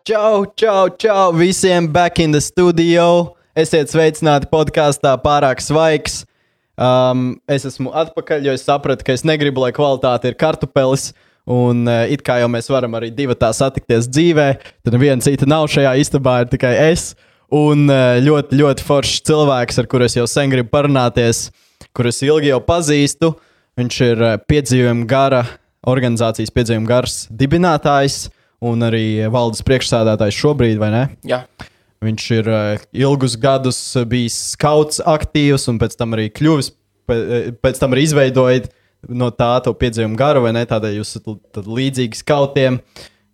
Čau, čau, čau visiem back in the studio. Esiet sveicināti podkāstā pārāk svaigs. Um, es esmu atpakaļ, jo es sapratu, ka es negribu, lai kvalitāte ir kartupelis. Un uh, it kā jau mēs varam arī divi tā satikties dzīvē, tad viena cita nav šajā istabā, ir tikai es. Un uh, ļoti, ļoti foršs cilvēks, ar kuru es jau sen gribu parunāties, kurus ilgi jau pazīstu. Viņš ir uh, piedzīvojuma gara organizācijas piedzīvojuma gars dibinātājs un arī valdes priekšsēdētājs šobrīd, vai ne? Jā, Viņš ir uh, ilgus gadus bijis skauts, aktīvs, un pēc tam arī kļuvis, pē- pēc tam arī izveidojis no tā to piedzīvumu garu, vai ne? Tādēļ jūs esat līdzīgi skautiem.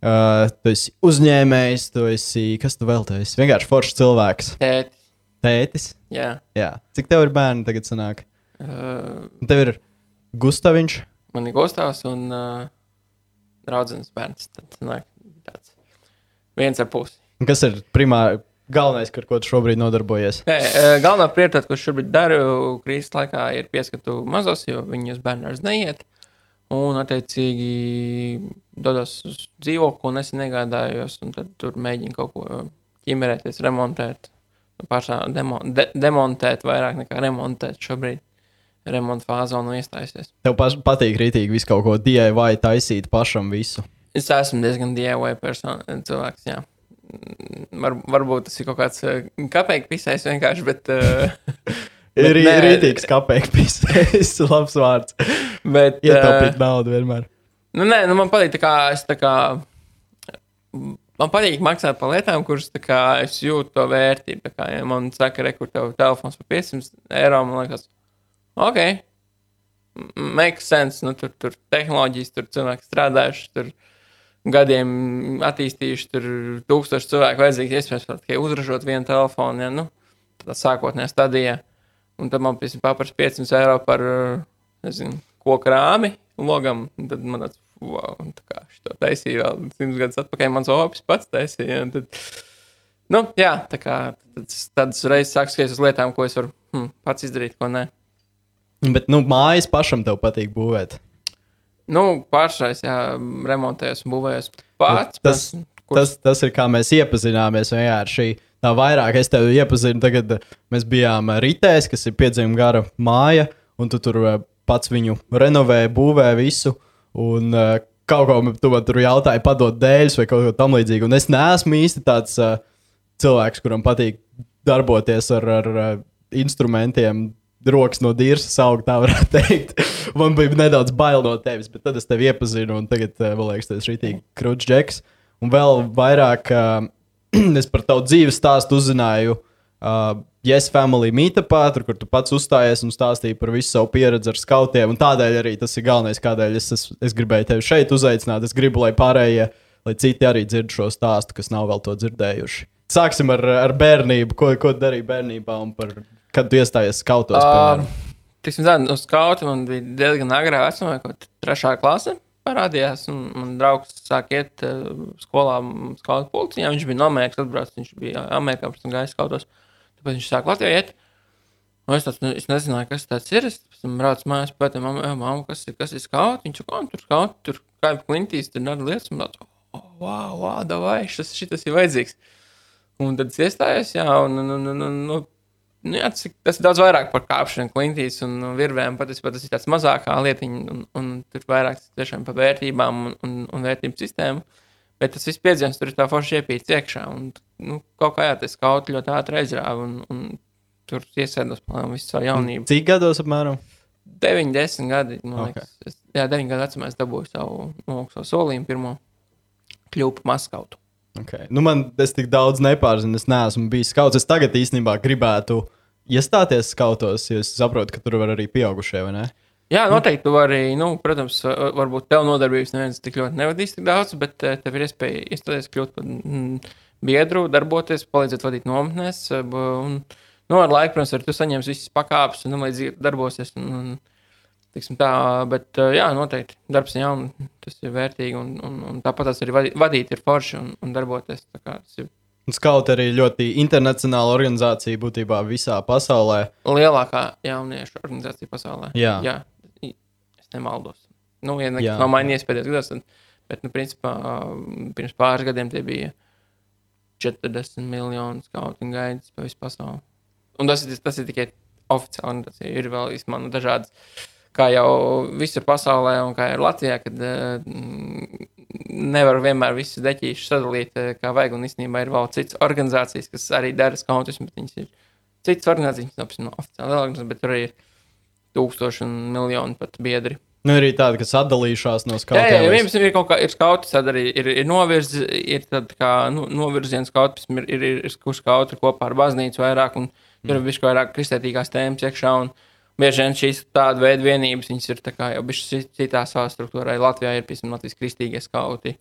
Uh, tu esi uzņēmējs, tu esi. Kas tu vēl te esi? Vienkārši foršs cilvēks. tēti. Tētis. Jā. Jā. Cik tev ir bērni tagad sanāk? Uh, Tev ir Gustaviņš. man ir Gustavs un uh, draudzenes bērns. Tad sanāk viens ar pusi. Un Kas ir primāri galvenais, ar ko tu šobrīd nodarbojies? Nē, uh, galvenā prioritāte, ko šobrīd daru krīzes laikā, ir pieskatu mazos, jo viņi uz bērnu vairs neiet. Un, attiecīgi, dodos uz dzīvokli, ko nesen iegādājos, un tad tur mēģinu kaut ko ķimerēties, remontēt. Pašā demo, de, demontēt vairāk nekā remontēt šobrīd. Remonta fāzē un iestājusies. Tev paš, patīk rītīgi visu kaut ko DIY taisīt pašam visu. Es esmu diezgan DIY persona, cilvēks. Jā. Mm, Var, varbūt tas ir kaut kāds kapeiks pisējis vienkārši, bet. Uh, Ir rītīgs tas ir labs vārds. bet Ietaupīt uh, naudu vienmēr. nu, nē, nu, man patīk, tā kā es tā kā. Man patīk maksāt par lietām, kuras kā, es jūtu to vērtību. Kā, ja man saka, re, kur tev telefons par 500 eiro, man liekas, ok, makes sense. Nu, tur, tur tehnoloģijas, tur cilvēki strādājuši, tur gadiem attīstījuši, tur tūkstoši cilvēku vajadzīgi iespējams tikai uzražot vienu telefonu, ja, nu, tādā sākotnējā stadijā. Un tad man, paprasa 500 eiro par, nezinu, koku rāmi logam, tad man tāds, wow, tā kā šo taisīju vēl simts gadus atpakaļ, mans opis pats taisīja, un tad, nu, jā, tā kā tāds reizes sāk skaties uz lietām, ko es varu hm, pats izdarīt, ko nē. Bet, nu, mājas pašam tev patīk būvēt. Nu, pašais, jā, remontējos un būvējos pats. Tas- kur- Tas, tas ir kā mēs iepazināmies vienkārši. Tā vairāk es tevi iepazinu. Tagad mēs bijām Ritēs, kas ir piedzimta gara māja, un tu tur eh, pats viņu renovēji, būvēji visu. Un eh, kaut ko tu man tur jautāji, padot dēļus vai kaut ko tamlīdzīgu. Un es neesmu īsti tāds uh, cilvēks, kuram patīk darboties ar, ar uh, instrumentiem. Rokas no dīras auga, tā varētu teikt. Man bija nedaudz bail no tevis, bet tad es tevi iepazinu, un tagad, uh, man liekas, tas ir rītīgi krūts džeks. Un vēl vairāk uh, es par tavu dzīves stāstu uzzināju uh, Yes Family Meetupā, tur, kur tu pats uzstājies un stāstīji par visu savu pieredzi ar skautiem. Tādēļ arī tas ir galvenais, kādēļ es, es, es gribēju tevi šeit uzaicināt. Es gribu, lai pārējie, lai citi arī dzird šo stāstu, kas nav vēl to dzirdējuši. Sāksim ar, ar bērnību. Ko, ko darīji bērnībā un par, kad tu iestājies skautos? Piemēram? Tiksim, tā, uz skauta man bija diezgan agrā vecumā, kaut kāda trešā klase parādījās. Un man draugs sāk iet uh, skolā, skauta pulciņā. Viņš bija no Amerikas atbraucis, viņš bija Amerikā, pēc tam gājis skautos. Tāpēc viņš sāk Latvijā iet. Un es, tāds, nu, es nezināju, kas tas ir. Es tam braucu mājās, tam māmu, kas ir, kas ir skauts. Viņš "O, tur skauts, tur kā jau klintīs, tur dara lietas. Un tāds, oh, wow, wow, davai, šis, šitas ir vajadzīgs. Un tad es iestājos, jā, un, un, un, un, un nu, Nu, jā, tas, tas ir daudz vairāk par kāpšanu, klintīs un virvēm. Patiesībā tas ir tāds mazākā lietiņa, un, un tur vairāk tiešām par vērtībām un, un, un vērtību sistēmu. Bet tas viss piedzīvojums tur ir tā forši iepīts iekšā. Un, nu, kaut kā jā, tas kaut ļoti ātri aizrāva, un, un tur iesēdos plānā visu savu jaunību. Cik gados apmēram? 9, 10 gadi, man liekas. Es, jā, 9 gadu vecumā es dabūju savu, no, savu solījumu pirmo kļuvu par maskautu. Okay. Nu, man tas tik daudz nepārzina. Es neesmu bijis skauts. Es tagad īstenībā gribētu iestāties skautos, jo es saprotu, ka tur var arī pieaugušie, vai ne? Jā, noteikti. Tu vari, nu, protams, va- varbūt tev nodarbības neviens tik ļoti nevadīs tik daudz, bet eh, tev ir iespēja iestāties, kļūt par mm, biedru, darboties, palīdzēt vadīt nometnēs. eh, Un, nu, ar laiku, protams, arī tu saņemsi visas pakāpes un nu, līdz darbosies. Un, un, tiksim tā, bet, eh, jā, noteikti darbs ir jauns, tas ir vērtīgi. Un, un, un tāpat tas arī vadīt, ir forši un, un darboties. Tas ir Un Skaut arī ļoti internacionāla organizācija būtībā visā pasaulē. lielākā jauniešu organizācija pasaulē. Jā. jā es nemaldos. Nu, ja Jā. nav mainījies pēdējos gados, tad, bet, nu, principā, pirms pāris gadiem tie bija 40 miljonu skautu un gaidas pa visu pasauli. Un tas, ir- tas ir tikai oficiāli. Tas ir vēl izmantot dažādas, kā jau visur pasaulē, un kā ir Latvijā, kad uh, nevar vienmēr visus deķīšus sadalīt, uh, kā vajag. Un īstenībā ir vēl citas organizācijas, kas arī dara skautus, bet viņas ir citas organizācijas, nav oficiāli organizācijas, bet tur ir tūkstoši un miljoni pat biedri. Nu, arī tādi, kas atdalījušās no Jā, jā, skautiem. jā viņam ir kaut kā ir skauts, tad arī ir, ir novirzi, ir tāda kā nu, novirziena skauts, ir, ir, ir, ir kur skauti kopā ar baznīcu vairāk, un tur ir bišķi vairāk kristētīgās tēmas iekšā, un bieži vien šīs tāda veida vienības, ir jau bišķi citā savā struktūrā. Latvijā ir, piemēram, Latvijas kristīgie skauti,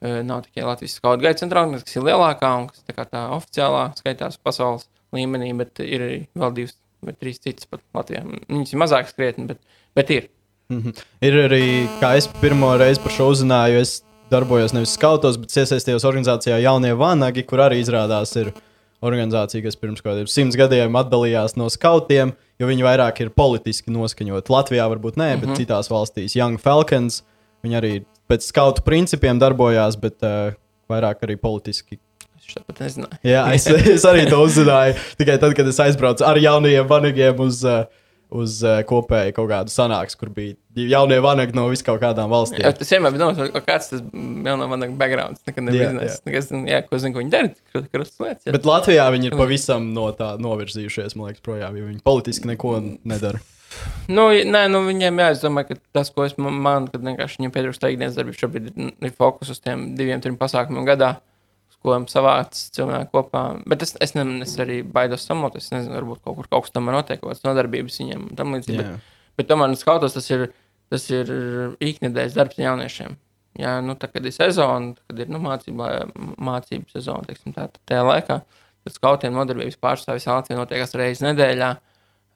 nav tikai Latvijas skautu gaita centrāla, kas ir lielākā un kas tā tā oficiālā skaitās pasaules līmenī, bet ir vēl divas vai trīs citas pat Latvijā. Viņas ir mazākas krietni, bet, bet ir. Mhm. Ir arī, kā es pirmo reizi par šo uzzināju, es darbojos nevis skautos, bet iesaistījos organizācijā Jaunie Vanagi, kur arī izrādās ir organizācija, kas pirms kaut kādiem simts gadiem atdalījās no skautiem, jo viņi vairāk ir politiski noskaņot. Latvijā varbūt nē, bet Mhm. citās valstīs Young Falcons, viņi arī pēc skautu principiem darbojās, bet uh, vairāk arī politiski Es tāpat nezināju. Jā, es, es arī to uzzināju. Tikai tad, kad es aizbraucu ar jauniem vanagiem uz, uh, uz uh, kopēju kaut kādu sanāksmi, kur bija jaunie vanagi no vis kaut kādām valstīm. Jā, tas vienmēr bija domāts, kāds tas jau no manas backgrounds. Nekad nebija Jā. Nekas, jā, ko zinu, ko viņi dara. Krustas lietas. jā. Bet Latvijā viņi ir pavisam no tā novirzījušies, man liekas, projām, jo viņi politiski neko nedara. Nu, nē, nu, viņiem jāizdomā, ka tas, ko es man, man kad vienkārši viņiem pietrūkst ikdienas darbības, šobrīd ir, ir fokus uz tiem diviem, trim pasākumiem gadā, ko savāc cilvēki kopā. Bet es, es, ne, es arī baidos samot, es nezinu, varbūt kaut kur kaut kas tam notiek, kaut kādas nodarbības viņiem un tam līdzīgi. Jā. Bet, bet tomēr skautos tas ir, tas ir iknedēļas darbs jauniešiem. Jā, nu, tā, kad ir sezona, kad ir nu, mācība, mācību sezona, teiksim, tā, tad tajā laikā, tad skautiem nodarbības pārstāvja visā Latvijā notiek reizes nedēļā.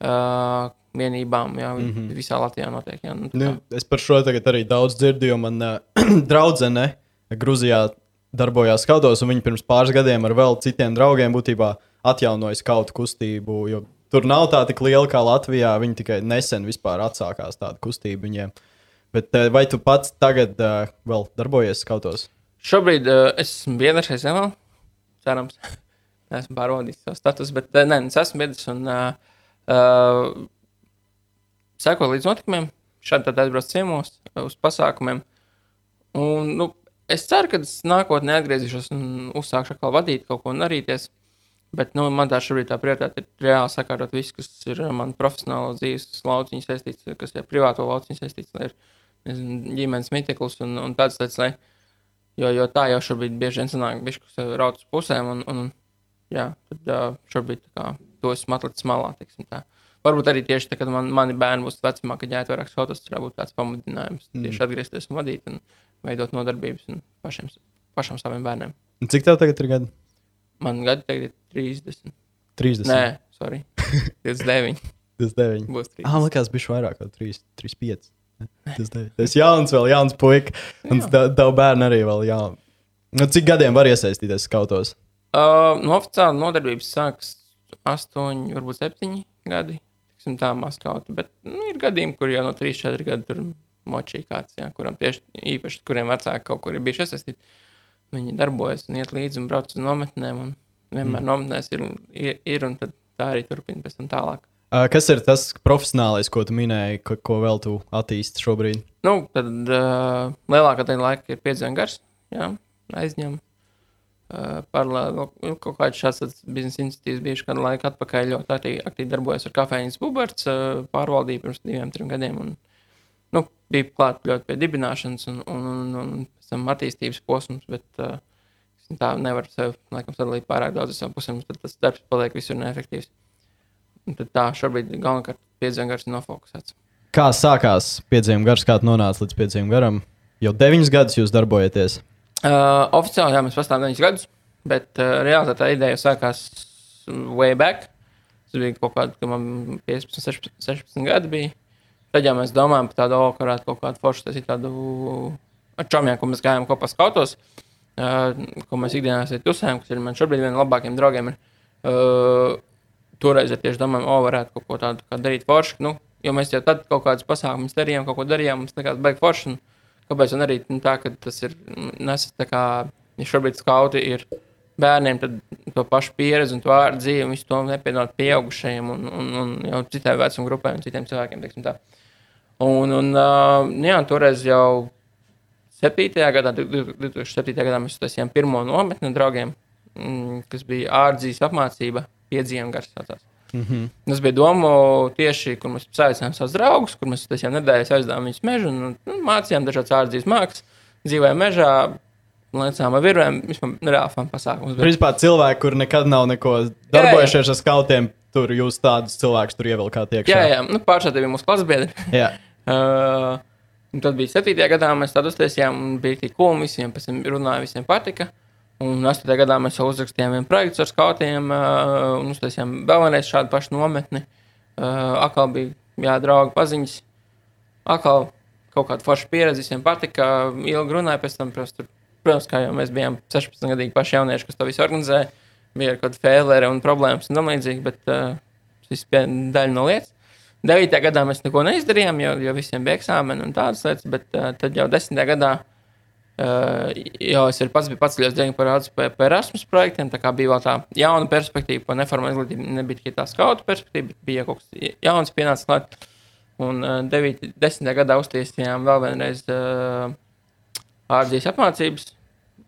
Uh, vienībām, jā, mm -hmm. visā Latvijā notiek. Jā, nu, tā Nu, es par šo tagad arī daudz dzirdu, jo man uh, draudzene Grūzijā darbojās skautos, un viņi pirms pāris gadiem ar vēl citiem draugiem būtībā atjaunoja skautu kustību. jo Tur nav tā tik liela kā Latvijā. Viņi tikai nesen atsākās tāda kustība viņiem. Bet uh, vai tu pats tagad uh, vēl darbojies skautos? Šobrīd uh, es esmu biedrs vēl, cerams, esmu pārvaldījis savu statusu, bet nē, es esmu biedrs un uh, uh, seko līdz notikumiem. Šādi tad aizbraucu ciemos uz pasākumiem. Un, nu, es ceru, ka es nākotnē atgriezīšos un uzsākšu atkal vadīt kaut ko un darīties. Bet nu, man tā šobrīd tā prioritāte ir reāli sakārtot visu, kas ir uh, man profesionāla dzīves lauciņa saistīts, kas ir privāto lauciņa saistīts, lai ir nezinu, ģimenes miteklis un, un tāds lietas, lai Jo, jo tā jau šobrīd bieži vien sanāk, ka viņš raud uz pusēm, un, un jā, tad šobrīd kā, to esmu atlicis malā. Varbūt arī tieši tad, kad man, mani bērni būs vecumā, kad jāiet vairāk skolas, tas varētu būt tāds pamudinājums. Mm. Tieši atgriezties un vadīt, un veidot nodarbības un pašiem, pašam saviem bērniem. Un Cik tev tagad ir gadi? Man gadi tagad ir 30. 30. Nē, sorry. 29. 29. Būs 30. Ah, liekas, bija vairāk kā 3, 3 5. Tas ir jauns, vēl jauns puika. Un Jā. tev bērni arī vēl jauni. Nu, cik gadiem var iesaistīties skautos? Uh, no oficiāla nodarbības sākas 8, varbūt 7 gadi. Tiksim, tā maskauti. Bet nu, ir gadījumi, kur jau no 3, 4 gadi tur močī kāds, jā, kuram tieši īpaši, kuriem vecāki kaut kur ir bijuši iesaistīti. Viņi darbojas un iet līdzi un brauc uz nometnēm. Un vienmēr mm. nometnēs ir, ir, ir, un tā arī turpina pēc tam tālāk. Uh, Kas ir tas profesionālais, ko tu minēji, ko, ko vēl tu attīsti šobrīd? Nu, tad uh, lielākā daļa laika ir piedzēna gars, jā, aizņem. Uh, Paralēli nu, kaut kāds šāds biznesa iniciatīvas bijuši kādu laiku atpakaļ ļoti aktīvi, aktīvi darbojas ar kafejnīcas buberts, uh, pārvaldīja pirms diviem, trim gadiem. Un, nu, bija klāt ļoti pie dibināšanas un, un, un, un tam attīstības posms, bet uh, tā nevaru sev, laikam, sadalīt pārāk daudz savām pusēm, tad tas darbs paliek visur neefektīvs. Un tad tā šobrīd galvenokārt piedzēna gars ir nofokusēts. Kā sākās piedzimuma gars, kā tu nonāci līdz piedzimuma garam? Jau deviņus gadus jūs darbojaties. Uh, oficiāli jā, mēs pastāvām 9 gadus, bet uh, reāli tā ideja sākās way back. Tas bija kaut kāda, kad man 15, 16, 16 gadi bija. Tad jau mēs domājām par tādu, o, ka varētu kaut kādu foršu, tas ir tādu ar čomiem, ko mēs gājām kopā skautos, uh, ko mēs ikdienā esam tusējām, kas ir man šobrīd viena no labākajiem draugiem. Ir, uh, toreiz ir tieši domājām, o, varētu kaut ko tādu darīt foršu. Nu, jo mēs jau tad kaut kādus pasākumus darījām, kaut ko darījām, mums likās baigi forši. Un, Kāpēc gan arī nu, tā, ka tas ir nesis tā kā, ja šobrīd skauti ir bērniem to pašu pieredzi un ārā dzīvi, un visu to nepiedāvāt pieaugušajiem un, un, un jau citai vecuma grupai un citiem cilvēkiem. teiksim Tā. Un, un uh, jā, toreiz jau 7. gadā, 2007. gadā mēs uztaisījām pirmo nometni draugiem, mm, kas bija ārdzīs apmācība, piedzīvojuma gars. Mm -hmm. Tas bija doma tieši, kur mēs saicinājām savus draugus, kur mēs tam nedēļas aizdevām viņus mežu un nu, mācījām dažādas ārdzīs mākslas, dzīvojām mežā. Lecām ar virvēm, vispār reālām pasākumiem. Principā cilvēki, kur nekad nav neko darbojušies ar skautiem, tur jūs tādus cilvēkus tur ievilkāt iekšā. Jā, jā, nu, pāršā bija mūsu klases biedri. uh, tad bija 7. gadā, mēs tādu uztaisījām, un bija tik cool, visiem pēc tam runāja, visiem patika. Un 8. gadā mēs jau uzrakstījām vienu projektu ar skautiem uh, un uztaisījām vēl vienreiz šādu pašu nometni. Uh, atkal bija jā, draugi paziņas. Atkal kaut kāda forša pieredze, visiem patika. Ilgi runāja pēc tam, protams, protams kā jau mēs bijām 16 gadīgi paši jaunieši, kas to visu organizēja. Bija kaut kāda fēlere un problēmas un tam līdzīgi, bet uh, tas bija daļa no lietas. 9. gadā mēs neko neizdarījām, jo, jo visiem bija eksāmeni un tādas lietas, bet uh, tad jau 10. gadā Uh, jau es pats biju pats ļoti parādījis par, par Erasmus projektiem. Tā bija vēl tā jauna perspektīva, par neformālu izglītību. Nebija tikai tā skauta perspektīva, bet bija kaut kas jauns pienācis klāt. Un uh, 9, 10. gadā uztaisījām vēl vienreiz uh, ārģijas apmācības.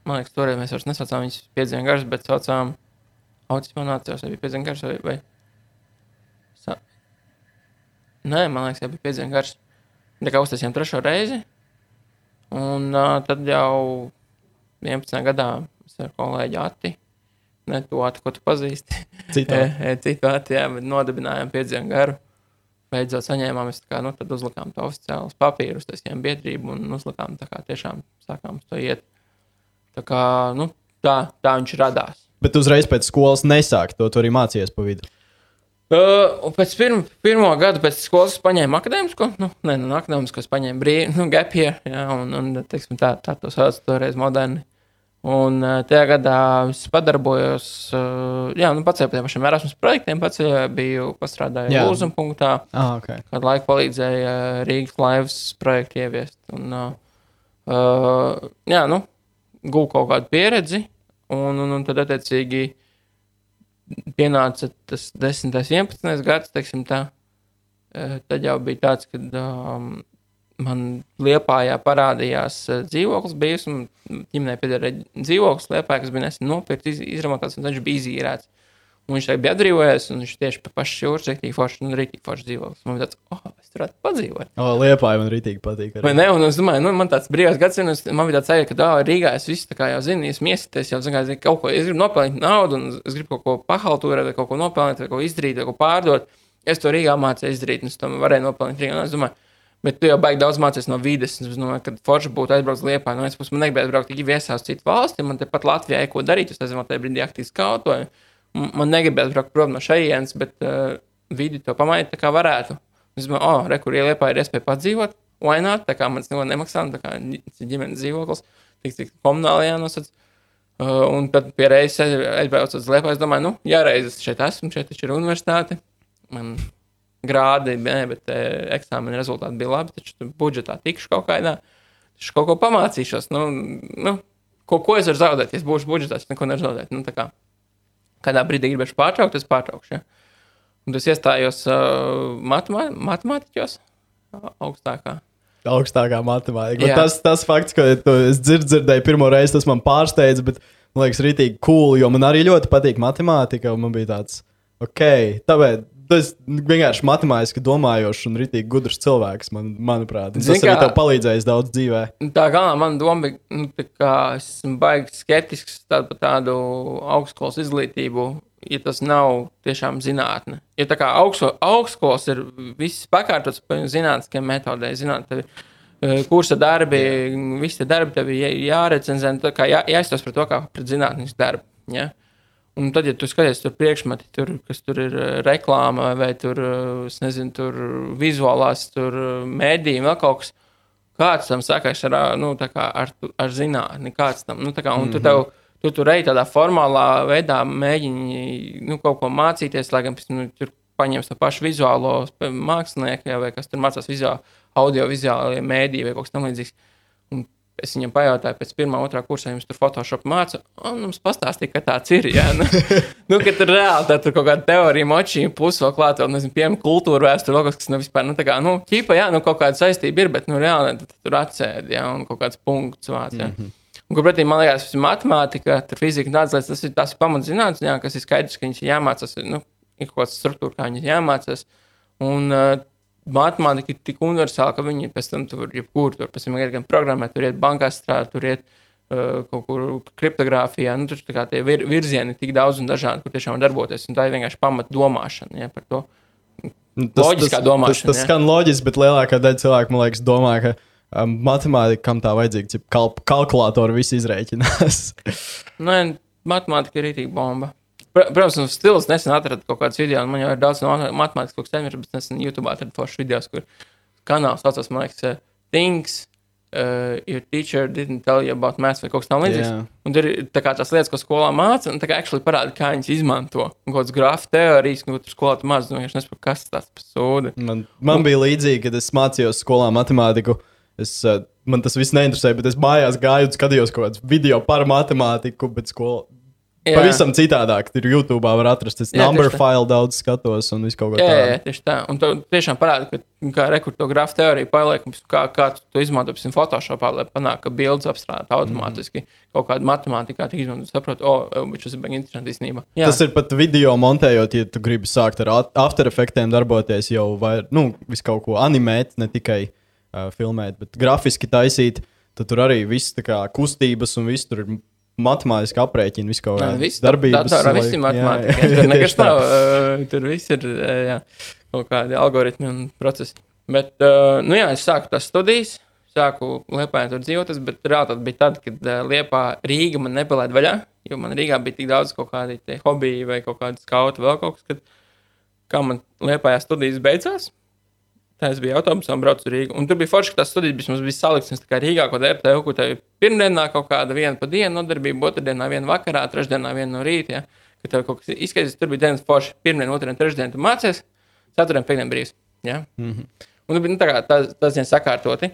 Man liekas, toreiz mēs vairs nesaucām viņus piedzīvojumu garš, bet saucām autismu nācijos, vai bija piedzīvojumu garš vai, vai... Nē, man liekas, jau bija piedzīvojumu garš. Tā kā uztaisījām trešo reizi. Un uh, tad jau 11. gadā es ar kolēģi Ati, ne to Ati, ko tu pazīsti, citu citu Ati, jā, bet nodibinājām piedzīvojumu garu. Beidzot saņēmām, tā kā, nu, tad uzlikām to oficiālus papīrus, taisījām biedrību un uzlikām tā kā tiešām sākām to iet. Tā kā, nu, tā, tā viņš radās. Bet uzreiz pēc skolas nesākt to, arī mācījies pa vidu. Uh, pēc pirm, pirmā gada pēc skolas paņēmu akadēmisko, nu, ne, nu, akadēmisko es paņēmu brīvu, nu, gapie, jā, un, un teiksim, tā, tā to sauc toreiz moderni. Un uh, tajā gadā es padarbojos, uh, jā, nu, pats ar tiem pašiem Erasmus projektiem, pats biju pastrādājis Lūzum punktā, ah, okay. kad laiku palīdzēja Rīgas laivas projektu ieviest. Un, uh, uh, jā, nu, gūju kaut kādu pieredzi, un, un, un tad attiecīgi pienāca tas 10, 11 gads, teiksim tā. Eh, tad jau bija tāds, kad um, man Liepājā parādījās uh, dzīvoklis, bijis, un ģimenei piederēja dzīvoklis Liepājā, kas bija nesen nopirkts, iz, izremontēts, un viņš bija izīrēts. Viņš tagad bija atbrīvojies, un viņš tieši pa pašu jūras rītīgi forši, un rītīgi forši dzīvoklis. Man bija tāds, oh, es turētu padzīvot. O, Liepāja man rītīgi patīk. Arī. Vai ne? Un es domāju, nu, man tāds brīvs gads, un es, man bija tāds sajūta, ka, dā, Rīgā es visu tā kā jau zinu, es miesties, jau zinu, ka kaut ko, es gribu nopelnīt naudu, un es gribu kaut ko pahaltūrēt, vai kaut ko nopelnīt, vai kaut ko izdarīt, vai ko pārdot. Es to Rīgā mācīju izdarīt, un es to varēju nopelnīt Rīgā. Un es domāju, Bet tu jau baigi daudz mācījies no vides. Es domāju, ka forši būtu aizbraukt uz Liepāju. No vienas puses, man negribētu braukt tikai viesās citu valsti. Man te pat Latvijā ir ko darīt. Es nezinu, tajā brīdī aktīvi skautoju man negribētu braukt prom no šejienes, bet uh, vidi to pamainīt kā varētu. Es domāju, oh, re, kur ieliepā ir iespēja padzīvot, vai nē, tā kā man tas neko nemaksā, tā kā ģimenes dzīvoklis, tik tik komunāli jānosaka. Uh, un tad pie reizes aizbraucu uz Liepāju, es domāju, nu, jā, reizes šeit esmu, šeit ir universitāte. Man grādi, ne, bet e, eksāmena rezultāti bija labi, taču budžetā tikšu kaut kādā, taču kaut ko pamācīšos. Nu, nu, ko, ko es varu zaudēt, ja es būšu budžetā, es neko nevaru zaudēt. Nu, kādā brīdī gribēšu pārtraukt, es pārtraukšu. Ja? Un es iestājos uh, matemā matemātiķos augstākā. Augstākā matemātikā. Tas, tas fakts, ka es dzird, dzirdēju pirmo reizi, tas man pārsteidza, bet man liekas, rītīgi cool, jo man arī ļoti patīk matemātika. Man bija tāds, ok, tāpēc tas vienkārši matemātiski domājošs un rītīgi gudrs cilvēks, man, manuprāt. Tas Zin, arī tev palīdzējis daudz dzīvē. Tā kā man doma bija, nu, ka es esmu baigi skeptisks par tādu augstskolas izglītību, ja tas nav tiešām zinātne. Ja tā kā augsto, augstskolas ir viss pakārtots pa zinātniskiem metodēm, zināt, tevi, e, kursa darbi, visi darbi tev ir jārecenzē, kā jā, jāizstāsta par to kā pret zinātnisku darbu. Ja? Un tad, ja tu skaties tur priekšmeti, tur, kas tur ir eh, reklāma vai tur, eh, nezinu, tur vizuālās, tur eh, mēdījumi, vēl kaut kas, kāds tam sakās ar, nu, ar, ar zinātni, kāds tam, nu, tā kā, un mm -hmm. tu tev, tu tur ej tādā formālā veidā mēģini, nu, kaut ko mācīties, lai gan, nu, tur paņems to pašu vizuālo mākslinieku, vai kas tur mācās vizuāli, audio-vizuālie mēdīji vai kaut kas tam līdzīgs. Un Es viņam pajautāju, pēc pirmā, otrā kursā jums tur Photoshop māca, un mums pastāstīja, ka tāds ir. Jā, nu, nu ka tur reāli tā, tur kaut kāda teorija, močīna, plus vēl klāt, vēl, nezinu, piemēram, kultūra vēsture, kaut kas, kas nav vispār, nu, tā kā, nu, ķīpa, jā, nu, kaut kāda saistība ir, bet, nu, reāli tu tur atsēdi, jā, un kaut kāds punkts vāc, jā. Mm -hmm. Un, kur pretī, man liekas, tas ir matemātika, tur fizika, lietas, tas ir tās pamatzinātnes, kas ir skaidrs, ka viņas ir jāmācās, nu, ir kaut kāda struktūra, kā viņas jāmācās. Un, uh, matemātika ir tik universāla, ka viņi pēc tam tur jebkur tur pēc tam iet gan programmēt, tur iet bankās strādāt, tur iet uh, kaut kur kriptogrāfijā. Nu, tur tie vir, virzieni ir tik daudz un dažādi, kur tiešām darboties. Un tā ir vienkārši pamat domāšana ja, par to. Nu, tas, Loģiskā tas, domāšana, Tas, tas skan loģiski, bet lielākā daļa cilvēku, man liekas, domā, ka um, matemātika, kam tā vajadzīga, ir kalp kalkulātori, viss izrēķinās. Nē, matemātika ir rītīga bomba. Pr- Protams, un stils nesen atradu kaut kādas video, un man jau ir daudz no matemātikas, kas tāds, bet nesen YouTube atradu foršas video, kur kanāls saucas, man liekas, uh, Things. Uh, your teacher didn't tell you about math vai kaut kas tamlīdzīgs. Jā. Un tur ir tā kā tās lietas, ko skolā māca, un tā kā actually parāda, kā viņas izmanto. Un kaut kādas grāfu teorijas, ko tur skolā tu māca, un vienkārši nesaprotu, kas tas par sūdu. Man, man bija līdzīgi, kad es mācījos skolā matemātiku. Es, uh, man tas viss neinteresēja, bet es mājās gāju un skatījos kaut kādus video par matemātiku, bet skolā. Jā. Pavisam citādāk. Tur YouTube var atrast. Tieši tā. file daudz skatos un visu kaut ko Jā, jā, jā, tieši tā. Un tu tiešām parāda, ka kā rekurto grafu teorija paliekams, kā, kā tu to izmanto piemēram, Photoshopā, lai panāktu, ka bildes apstrādāt automātiski mm. kaut kādu matemātikā, tik izmantot, saprot, o, oh, bet šis ir baigi interesanti īstenībā. Jā, Tas ir pat video montējot, ja tu gribi sākt ar After Effects darboties, jau vai nu, visu kaut ko animēt, ne tikai uh, filmēt, bet grafiski taisīt. Tad tur arī viss tā kā kustības un viss tur ir matemātiski aprēķini, viss kaut viss darbības. Tā viss ir jā, matemātika. Tur nekas tā. nav. uh, Tur viss ir uh, jā, kaut kādi algoritmi un procesi. Bet, uh, nu jā, es sāku tās studijas, sāku Liepājā tur dzīvoties, bet reāli bija tad, kad Liepā Rīga man nepalaida vaļā, jo man Rīgā bija tik daudz kaut kādi hobiji vai kaut kādi skauti vēl kaut kas, kad kā man Liepājā studijas beidzās. Tā es biju autobusā un braucu uz Rīgu. Un tur bija forši, ka tās studijas mums bija salikts tā kā Rīgā, ko DRTU, kur tev ir pirmdienā kaut kāda viena pa dienu nodarbība, otrdienā viena vakarā, trešdienā viena no rīta. Ja? Kad tev kaut kas izskaidrs, tur bija dienas forši. Pirmdien, otrdien, trešdien tu mācies, ceturtdien, piekdien brīvs. Ja? Mm -hmm. Un tur bija nu, tā kā tas, tas dienas sakārtoti.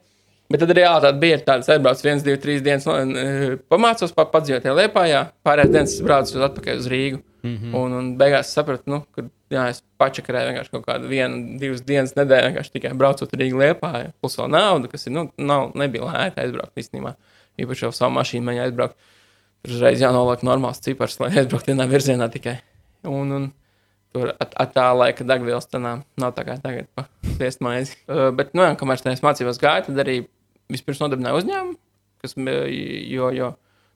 Bet tad reāli bija tāds, ka aizbraucu viens, divas, trīs dienas, e, pamācos, pa, padzīvot tajā liepā, pārējās dienas braucu uz atpakaļ uz Rīgu. Mm -hmm. un, un beigās sapratu, nu, ka jā, es pačakarēju vienkārši kaut kādu vienu, divas dienas nedēļu, vienkārši tikai braucot uz Rīgu liepā, plus vēl naudu, kas ir, nu, nav, nebija lēta aizbraukt īstenībā. Īpaši jau savu mašīnu mēģināju aizbraukt. Tur uzreiz jānoliek normāls cipars, lai aizbrauktu vienā virzienā tikai. Un, un tur at, at tā laika degvielas cenām nav tā kā tagad pa sviest maizi. Uh, bet, nu, jā, kamēr tajās mācībās gāju, tad arī vispirms nodarbināju uzņēmumu, kas, jo, jo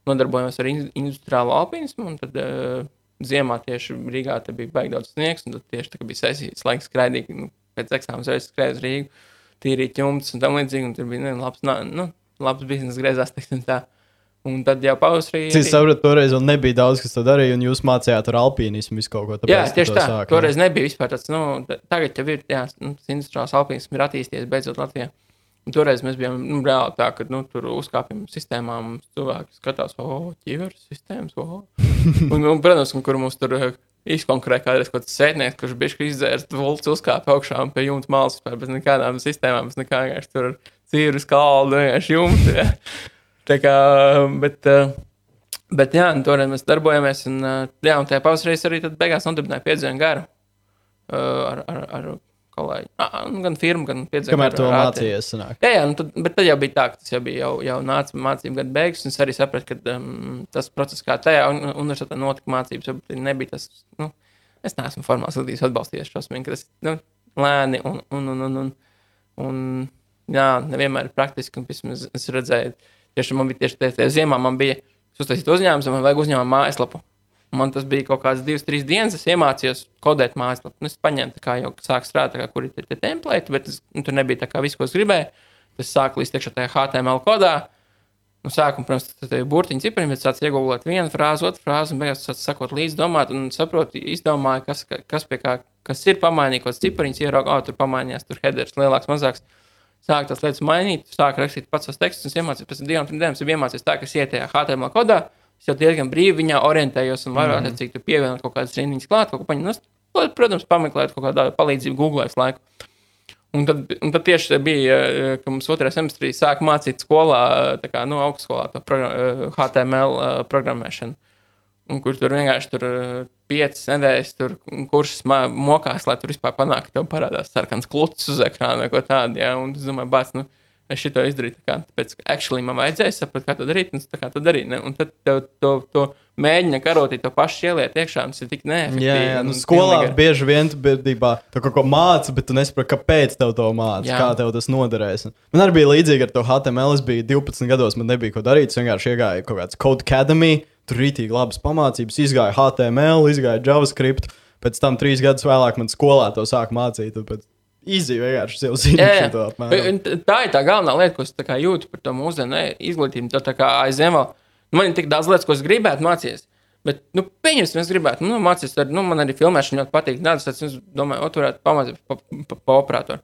nodarbojos ar in- industriālo alpinismu, un tad uh, ziemā tieši Rīgā bija baigi daudz sniegs, un tad tieši tā bija sesijas laiks skraidīt, nu, pēc eksāmenes reizes skrēju uz Rīgu, tīrīt jumts un tam līdzīgi, un tur bija, ne, labs, na, nu, labs biznesa griezās, teiksim tā. Un tad jau pavasarī. Es saprotu, toreiz vēl nebija daudz, kas to darīja, un jūs mācījāt ar alpīnismu visu kaut ko tādu. Jā, tieši tā. Toreiz nebija vispār tāds, nu, tagad jau ir, jā, nu, tas industriāls alpinisms ir attīstījies beidzot Latvijā. Un toreiz mēs bijām nu, reāli tā, ka nu, tur uzkāpjam sistēmām, un cilvēki skatās, o, ķīveres sistēmas, o. un, un, protams, un kur mums tur eh, izkonkurē kādreiz kaut kāds sētnieks, kurš bija izdzērs, vults uzkāpa augšā un pie jumta malas vispār bez nekādām sistēmām, bez nekā vienkārši tur cīrus kaldu, vienkārši jumta. Ja. Tā kā, bet, eh, bet jā, un toreiz mēs darbojamies, un, eh, jā, un tajā pavasarī arī tad beigās nodibināju piedzienu garu ar, ar, ar kolēģi. Ah, nu, gan firmu, gan piedzienu Kamēr to mācījies, sanāk. Jā, jā nu, tad, bet tad jau bija tā, ka tas jau bija jau, jau nāca mācību gada beigas. un Es arī sapratu, ka um, tas process, kā tajā un- universitātē notika mācības, varbūt nebija tas. Nu, es neesmu formāls studijas atbalstījies šausmīgi, ka tas nu, lēni un, un, un, un, un, un jā, nevienmēr ir praktiski. Un, vismaz es redzēju, tieši man bija tieši tie, tie ziemā, man bija uztaisīt uzņēmums, un man vajag uzņēmumu mājaslapu. Man tas bija kaut kāds divas, trīs dienas. Es iemācījos kodēt mājaslapu. Nu, es paņēmu, kā jau sāku strādāt, kā, kur ir tie, templēti, bet es, nu, tur nebija tā kā viss, ko es gribēju. Es sāku līdz iekšā tajā HTML kodā. Nu, sākumā, protams, tas ir burtiņu cipriem, bet sācis iegūt vienu frāzi, otru frāzi, un beigās sācis sakot līdzi, domāt, un saprotu, izdomāju, kas, ka- kas pie kā, kas ir pamainīts, kāds cipariņš ierauga, oh, tur pamainījās, tur headers lielāks, mazāks. Sāk tās lietas mainīt, sāk rakstīt pats tos tekstus, un iemācījos pēc divām, trim dienām, es iemācījos tā, kas iet tajā HTML kodā. Es jau diezgan brīvi viņā orientējos un varu mm. cik tu pievienot kaut kādas rindiņas klāt, kaut ko paņemt. Nu, protams, pameklēt kaut kādu palīdzību Google laiku. Un tad, un tad tieši bija, eh, ka mums otrajā semestrī sāka mācīt skolā, eh, tā kā nu, augstskolā, to program, eh, HTML uh, programmēšanu. Un kur tur vienkārši tur piecas nedēļas tur kursus mokās, lai tur vispār panāktu, ka tev parādās sarkans klucis uz ekrāna vai ko tādu. Ja? Un es domāju, bāc, nu, es šito izdarīju. tā Kā, tāpēc, ka actually man vajadzēja saprast, kā to darīt, un tā kā to darīju. Ne? Un tad tev to, to mēģina karotīt, to pašu ieliet iekšā, un tas ir tik neefektīvi. Jā, jā nu, skolā pilnīgi- bieži vien biedrībā tu kaut ko māci, bet tu nesaproti, kāpēc tev to māci, Jā. kā tev tas noderēs. Man arī bija līdzīgi ar to HTML. Es biju 12 gados, man nebija ko darīt. Es vienkārši iegāju kaut kādā Code Academy, tur rītīgi labas pamācības, izgāju HTML, izgāju JavaScript. Pēc tam trīs gadus vēlāk man skolā to sāk mācīt. Tāpēc Easy vienkārši Jā, jā. šo apmēram. Tā ir tā galvenā lieta, ko es tā jūtu par to mūsdienu izglītību. Tā, tā kā vēl, nu, man ir tik daudz lietas, ko es gribētu mācīties. Bet, nu, pieņemsim, es gribētu, nu, mācīties, ar, nu, man arī filmēšana ļoti patīk. Nē, tas, es domāju, o, tu varētu pamācīt pa, pa, pa operatoru.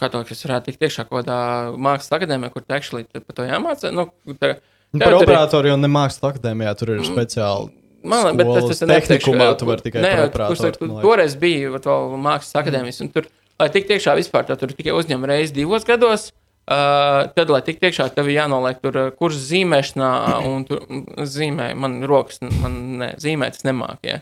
Kā to, ka es varētu tikt iekšā kaut kādā mākslas akadēmijā, kur te actually te par to jāmācā. Nu, tā, tev Par tur operatoru jau nemākslas akadēmijā tur ir speciāli. Man liekas, tas, ir tehnikumā, tu vari tikai par kurš operatoru. tur liekas. toreiz bija vēl mākslas akadēmijas. un Tur, lai tiktu iekšā vispār, tad tur tikai uzņem reizi divos gados. Uh, tad, lai tiktu iekšā, tev ir jānoliek tur kurs zīmēšanā, un tur zīmē, man rokas, man ne, zīmēt, es nemāku. Ja.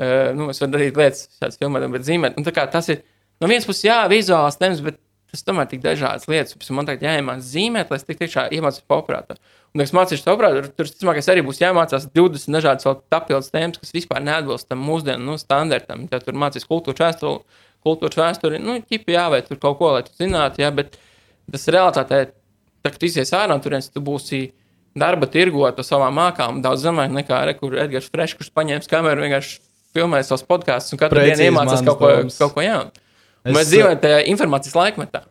Uh, nu, es varu darīt lietas, tādas filmēt, bet zīmēt. Un, tā tas ir no vienas puses, jā, vizuāls temps, bet tas tomēr ir tik dažādas lietas. Man tagad jāiemācās zīmēt, lai es tiktu iekšā, iemācītos operatoru. Un, es mācīšos operatoru, tur visticamāk arī būs jāmācās 20 dažādas vēl papildus tēmas, kas vispār neatbilst tam mūsdienu nu, standartam. Tad tur mācīs kultūras vēsturi, kultūras vēsturi, nu, ķipi jā, vai tur kaut ko, lai tu zinātu, jā, bet tas realitātē, tā, kad izies ārā no turienes, tu būsi darba tirgo ar savām mākām daudz zemāk nekā re, kur Edgars Frešs, kurš paņēma kameru, vienkārši filmēja savus podkāstus un katru Precīzi dienu iemācās manas kaut ko, kaut ko jaunu. Es, Mēs dzīvojam tajā informācijas laikmetā.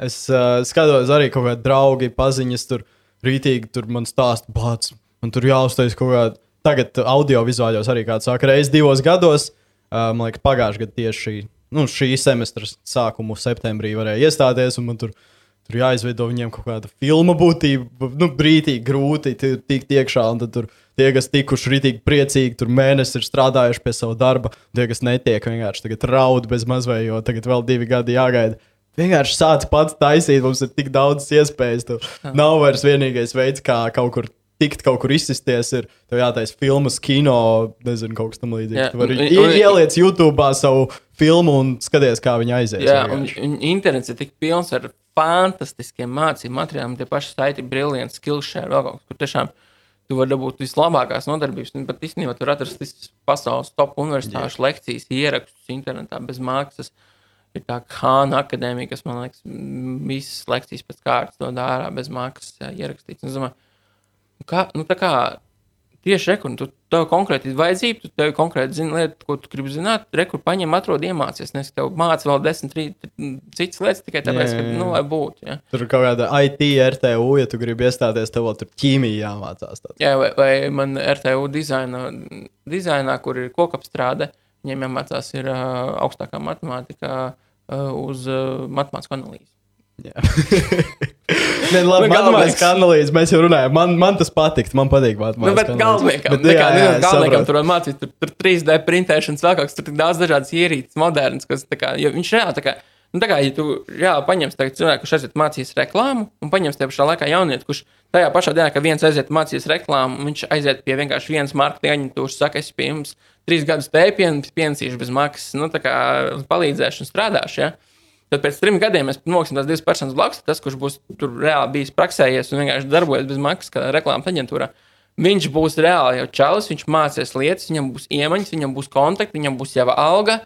Es uh, skatos arī kaut kādi draugi, paziņas, tur rītīgi tur man stāsta, bāc, man tur jāuztais kaut kāda. Tagad audio-vizuāļos arī kāds saka, reizes divos gados, uh, man liekas, pagājušajā gadā tieši nu, šī semestra sākumu septembrī varēja iestāties, un man tur, tur jāizveido viņiem kaut kāda filma būtība, nu, brītīgi grūti ti- tikt iekšā, un tad tur tie, kas tikuši rītīgi priecīgi, tur mēnesi ir strādājuši pie sava darba, tie, kas netiek, vienkārši tagad raud bez mazvai, jo tagad vēl divi gadi jāgaida. Vienkārši sāc pats taisīt, mums ir tik daudz iespējas. Tev nav vairs vienīgais veids, kā kaut kur tikt, kaut kur izsisties. Ir jātaisa filmas, kino, nezinu, kaut kas tam līdzīgs. Jā, Tu vari un- i- un- ieliec YouTube savu filmu un skaties, kā viņa aizies. Jā, un, vienkārši. un internets ir tik pilns ar fantastiskiem mācību materiāliem, tie paši saiti, brilliant, skillshare, vēl kaut kur tiešām tu vari dabūt vislabākās nodarbības. Un pat īstenībā tur atrast visas pasaules top universitāšu lekcijas, ierakstus internetā bez maksas. Ir tā Hāna akadēmija, kas man liekas, visas lekcijas pēc kārtas dod ārā bez maksas jā, ierakstīts. Un Es domāju, nu kā, nu tā kā tieši rekur, tu tev konkrēti ir vajadzība, tu tev konkrēti zini lietu, ko tu gribi zināt, rekur paņem, atrod, iemācies. Nes tev māca vēl desmit, trīs citas lietas tikai tāpēc, Jā, ka, jā, jā. nu, lai būtu. Ja. Tur kaut kāda IT, RTU, ja tu gribi iestāties, tev vēl tur ķīmija jāmācās. Tāds. Jā, vai, vai man RTU dizaina, dizainā, kur ir kokapstrāde, viņiem jāmācās ir uh, augstākā matemātika uh, uz uh, matemātisku analīzi. Jā. Nē, labi, Nu, galvenais- matemātiskā analīze, mēs jau runājam. Man, man tas patikt, man patīk Nu, bet galvenajam, Bet, jā, jā, galvenajam tur mācīt, tur, tur 3D printēšanas vēl kaut kas, tur tik daudz dažādas ierīces, modernas, kas, tā kā, jo viņš reāli tā kā, nu, tā kā, ja tu reāli paņems tagad cilvēku, kurš aiziet mācīs reklāmu, un paņems te pašā laikā jaunieti, kurš tajā pašā dienā, kad viens aiziet mācīs reklāmu, un viņš aiziet pie vienkārši vienas marketinga aģentūras, saka, es pie jums trīs gadus tēpienu, piensīšu bez maksas, nu, tā kā uz palīdzēšanu strādāšu, ja. Tad pēc trim gadiem mēs noksim tās divas personas blakus. Tas, kurš būs tur reāli bijis praksējies un vienkārši darbojies bez maksas, kā reklāmas aģentūrā, viņš būs reāli jau čalis, viņš mācīs lietas, viņam būs iemaņas, viņam būs kontakti, viņam būs jau alga,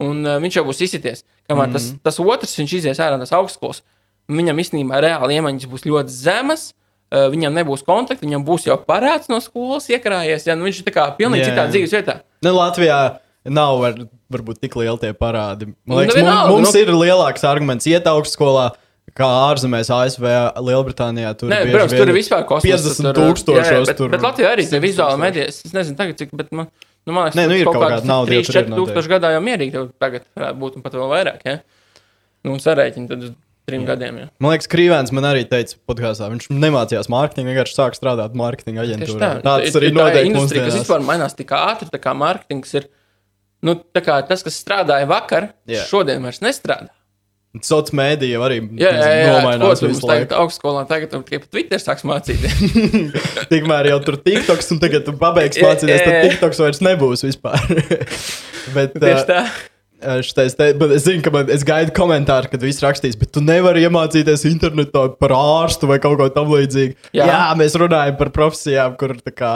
un uh, viņš jau būs izsities. Kamēr mm. tas, tas otrs, viņš izies ārā no tās augstskolas, viņam īstenībā reāli iemaņas būs ļoti zemas. Uh, viņam nebūs kontakti, viņam būs jau parāds no skolas, iekrājies. Ja? Nu, viņš ir pilnīgi Jā, citā dzīves vietā. Nu, Latvijā nav var, varbūt tik lieli tie parādi. Man liekas, Nu, mums, mums nu- ir lielāks arguments iet augstskolā. Kā ārzemēs, ASV, Lielbritānijā. Tur Nē, vien tur ir vispār kosmosa. 50 tur, tūkstošos. jā, jā, bet, tur bet Latvijā arī ir 100 vizuāla tūkstoši. medija. Es nezinu, tagad, cik, bet man, nu, man liekas, Nē, nu ir kaut kāds kāda nauda, jau 3, tur ir 4 noteikti. tūkstoši gadā jau mierīgi tagad varētu būt un pat vēl vairāk. Ja? Nu, un sarēķini tad trim jā. gadiem. Ja? Man liekas, Krīvēns man arī teica, podkāstā, viņš nemācījās mārketingu, vienkārši sāka strādāt mārketinga aģentūrā. tā, Tāds Ir- arī ir tā notiek industrija, kas mūsdienās. vispār mainās tik ātri, tā kā mārketings ir. Nu, tā kā tas, kas strādāja vakar, Jā. šodien vairs nestrādā. Sociālā mēdīja arī nomainās visu tagad laiku. augstskolā, tagad tu tikai Twitter sāks mācīties. Tikmēr jau tur TikToks, un tagad tu pabeigsi mācīties, tad. TikToks vairs nebūs vispār. Bet, Tieši tā. Šitais, te, es zinu, ka man, es gaidu komentāru, kad viss rakstīs, bet tu nevari iemācīties internetā par ārstu vai kaut ko tamlīdzīgu. Jā. Jā, mēs runājam par profesijām, kur, tā kā,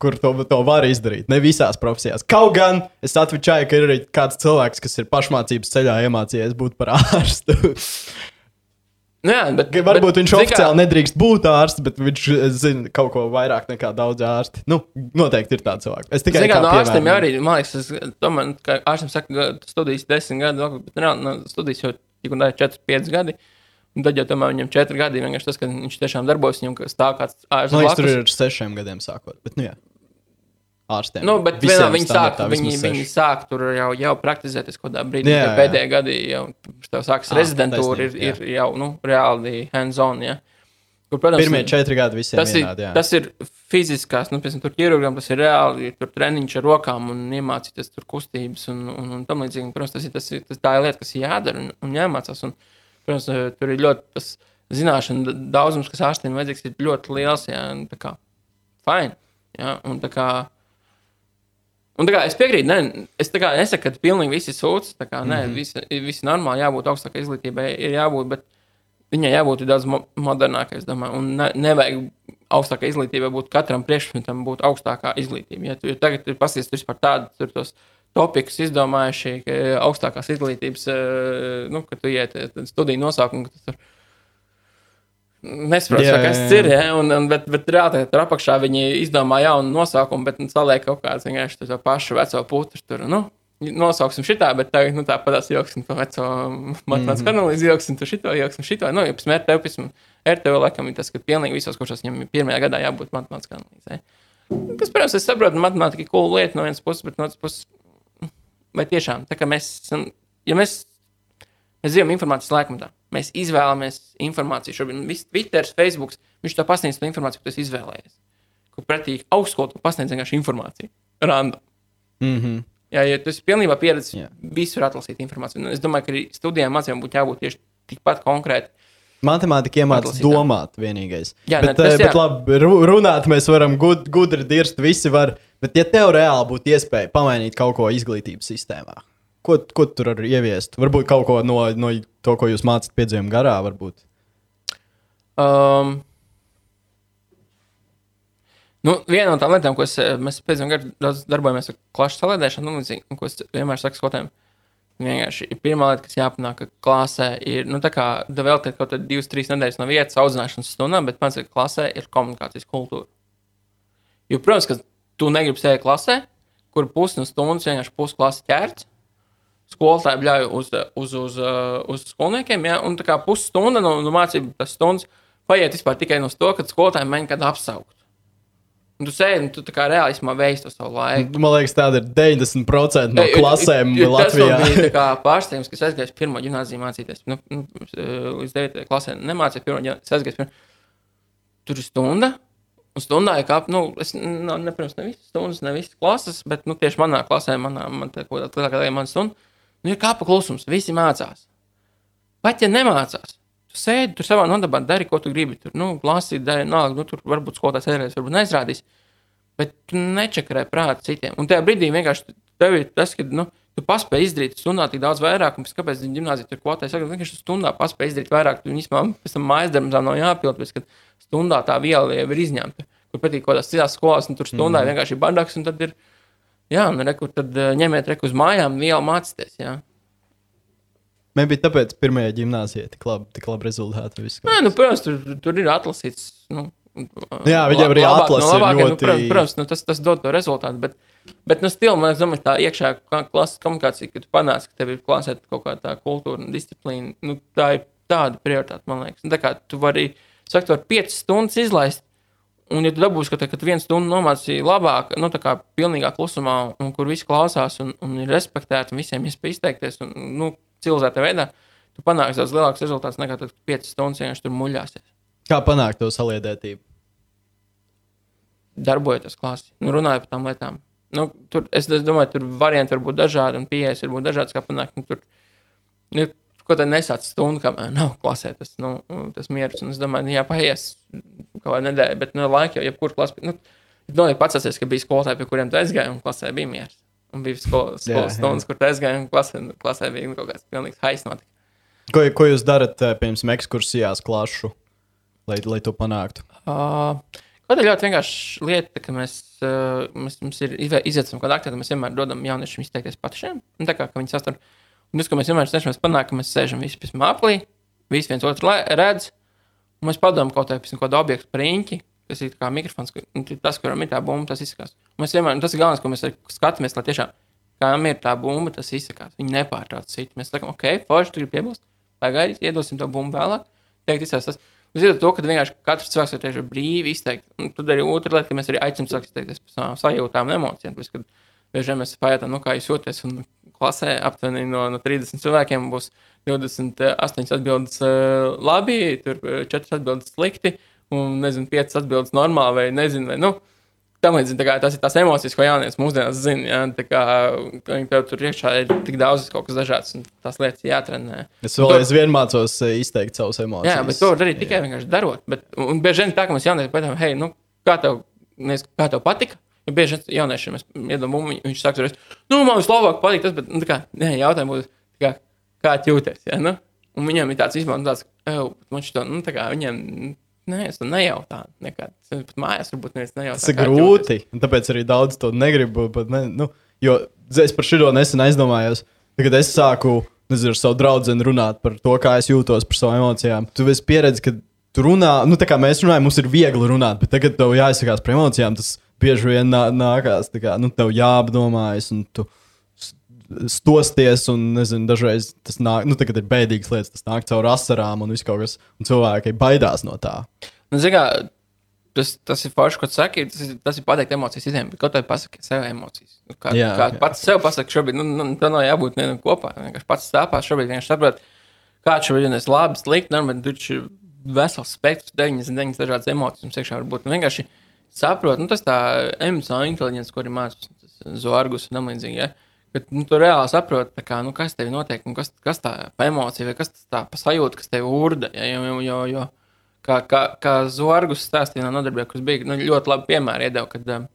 kur to, to var izdarīt. Ne visās profesijās. Kaut gan es atvičāju, ka ir arī kāds cilvēks, kas ir pašmācības ceļā iemācījies būt par ārstu. Nu, jā, bet, Varbūt bet, viņš zini kā, oficiāli nedrīkst būt ārsts, bet viņš zina kaut ko vairāk nekā daudz ārsti. Nu, noteikti ir tāds cilvēks. Es tikai kā no ārstiem arī, man liekas, es, tomēr, kā ārstiem saka, ka tu studijas desmit gadu, bet reāli no studijas jau tik un tā 4, 5 gadi. Un tad jau tomēr viņam 4 gadi vienkārši tas, ka viņš tiešām darbojas, viņam stāv kāds ārsts. Man liekas, tur ir sešiem gadiem sākot. Bet, nu, jā. Ārstiem. Nu, bet vienā viņi sāk, viņi, viņi sāk tur jau, jau praktizēties kaut kādā brīdī. Jā, Jā, jā. pēdējā gadā jau tev sākas Ā, rezidentūra, ir, taisnība, ir jau nu, reāli hands-on. Ja? Kur, protams, Pirmie četri gadi visiem tas ir, vienādi. jā. tas ir fiziskās, nu, piemēram, tur ķirurgam tas ir reāli, ir tur treniņš ar rokām un iemācīties tur kustības un, un, un tam līdzīgi. Protams, tas ir, tas ir tas, tā ir lieta, kas ir jādara un, un jāmācās. Un, protams, tur ir ļoti tas zināšanu daudzums, kas ārstiem vajadzīgs, ir ļoti liels. Jā, un tā kā fine. Jā, un tā kā Un kā es piekrītu, ne, es kā nesaku, ka pilnīgi visi sūdz. Kā nē, mm -hmm. visi, visi normāli jābūt augstākai izglītībai, ir jābūt, bet viņai jābūt daudz mo modernākai, es domāju. Un ne, nevajag augstākai izglītībai būt katram priekšmetam, būt augstākā izglītība. Ja tu ja tagad ir pasties vispār tādu, topikus izdomājuši, ka augstākās izglītības, eh, nu, ka tu iet eh, studiju nosaukumu, tu tur Nesaprotu, Jā, kas tas ir. Ja? Un, un, bet, bet reāli tur apakšā viņi izdomā jaunu nosaukumu, bet nu, saliek kaut kādu vienkārši to pašu veco putu. Tur, nu, nosauksim šitā, bet tagad nu, tāpat joksim to veco matemātikas Mhm. analīzi, joksim to šito, joksim šito. Nu, ja pēc mērķa RTO laikam ir tas, ka pilnīgi visos kursos viņam ir pirmajā gadā jābūt matemātiskā analīzē. Kas, protams, es saprotu, matemātika ir cool lieta no vienas puses, bet no otras puses, vai tiešām, tā kā mēs, ja mēs, mēs dzīvojam informācijas laikmatā, mēs izvēlamies informāciju. Šobrīd viss Twitter, Facebook, viņš to pasniedz to informāciju, ko tu izvēlējies. Kur pretī augstskola tu pasniedz vienkārši informāciju. Random. Mhm. Jā, ja tu esi pilnībā pieredzējis, Jā. visur atlasīt informāciju. Un Es domāju, ka arī studijām mācībām būtu jābūt tieši tikpat konkrēti. Matemātika iemācās domāt vienīgais. Jā, bet, ne, tas eh, bet jā. labi, ru- runāt mēs varam gud, gudri dirst, visi var. Bet, ja tev reāli būtu iespēja pamainīt kaut ko izglītības sistēmā, ko, ko tu tur var ieviest? Varbūt kaut ko no, no to, ko jūs mācāt piedzīvuma garā, varbūt. Um, nu, viena no tām lietām, ko es, mēs tam daudz darbojamies ar klašu salēdēšanu, nu, un ko es vienmēr saku skolotājiem. Vienkārši ir pirmā lieta, kas jāpanāk, ka klasē ir, nu, tā kā te kaut kādā divas, trīs nedēļas no vietas audzināšanas stundām, bet pats, ka klasē ir komunikācijas kultūra. Jo, protams, ka tu negribi sēdēt klasē, kur pusi no stundas vienkārši pusklasi ķērts. Skolotāji bļauj uz, uz, uz, uh, uz skolniekiem, ja, un tā kā pusstunda no, no mācību tas stundas paiet vispār tikai no to, ka skolotāji mēģina kādu apsaukt. Un tu sēdi, un tu tā kā reālismā veids to savu laiku. Man liekas, tāda ir 90% no Ei, klasēm jo- jo Tas Latvijā. man bija tā kā pārsteigums, ka es aizgāju pirmo gimnāziju mācīties. Nu, nu, līdz 9. klasē nemācīju pirmo gimnāziju. Tur ir stunda. Un stundā ir kā, nu, es, nu, ne, visas stundas, ne visas klases, bet, nu, tieši manā klasē, manā, man tā kā lielākā daļa manas stundas, nu, ir kāpa klusums, visi mācās. Pat ja nemācās, tu sēdi tur savā nodabā, dari, ko tu gribi. Tur, nu, lasīt, dari, nāk, nu, tur varbūt skolotājs ērēs, varbūt neizrādīs. Bet tu nečakarē prātu citiem. Un tajā brīdī vienkārši tev ir tas, ka nu, tu paspēji izdarīt stundā tik daudz vairāk, un pēc kāpēc viņa gimnāzija tur kvotē. Es saku, vienkārši stundā paspēji izdarīt vairāk, un īstenībā pēc tam mājas darbs nav jāpild, pēc kad stundā tā viela jau ir izņemta. Kur patīk kaut kādās citās skolās, un tur stundā mm. vienkārši ir bandaks, un tad ir, jā, un reku, tad eh, ņemiet reku uz mājām, vielu mācīties, jā. Man bija tāpēc pirmajā gimnāzijā tik labi, tik labi rezultāti. Nē, nu, protams, tur, tur ir atlasīts. Nu, Jā, viņam arī atlase ir labākie, ļoti- Nu, protams, protams nu, tas, tas dod to rezultātu. Bet, bet nu, stila, man liekas, tā iekšā klases komunikācija, ka tu panāc, ka tev ir klasē kaut kāda tā kultūra un disciplīna. Nu, tā ir tāda prioritāte, man liekas. Tā kā tu vari, sakt, var 5 stundas izlaist. Un, ja tu dabūsi, ka, te, ka tu vienu stundu nomācīji labāk, nu, tā kā pilnīgā klusumā, un kur visi klausās un, un ir respektēti, un visiem iespēja izteikties, un, nu, civilizētā veidā, tu panāksi daudz lielāks rezultāts nekā tad 5 stundas vienkārši tur muļāsies. Kā panākt to saliedētību? darbojoties klasē, nu, runājot par tām lietām. Nu, tur, es, es domāju, tur varianti var būt dažādi, un pieejas var būt dažādas, kā panākt. Nu, tur, nu, ko tad nesāc stundu, kamēr nav klasē tas, nu, tas miers. Un es domāju, nu, jā, paies kaut kāda nedēļa, bet no laika jau jebkur klasē. Nu, Noteikti pats atceries, ka bija skolotāji, pie kuriem tu aizgāji, un klasē bija miers. Un bija skolas, Jā, skolas jā. stundas, kur tu aizgāji, un klasē, klasē bija kaut kāds pilnīgs hais notika. Ko, ko jūs darat, piemēram, ekskursijās klašu, lai, lai to panāktu? Uh, kā ļoti vienkārši lieta, ka mēs, uh, mēs mums ir izaicinājums, kāda aktivitāte mēs vienmēr dodam jauniešiem izteikties pašiem. Tā kā viņi sastāv. Tas, ko mēs vienmēr cenšamies panākt, ka mēs sēžam visi pie māplī, visi viens otru redz, un mēs padomājam kaut kādā kādu objektu priņķi, kas ir kā mikrofons, un tas, kuram ir tā bumba, tas izskatās. Un Mēs vienmēr, tas ir galvenais, ko mēs skatāmies, lai tiešām, kam ir tā bumba, tas izsakās. Viņi nepārtrauc citu. Mēs sakām, ok, forši, tu gribi piebilst, pagaidi, iedosim to bumbu vēlāk. Teikt, izsakās tas. Jūs zināt, to, ka vienkārši katrs cilvēks var tieši brīvi izteikt. Un tad arī otra lieta, ka mēs arī aicinām cilvēkus izteikties par savām sajūtām un emocijām. Tāpēc, kad bieži vien mēs pajautām, nu, kā jūs jūtaties, un klasē aptuveni no, no 30 cilvēkiem būs 28 atbildes uh, labi, tur 4 atbildes slikti, un nezinu, 5 atbildes normāli, vai nezinu, vai nu. Tam līdzīgi tā tas ir tās emocijas, ko jaunietis mūsdienās zina. Ja? Tā kā viņi tev tur iekšā ir tik daudz kaut kas dažāds, un tās lietas jātrenē. Es vēl aizvien mācos eh, izteikt savus emocijas. Jā, bet to var darīt tikai vienkārši darot. Bet, un bieži vien tā, ka mēs jauniešiem pateicām, hei, nu, kā tev, nes, kā tev patika? Jo bieži vien jauniešiem mēs iedomājam, viņš, saka, nu, man vislabāk patīk tas, bet, nu, tā kā, nē, jautājums būs, kā, kā jūties, ja, nu? Un viņam ir tāds izmaiņas, tāds, man šito, nu, tā kā, viņiem, nē, es to nejautāju, nekad, pat mājās varbūt neviens nejautā. Tas ir grūti. un Tāpēc arī daudz to negribu. Bet ne, nu, jo es par šo nesen aizdomājos. Kad es sāku nezinu, ar savu draugu runāt par to, kā es jūtos par savām emocijām, tu esi pieredzējis, ka tu runā, nu, tā kā mēs runājam, mums ir viegli runāt, bet tagad tev jāizsakās par emocijām. Tas bieži vien nā, nākās, kā nu, tev jāapdomājas. un tu s- Stosties, un nezinu, dažreiz tas nāk, nu, tagad ir bēdīgas lietas, tas nāk caur asarām un viss kaut kas, un cilvēki baidās no tā. Nu, zini kā, tas, tas ir forši, ko tu saki. Tas ir, tas ir pateikt emocijas citiem, bet kaut kā pasakot sev emocijas. Nu, Kā, Jā, kā jā. pats sev pasakot, šobrīd, nu, nu tā nav jābūt vienam kopā. Vienkārši pats stāvās šobrīd, vienkārši saprot, kāds šobrīd ir labi, slikti, normāli, tur ir vesels spektrs, 99 dažādas emocijas mums iekšā var būt. Un vienkārši saprot, nu, tas tā emocionāla inteligence, ko arī mācās Zorgus un tam līdzīgi. Ja? Bet, nu, tu reāli saproti, tā kā, nu, kas tev notiek, un kas, kas tā pa emocija, vai kas tas tā pa sajūta, kas tev urda. Ja? Jo, jo, jo, jo, kā, kā, kā Zorgus stāstīja no nodarbības, kas bija nu, ļoti labi piemēri, iedeva, kad uh,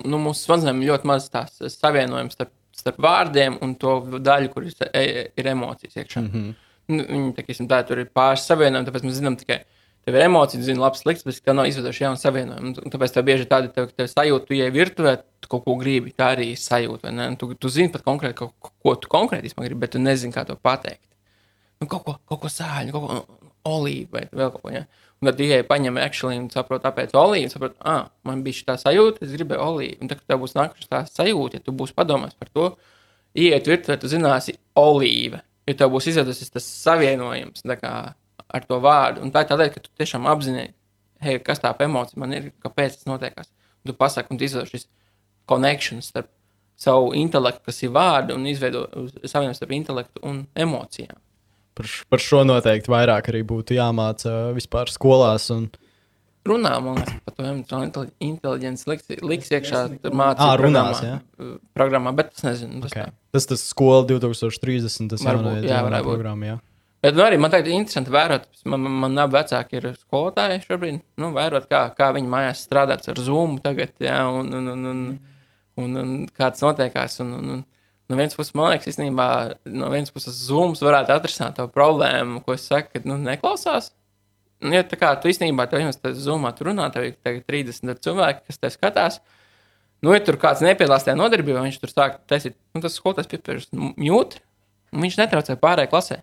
nu, mūsu smadzenēm ir ļoti maz tās savienojums starp, starp vārdiem un to daļu, kur ir, e- ir emocijas iekšā. Mm -hmm. nu, viņi, teiksim, tā, tur ir pāris savienojumi, tāpēc mēs zinām tikai. Tev ir emocijas, zina, labs, slikts, bet tev nav izveidojuši jaunu savienojumu. Tāpēc tev bieži ir tāda tev, tev sajūta, tu ej virtuvē, tu kaut ko gribi. Tā arī ir sajūta. Tu, tu zini pat konkrēti, ko, ko tu konkrēti gribi, bet tu nezini, kā to pateikt nu, kaut ko, kaut ko sāļu, kaut ko nu, olīvu vai vēl kaut ko. Ja? Un tad tikai paņem akšlī un saprot, kāpēc olīvu. Saprot, ah, man bija šī sajūta, es gribēju olīvu. Un tad, kad tev būs nākušas tā sajūta, ja tu būsi padomājis par to, iet virtuvē, tu zināsi olīva. Jo tev būs izveidojies tas savienojums ar to vārdu. Un tā ir tādēļ, ka tu tiešām apzinājies, hei, kas tā emocija man ir, kāpēc tas notiekās. Tu pasaki, un tu izveido šis konekšņus starp savu intelektu, kas ir vārdi, un izveido savienojumu starp intelektu un emocijām. Par, par šo noteikti vairāk arī būtu jāmāca vispār skolās. Un, runā, man liekas, par to emocionālo inteli- inteligenci liks, liks iekšā tur mācību runās, programmā, uh, programmā, bet es nezinu. Tas okay. okay. Tas tas skola 2030. Tas Varbūt, jā, varētu būt. programma, jā. Bet nu, arī man ir interesanti vērot, man, man, man abi vecāki ir skolotāji šobrīd, nu, vērot, kā, kā viņi mājās strādāt ar Zoom tagad, jā, un, un, un, un, un, un kāds notiekās. Un, un, un, no vienas puses, man liekas, īstenībā, no vienas puses, Zooms varētu atrisināt to problēmu, ko es saku, ka, nu, neklausās. Nu, Ja tā kā tu īstenībā tev jau tādā zumā tur runā, tev ir tagad 30 ar cilvēki, kas te skatās. Nu, ja tur kāds nepiedalās tajā nodarbībā, viņš tur sāk taisīt, nu, tas skolotājs piepērš mute, un viņš netraucē pārējai klasē.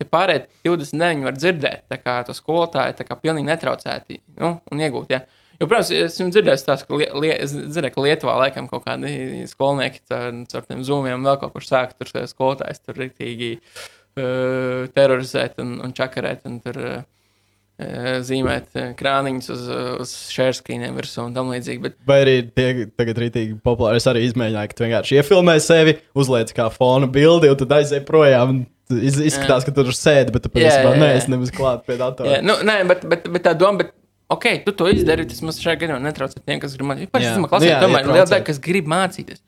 Ja pārējie 29 var dzirdēt, tā kā to skolotāju, tā kā pilnīgi netraucēti, nu, un iegūt, ja. Jo, protams, es esmu dzirdējis tās, ka, lie, lie, es dzirdēju, ka Lietuvā laikam kaut kādi skolnieki ar tiem zūmiem vēl kaut kur sāk tur skolotājs tur rīktīgi uh, terorizēt un, un čakarēt un tur uh, zīmēt eh, krāniņus uz, uz šērskrīniem virsū un tam līdzīgi. Bet, Vai arī tie tagad rītīgi populāri. Es arī izmēģināju, ka tu vienkārši iefilmē sevi, uzliec kā fona bildi, un tad aizej projām. Iz, izskatās, ka tu tur sēdi, bet tu patiesībā neesi nemaz klāt pie datora. jā, nu, nē, bet, bet, bet tā doma, bet, ok, tu to izdari, tas mums šajā gadījumā netraucē tiem, kas grib mācīties. Pēc tam klasē, tomēr ir liela daļa, kas grib mācīties.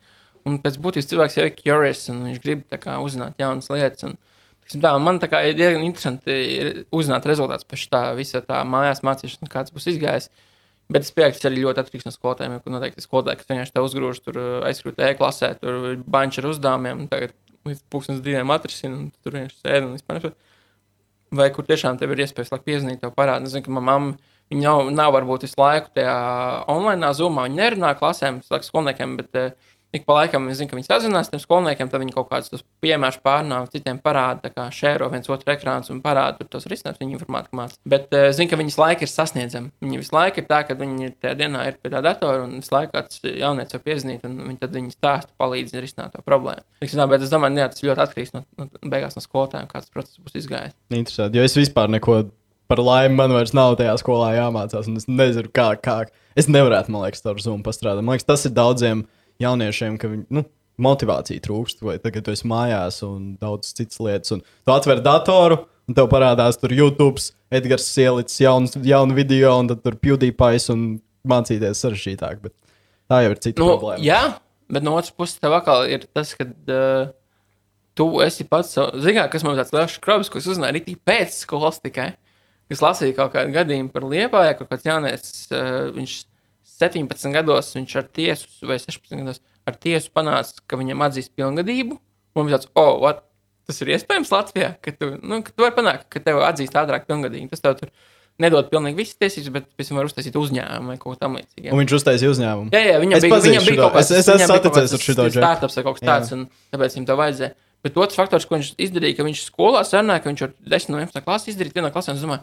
Un pēc būtības cilvēks jau ir curious, un viņš grib kā uzzināt jaunas lietas. Un, Tiksim Tā, man tā kā ir diezgan interesanti ir uzzināt rezultātus pēc tā visa tā mājās mācīšana, kāds būs izgājis. Bet es pieņemu, ka tas arī ļoti atkarīgs no skolotājiem. Jo noteikti skolotāji, kas vienkārši te uzgrūž, tur aizkrūt e-klasē, tur ir banķi ar uzdevumiem, un tagad līdz pusdienas diviem atrisina, un tur vienkārši sēž un vispār. Vai kur tiešām tev ir iespējas laikam piezīmēt, tev parādīt. Es zinu, ka manā mamma viņa nav, nav varbūt visu laiku tajā online zumā, viņa nerunā klasēm, slēgt skolniekiem, bet uh, ik pa laikam es zinu, ka viņi sazinās ar skolniekiem, tad viņi kaut kādus piemērus pārnāk, citiem parāda, kā šēro viens otru ekrāns un parāda tos risinājumus viņa informātika mācā. Bet uh, zinu, ka viņas laika ir sasniedzama. Viņi visu laiku ir tā, ka viņi ir tajā dienā ir pie tā datora un visu laiku kāds jaunietis var piezīmēt, un viņi tad viņi stāsta, palīdz risināt to problēmu. Tiksim Tā, bet es domāju, jā, tas ļoti atkarīgs no, no beigās no skolotājiem, kāds process būs izgājis. Interesanti, jo es vispār neko par laimi man vairs nav tajā skolā jāmācās. un Es nezinu, kā, kā. Es nevarētu, man liekas, ar Zoom pastrādāt. Man liekas, tas ir daudziem jauniešiem, ka viņi. Nu, Motivācija trūkst, vai tagad tu esi mājās un daudz citas lietas. Un tu atver datoru, un tev parādās tur YouTube, Edgars ielicis jaunu, jaunu video, un tad tur PewDiePie un mācīties sarežģītāk. Bet tā jau ir cita Nu, problēma. jā, bet no otras puses, tev atkal ir tas, ka uh, tu esi pats. Zinām, kas man tāds liels skrubs, ko es uzzināju arī pēc skolas tikai. Es lasīju kaut kādu gadījumu par Liepāju, ka kāds jaunietis, uh, viņš 17 gados, viņš ar tiesu, vai 16 gados, ar tiesu panāca, ka viņam atzīst pilngadību. Un viņš tāds, oh, what? tas ir iespējams Latvijā, ka tu, nu, ka tu vari panākt, ka tev atzīst ātrāk pilngadību. Tas tev tur nedod pilnīgi visas tiesības, bet pēc tam var uztaisīt uzņēmumu vai kaut ko tamlīdzīgu. Un viņš uztaisīja uzņēmumu. Jā, jā, viņam Es bija, viņam bija kaut kas Es- es esmu saticies ar džeku. startups vai kaut kas tāds, un tāpēc viņam to vajadzēja. Bet otrs faktors, ko viņš izdarīja, ka viņš skolā sarunāja, ka viņš ar 10 no 11 klasi izdarīja vienā klasē, un es domāju,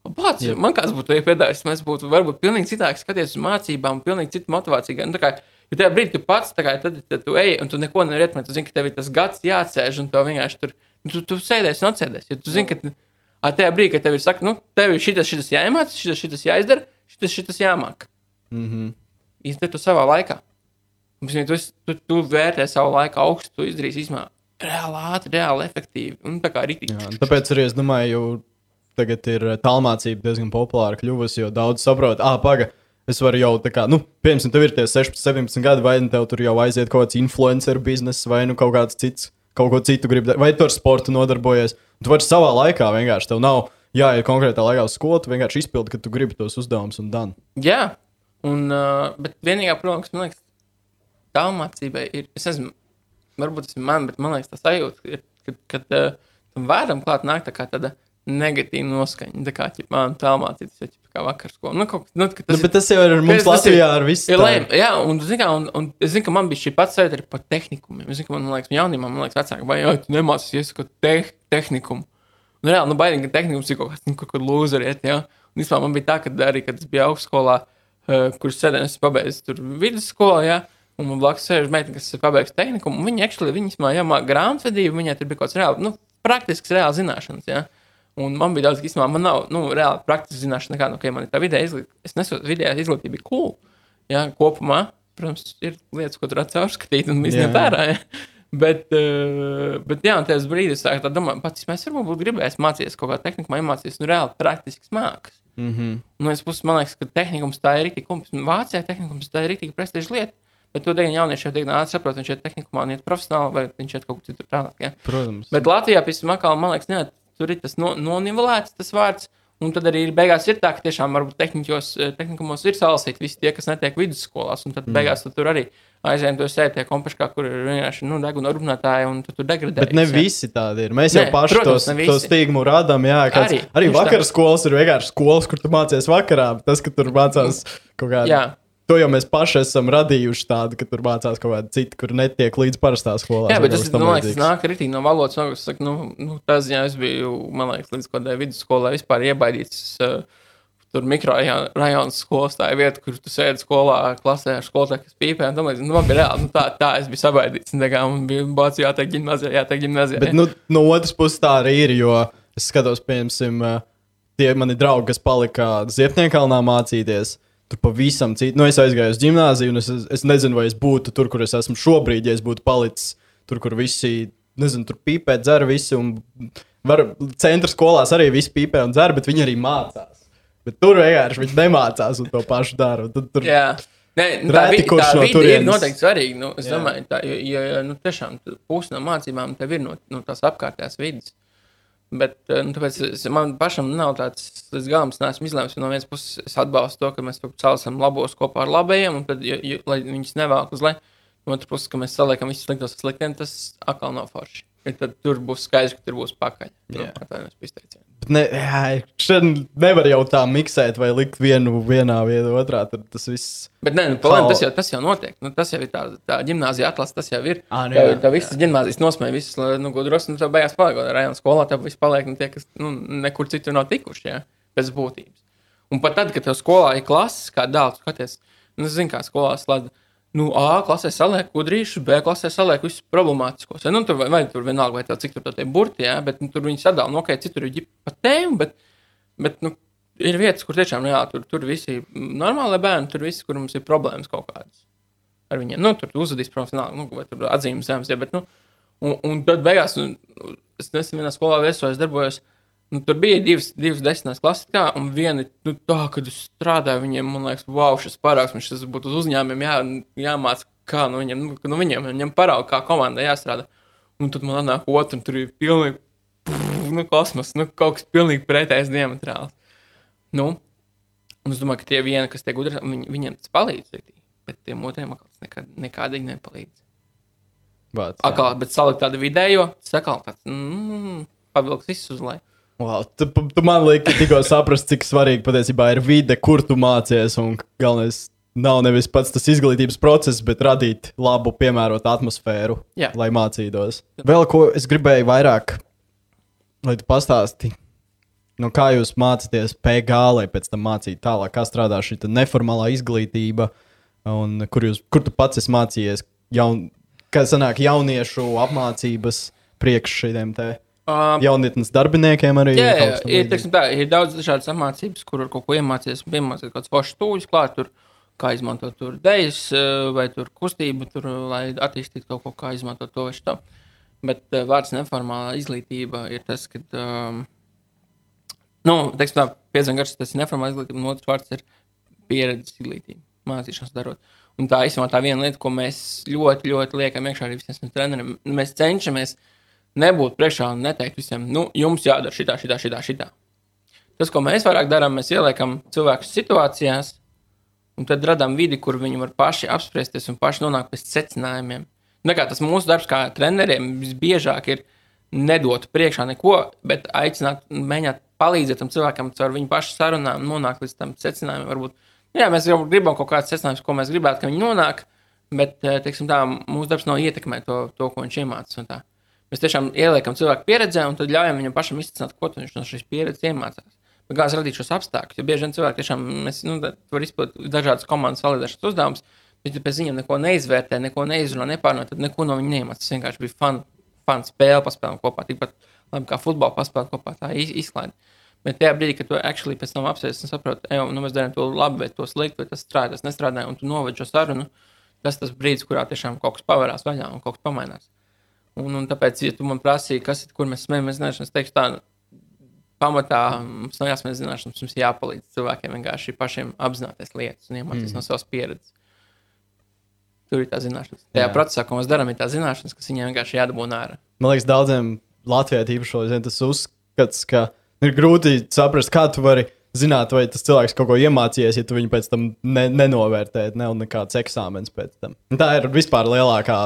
Pats, Jā. man kāds būtu piedāvājis, mēs būtu varbūt pilnīgi citādi skatīties uz mācībām, pilnīgi citu motivāciju. Nu, kā, jo tajā brīdī tu pats, kā, tad, tad tu ej, un tu neko nevari ietekmēt. Tu zini, ka tev ir tas gads jāatsēž, un tev vienkārši tur, nu, tu, tu sēdēsi un atsēdēsi. Jo tu zini, ka a, tajā brīdī, kad tev ir saka, nu, tev ir šitas, šitas jāiemācās, šitas, šitas jāizdara, šitas, šitas jāmāk. Mm -hmm. Izdari to savā laikā. Pēc tam, Tu, tu, tu vērtē savu laiku augstu, tu izdarīsi izmēru. Reāli ātri, reāli efektīvi. Un tā kā rītīgi. Jā, tāpēc arī es domāju, tagad ir eh, tālmācība diezgan populāra kļuvusi, jo daudz saprot, ah, paga. Es varu jau tā kā, nu, piemēram, tev ir tie 16, 17 gadi, vai nu tev tur jau aiziet kaut kāds influencer bizness, vai nu kaut kāds cits, kaut ko citu gribi, vai tu ar sportu nodarbojies. Tu vari savā laikā vienkārši, tev nav jāiet konkrētā laikā uz skolu, tu vienkārši izpildi, ka tu gribi tos uzdevumus un dan. Jā, un, uh, bet vienīgā problēma, kas man liekas, tālmācībai ir, es nezinu, varbūt tas ir man, bet man liekas, tas sajūta, ir, kad, kad uh, tam vārdam klāt nāk tā kā tāda negatīva noskaņa, tā kā, ja man tālmācības, jau ķipa kā vakar skolā. Nu, kaut, nu, Tas, tas nu, tas jau ir ar mums tas ir- Latvijā ar visu. Ir tā. lēm, jā, un, zin, kā, un, un es zinu, ka man bija šī pats sajūta arī par tehnikumiem. Es zinu, ka man, liekas, jaunībā, man liekas, vecāki, vai jau tu nemācīsies ko te tehnikumu. Nu, reāli, nu, baidīgi, ka tehnikums ir kaut kas, nu, kaut kur lūzeriet, jā. Un, vispār, man bija tā, ka arī, kad es biju augstskolā, uh, kur sēdēju, es pabeidzu tur vidusskolā, jā. Un man blakus sēž meitene, kas ir pabeigusi tehnikumu. un Viņa actually, viņas mājā jāmāk grāmatvedību, viņai tur bija kaut kāds reāli, nu, praktisks, reāli zināšanas, jā. Un man bija daudz, īstenībā man nav, nu, reāli praktiski zināšana nu, ka man ir tā vidēja izglītība. Es nesaprotu, vidējā izglītība ir cool. Jā, kopumā, protams, ir lietas, ko tur atcaurskatīt un izņemt. Jā. Bet, uh, bet, jā, un tajā brīdī es sāku domāt, pats mēs varbūt būtu gribējis mācīties kaut kādā tehnikā, iemācīties, nu, reāli praktisks mākslas. Mhm. Nu, es puses, man liekas, ka tehnikums tā ir rīktīgi, un Vācijā tehnikums tā ir rīktīgi prestiža lieta. Bet to dienu jaunieši jau diezgan ātri saprot, viņš ir tehnikumā, un iet profesionāli, vai viņš iet kaut kur citur tālāk. Jā. Protams. Bet Latvijā, piemēram, man liekas, ne, tur ir tas no, nonivelēts tas vārds. Un tad arī ir beigās ir tā, ka tiešām varbūt tehnikos, eh, tehnikumos ir salasīti visi tie, kas netiek vidusskolās. Un tad mm. beigās tu tur arī aizējām to sēdi tie kompaškā, kur ir vienkārši nu, deguna rūpnētāji un tu tur degradē. Bet ne visi tādi ir. Mēs jau Nē, paši protams, tos, ne to stigmu radām. Jā, kāds, Arī, arī, arī tieši tā. vakar skolas ir vienkārši skolas, kur tu mācies vakarā. Tas, ka tur mācās kaut kādā. To jau mēs paši esam radījuši tādu, ka tur mācās kaut kāda cita, kur netiek līdz parastā skolā. Jā, bet tas man liekas, nāk arī no valodas. No, saku, nu, nu, tas, jā, es biju, man liekas, līdz kādai vidusskolai vispār iebaidīts. Uh, Tur mikrorajona skolas tā ir vieta, kur tu sēdi skolā, klasē ar skolotāju, kas pīpē. tam līdzīgi. Nu, man bija reāli, nu, tā, tā es biju sabaidīts. tā kā Man bija bācis jāteikt gimnazijā, jāteikt gimnazijā. Bet nu, no otras puses tā arī ir, jo es skatos, piemēram, tie mani draugi, kas palika Ziepniekalnā mācīties. Tur pavisam citu. Nu, es aizgāju uz gimnāziju, un es, es nezinu, vai es būtu tur, kur es esmu šobrīd, ja es būtu palicis tur, kur visi, nezinu, tur pīpē, dzer visi. Un var, centra skolās arī visi pīpē un dzer, bet viņi arī mācās. Bet tur vienkārši viņi nemācās un to pašu dara. Tad, tur, Jā. Nē, nu, tā Reti vi- tā no vide ir turienes- noteikti svarīga. Nu, es Jā. domāju, jo nu, tiešām tu- pusi no mācībām tev ir no, no tās apkārtējās vidas. Bet eh, nu, tāpēc man pašam nav tāds līdz galam, es neesmu izlēmis. No vienas puses, es atbalstu to, ka mēs celsim labos kopā ar labajiem, un tad, ja, ja, lai viņus nevelk uz leju, no otras puses, ka mēs saliekam visus sliktos ar sliktiem, tas atkal nav forši. Ja tad tur būs skaidrs, ka tur būs pakaļ. Nu, Jā. Atvainojos par izteicienu. Bet Ne, šeit nevar jau tā miksēt vai likt vienu vienā, vienu otrā. Tad tas viss. Bet nē, nu, palēm, tas, jau, tas jau notiek. Nu, tas jau ir tā, tā ģimnāzija atlases, tas jau ir. Ā, nu tā, jā, tā visas ģimnāzijas nosmēja, visas nu, gudros, un tā beigās paliek. Rajonā skolā tev viss paliek, nu, tie, kas nu, nekur citur nav tikuši, jā, pēc būtības. Un pat tad, kad tev skolā ir klases, kā dēls, skaties, nu, zini, kā skolā slēdz. Nu, A klasē saliek gudrīšu, B klasē saliek visus problemātiskos. Nu, tur vai, vai tur vienalga, vai tev cik tur tie burti, jā, bet nu, tur viņi sadala, nu, ok, citur ir pa tēmu, bet, bet nu, ir vietas, kur tiešām, jā, tur, tur visi ir normāli bērni, tur visi, kur mums ir problēmas kaut kādas ar viņiem. Nu, tur uzvedīs profesionāli, nu, vai tur atzīmes zemes, ja, bet, nu, un, un tad beigās, nu, es nesen vienā skolā viesojos, darbojos, nu, tur bija divas, divas desmitās klases, kā, un viena, nu, tā, kad es strādāju, viņiem, man liekas, wow, šis parāks, man šis būtu uz uzņēmumiem jā, jāmāc, kā no viņiem, nu, no viņiem, viņiem parāda, kā komandai jāstrādā. Un tad man nāk otrs, un tur ir pilnīgi, pff, nu, kosmos, nu, kaut kas pilnīgi pretējs diametrāls. Nu, un es domāju, ka tie vieni, kas tie gudri, viņi, viņiem tas palīdz, bet tiem otriem tas nekad, nekādīgi nepalīdz. Jā. Atkal, bet salikt tādu vidējo, tas atkal tāds, mm, pavilks visus uz leju. Wow, tu, tu man liekas, tikko saprast, cik svarīgi patiesībā ir vide, kur tu mācies. Un galvenais nav nevis pats tas izglītības process, bet radīt labu, piemērotu atmosfēru, Jā. lai mācītos. Vēl ko es gribēju vairāk, lai tu pastāstītu. No kā jūs mācāties PG, lai pēc tam mācītu tālāk, kā strādā šī neformālā izglītība, un kur, jūs, kur tu pats esi mācījies, jaun, kā sanāk jauniešu apmācības priekš šiem te Um, jaunatnes darbiniekiem arī. Jā, jā, ir, teiksim, tā, ir daudz dažādas apmācības, kur kaut ko iemācīties. Kaut kāds foršs tūļus klāt, tur, kā izmantot tur dēļas vai tur kustību, tur, lai attīstītu kaut ko, kā izmantot to vai šo. Bet uh, vārds neformālā izglītība ir tas, ka, um, nu, teiksim, tā, pieciem gadus tas ir neformālā izglītība, un otrs vārds ir pieredzes izglītība, mācīšanās darot. Un tā īstenībā tā viena lieta, ko mēs ļoti, ļoti liekam iekšā arī visiem treneriem, mēs cenšamies nebūt priekšā un neteikt visiem, nu, jums jādara šitā, šitā, šitā, šitā. Tas, ko mēs vairāk darām, mēs ieliekam cilvēkus situācijās, un tad radām vidi, kur viņi var paši apspriesties un paši nonākt pie secinājumiem. Tā kā tas mūsu darbs, kā treneriem, visbiežāk ir nedot priekšā neko, bet aicināt, mēģināt palīdzēt tam cilvēkam caur viņu pašu sarunām, nonākt līdz tam secinājumam. Varbūt, jā, mēs gribam kaut kādas secinājumus, ko mēs gribētu, ka viņi nonāk, bet eh, tā, mūsu darbs nav ietekmēt to, to ko viņš iemācās. Mēs tiešām ieliekam cilvēku pieredzē, un tad ļaujam viņam pašam izsākt, ko viņš no šīs pieredzes iemācās. Bet kā radīt šos apstākļus? Jo bieži vien cilvēki tiešām mēs, nu, var izpildīt dažādas komandas validēšanas uzdevumus, bet, pēc viņiem neko neizvērtē, neko neizrunā, nepārnā, tad neko no viņiem neiemācās. Tas vienkārši bija fun, fun spēle, paspēlēt kopā. Tikpat labi kā futbolu paspēlēt kopā, tā iz- izklaide. Bet tajā brīdī, kad tu actually pēc tam apsēties un saproti, ej, nu, mēs darām to labi, vai to slikti, vai tas strādā, tas nestrādā, un tu noved šo sarunu, tas tas brīdis, kurā tiešām kaut kas pavērās vaļā un kaut kas pamainās. Un, un tāpēc, ja tu man prasīji, kas ir, kur mēs smējamies zināšanas, es teikšu tā, pamatā mums nav jāsmējas zināšanas, mums jāpalīdz cilvēkiem vienkārši pašiem apzināties lietas un iemācīties mm. no savas pieredzes. Tur ir tā zināšanas. Tajā Jā. procesā, ko mēs darām, ir tā zināšanas, kas viņiem vienkārši jādabū ārā. Man liekas, daudziem Latvijā īpaši zin, tas uzskats, ka ir grūti saprast, kā tu vari zināt, vai tas cilvēks kaut ko iemācījies, ja tu viņu pēc tam ne, nenovērtē, ne un nekāds eksāmens pēc tam. Tā ir vispār lielākā.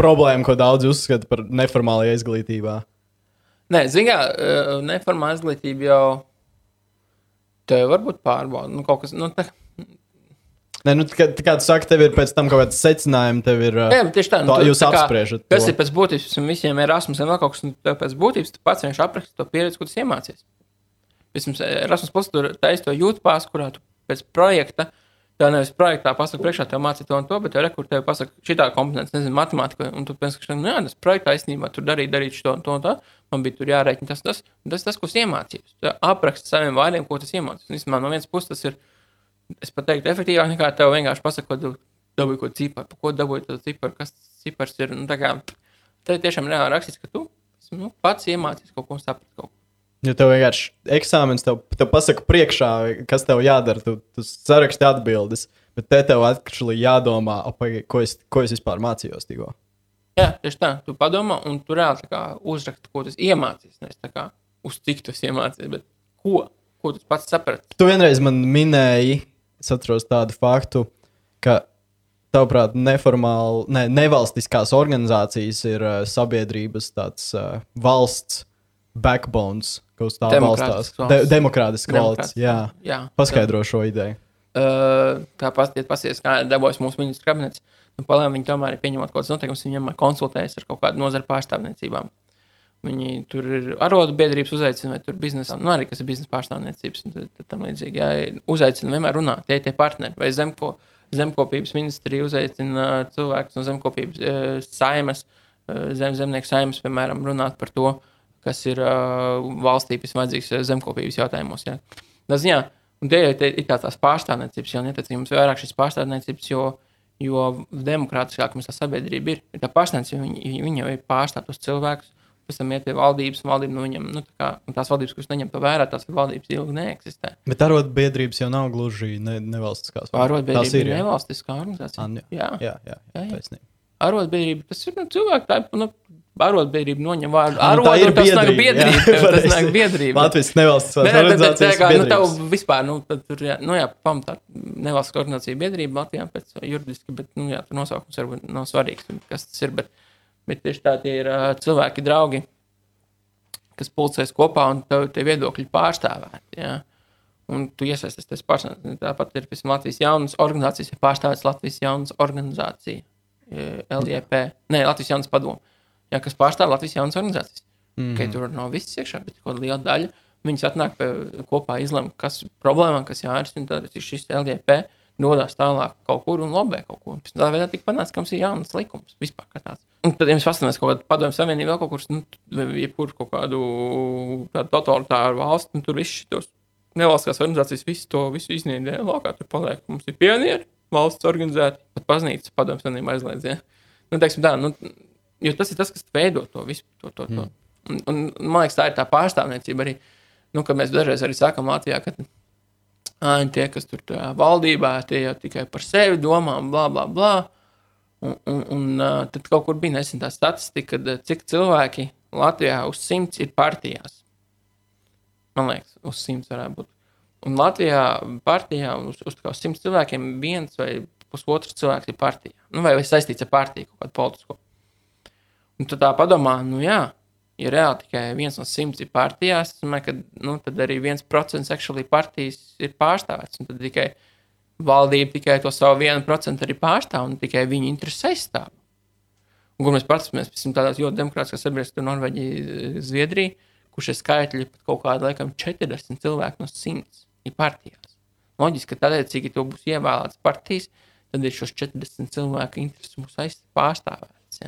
Problēma, ko daudzi uzskata par neformālajā izglītībā. Nē, zinām, neformāla izglītība jau te var būt pārbauda. Nu, kaut kas, nu, tā, Nē, nu, kā, kā tu saki, tev ir pēc tam kaut kāds secinājums, tev ir. Jā, bet tieši tā, nu, tā jūs tā kā- apspriežat. Kas to. ir pēc būtības, un visiem ir Erasmus, vai vēl kaut kas, un tev pēc būtības tu pats vienkārši apraksti to pieredzi, ko tu esi iemācījies. Pirms Erasmus plus tur taisa to jūtu pās, kurā tu pēc projekta, tev nevis projektā pasaka priekšā, tev mācīt to un to, bet tev rekur tev pasaka šitā kompetence, nezinu, matemātika, un tu pienski, ka, nu jā, tas projektā īstenībā tur darīt, darīt šo un to un to, man bija tur jārēķina tas, tas, tas, tas, ko es iemācījos. Tu apraksti saviem vārdiem, ko tas iemācījos. Un, īstenībā, no vienas puses tas ir, es pat teiktu, efektīvāk nekā tev vienkārši pasaka, ko dabūji, ko ciparu, pa ko dabūji to ciparu, kas cipars ir. Nu, tā kā, te tiešām reāli rakstīts, ka tu nu, pats iemācījies kaut ko un saprati kaut ko. Jo tev vienkārši eksāmenis tev, tev pasaka priekšā, kas tev jādara. Tu, tu saraksti atbildes, bet te tev atkal jādomā, opai, ko, es, ko es vispār mācījos tikko. Jā, tieši tā. Tu padomā, un tu reāli uzraksti, ko tu iemācījies. Nevis kā uz cik tu iemācījies, bet ko, ko tu pats saprati. Tu vienreiz man minēji, es atceros tādu faktu, ka tavuprāt, neformāli, ne, nevalstiskās organizācijas ir uh, sabiedrības tāds uh, valsts backbones, ka uz tā balstās. De, demokrātiski valsts. Jā. Jā. Paskaidro šo ideju. Uh, kā pastiet, pasies, kā darbojas mūsu ministrs kabinets. Nu, Palēm viņi tomēr ir pieņemot kaut kādas noteikumus, viņi vienmēr konsultējas ar kaut kādu nozaru pārstāvniecībām. Viņi tur ir arotbiedrības uzaicina, vai tur biznesa, nu arī kas ir biznesa pārstāvniecības, un tad, tad tam līdzīgi, jā, uzaicina vienmēr runāt, tie tie partneri, vai zemko, zemkopības ministrija uzaicina cilvēkus no zemkopības e, saimas, e, zem, zemnieku saimas, piemēram, runāt par to, kas ir uh, valstī visvajadzīgs zemkopības jautājumos. Jā. Tas, jā, un tie ir tā tās pārstāvniecības, jo neticīgi mums vairāk šīs pārstāvniecības, jo, jo demokrātiskāk mums tā sabiedrība ir. Ir tā pārstāvniecība, viņi, viņi jau ir pārstāv tos cilvēkus, pēc tam iet pie valdības, un valdība no viņiem, nu, tā kā, tās valdības, kuras neņem to vērā, tās valdības ilgi neeksistē. Bet arotbiedrības jau nav gluži ne, nevalstiskās. Tās Arotbiedrība ir. jā. nevalstiskā organizācija. An- Jā, Jā, jā, jā, Jā, jā. taisnība. arotbiedrība, tas ir nu, cilvēki, tā ir, nu, arotbiedrība noņem vārdu. Nu, ir un tas nāk biedrība, Tas nāk biedrība. Latvijas tā organizācijas. kā, nu, tev biedrības. vispār, nu, tad tur, jā, nu, jā, pamatā nevalstiskā organizācija biedrība Latvijā pēc juridiski, bet, nu, jā, tur nosaukums varbūt nav svarīgs, kas tas ir, bet, bet tieši tā tie ir cilvēki, draugi, kas pulcēs kopā un tev tie viedokļi pārstāvēti, jā. Un tu iesaisties tas pārstāvēt. Tāpat ir, piemēram, Latvijas jaunas organizācijas, ir pārstāvēts Latvijas jaunas organizācija, LJP, nē, Latvijas jaunas padomu, jā, kas pārstāv Latvijas jaunas organizācijas. Mm -hmm. Ka tur nav viss iekšā, bet kaut kāda liela daļa. Viņas atnāk pie, kopā, izlemj, kas ir problēma, kas jārisina. Tad šis LDP dodas tālāk kaut kur un lobē kaut ko. Pēc Tā veidā tika panākts, ka mums ir jauns likums vispār. Un tad, ja mēs paskatāmies kaut kādu padomju savienību, vēl kaut kur, nu, vai jebkur kaut kādu totalitāru valstu, nu, tur viss šitos nevalstiskās organizācijas visu to visu iznīdē laukā. Tur paliek, mums ir pionieri, valsts organizēti, pat baznīcas padomju savienība aizliedz. Ja? Nu, teiksim tā, nu, jo tas ir tas, kas veido to visu. To, to, to. Mm. Un, un, man liekas, tā ir tā pārstāvniecība arī. Nu, mēs dažreiz arī sakām Latvijā, ka tie, kas tur valdībā, tie jau tikai par sevi domā, bla, bla, bla. Un, un, un tad kaut kur bija nesen tā statistika, kad cik cilvēki Latvijā uz simts ir partijās. Man liekas, uz simts varētu būt. Un Latvijā partijā uz, uz simts cilvēkiem viens vai pusotrs cilvēks ir partijā. Nu, vai, vai saistīts ar partiju kaut kādu politisko. Un tu tā padomā, nu jā, ja reāli tikai viens no simts ir partijās, domāju, ka nu, tad arī viens procents actually partijas ir pārstāvēts. Tad tikai valdība tikai to savu vienu procentu arī pārstāv un tikai viņu intereses aizstāv. Un, kur mēs paskatāmies, piemēram, tādās ļoti demokrātiskās sabiedrībās, tur Norvēģija, Zviedrija, kur šie skaitļi pat kaut kādi, laikam, 40 cilvēki no 100 ir partijās. Loģiski, ka tādēļ, ja būs ievēlēts partijas, tad ir šos 40 cilvēku intereses mums aizstāv pārstāvēts.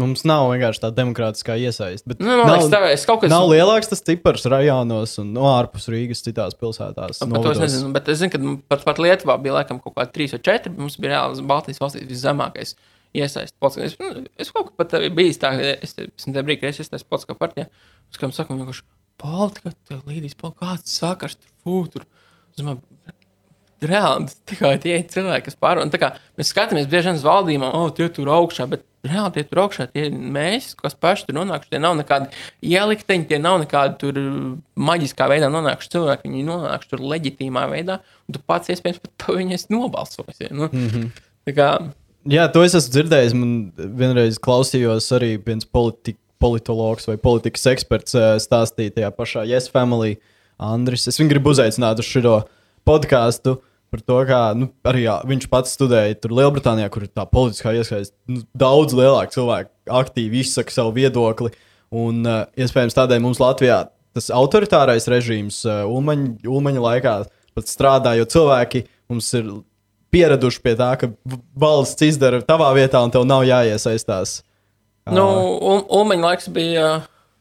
Mums nav vienkārši tā demokrātiskā iesaiste. bet Nu, man liekas, tā es kaut kas Nav lielāks tas cipars rajonos un no ārpus Rīgas citās pilsētās. Nu, to es nezinu, bet es zinu, ka nu, pat, pat Lietuvā bija laikam kaut kādi trīs vai četri. Mums bija reāli Baltijas valstīs viszemākais iesaistīts. Es, nu, es kaut kā pat biju tā, ka es tajā brīdī, kad es iestājos politiskā partijā, es kādam saku, vienkārši politika, tev līdīs, pol- kāds sakars tur fūtur. Reāli tikai tie cilvēki, kas kā Mēs skatāmies bieži vien uz valdībām, oh, tie tur augšā, bet reāli tie tur augšā, tie mēs, kas paši tur nonākuši. Tie nav nekādi ielikteņi, tie nav nekādi tur maģiskā veidā nonākuši cilvēki. Viņi nonākuši tur leģitīmā veidā, un tu pats iespējams pat par viņu esi nobalsojis. Ja? Nu, mm -hmm. Kā Jā, to es esmu dzirdējis. Man vienreiz klausījos arī viens politi politologs vai politikas eksperts eh, stāstīja tajā pašā Yes Family. Andris, es viņu gribu uzaicināt uz šo podkāstu par to, kā nu, arī jā, viņš pats studēja tur Lielbritānijā, kur ir tā politiskā iesaiste. Nu, daudz lielāka cilvēka aktīvi izsaka savu viedokli. Un uh, iespējams tādēļ mums Latvijā tas autoritārais režīms uh, Ulmaņa, Ulmaņa laikā pat strādā, jo cilvēki mums ir pieraduši pie tā, ka valsts izdara tavā vietā un tev nav jāiesaistās. Nu, un, Ulmaņa laiks bija.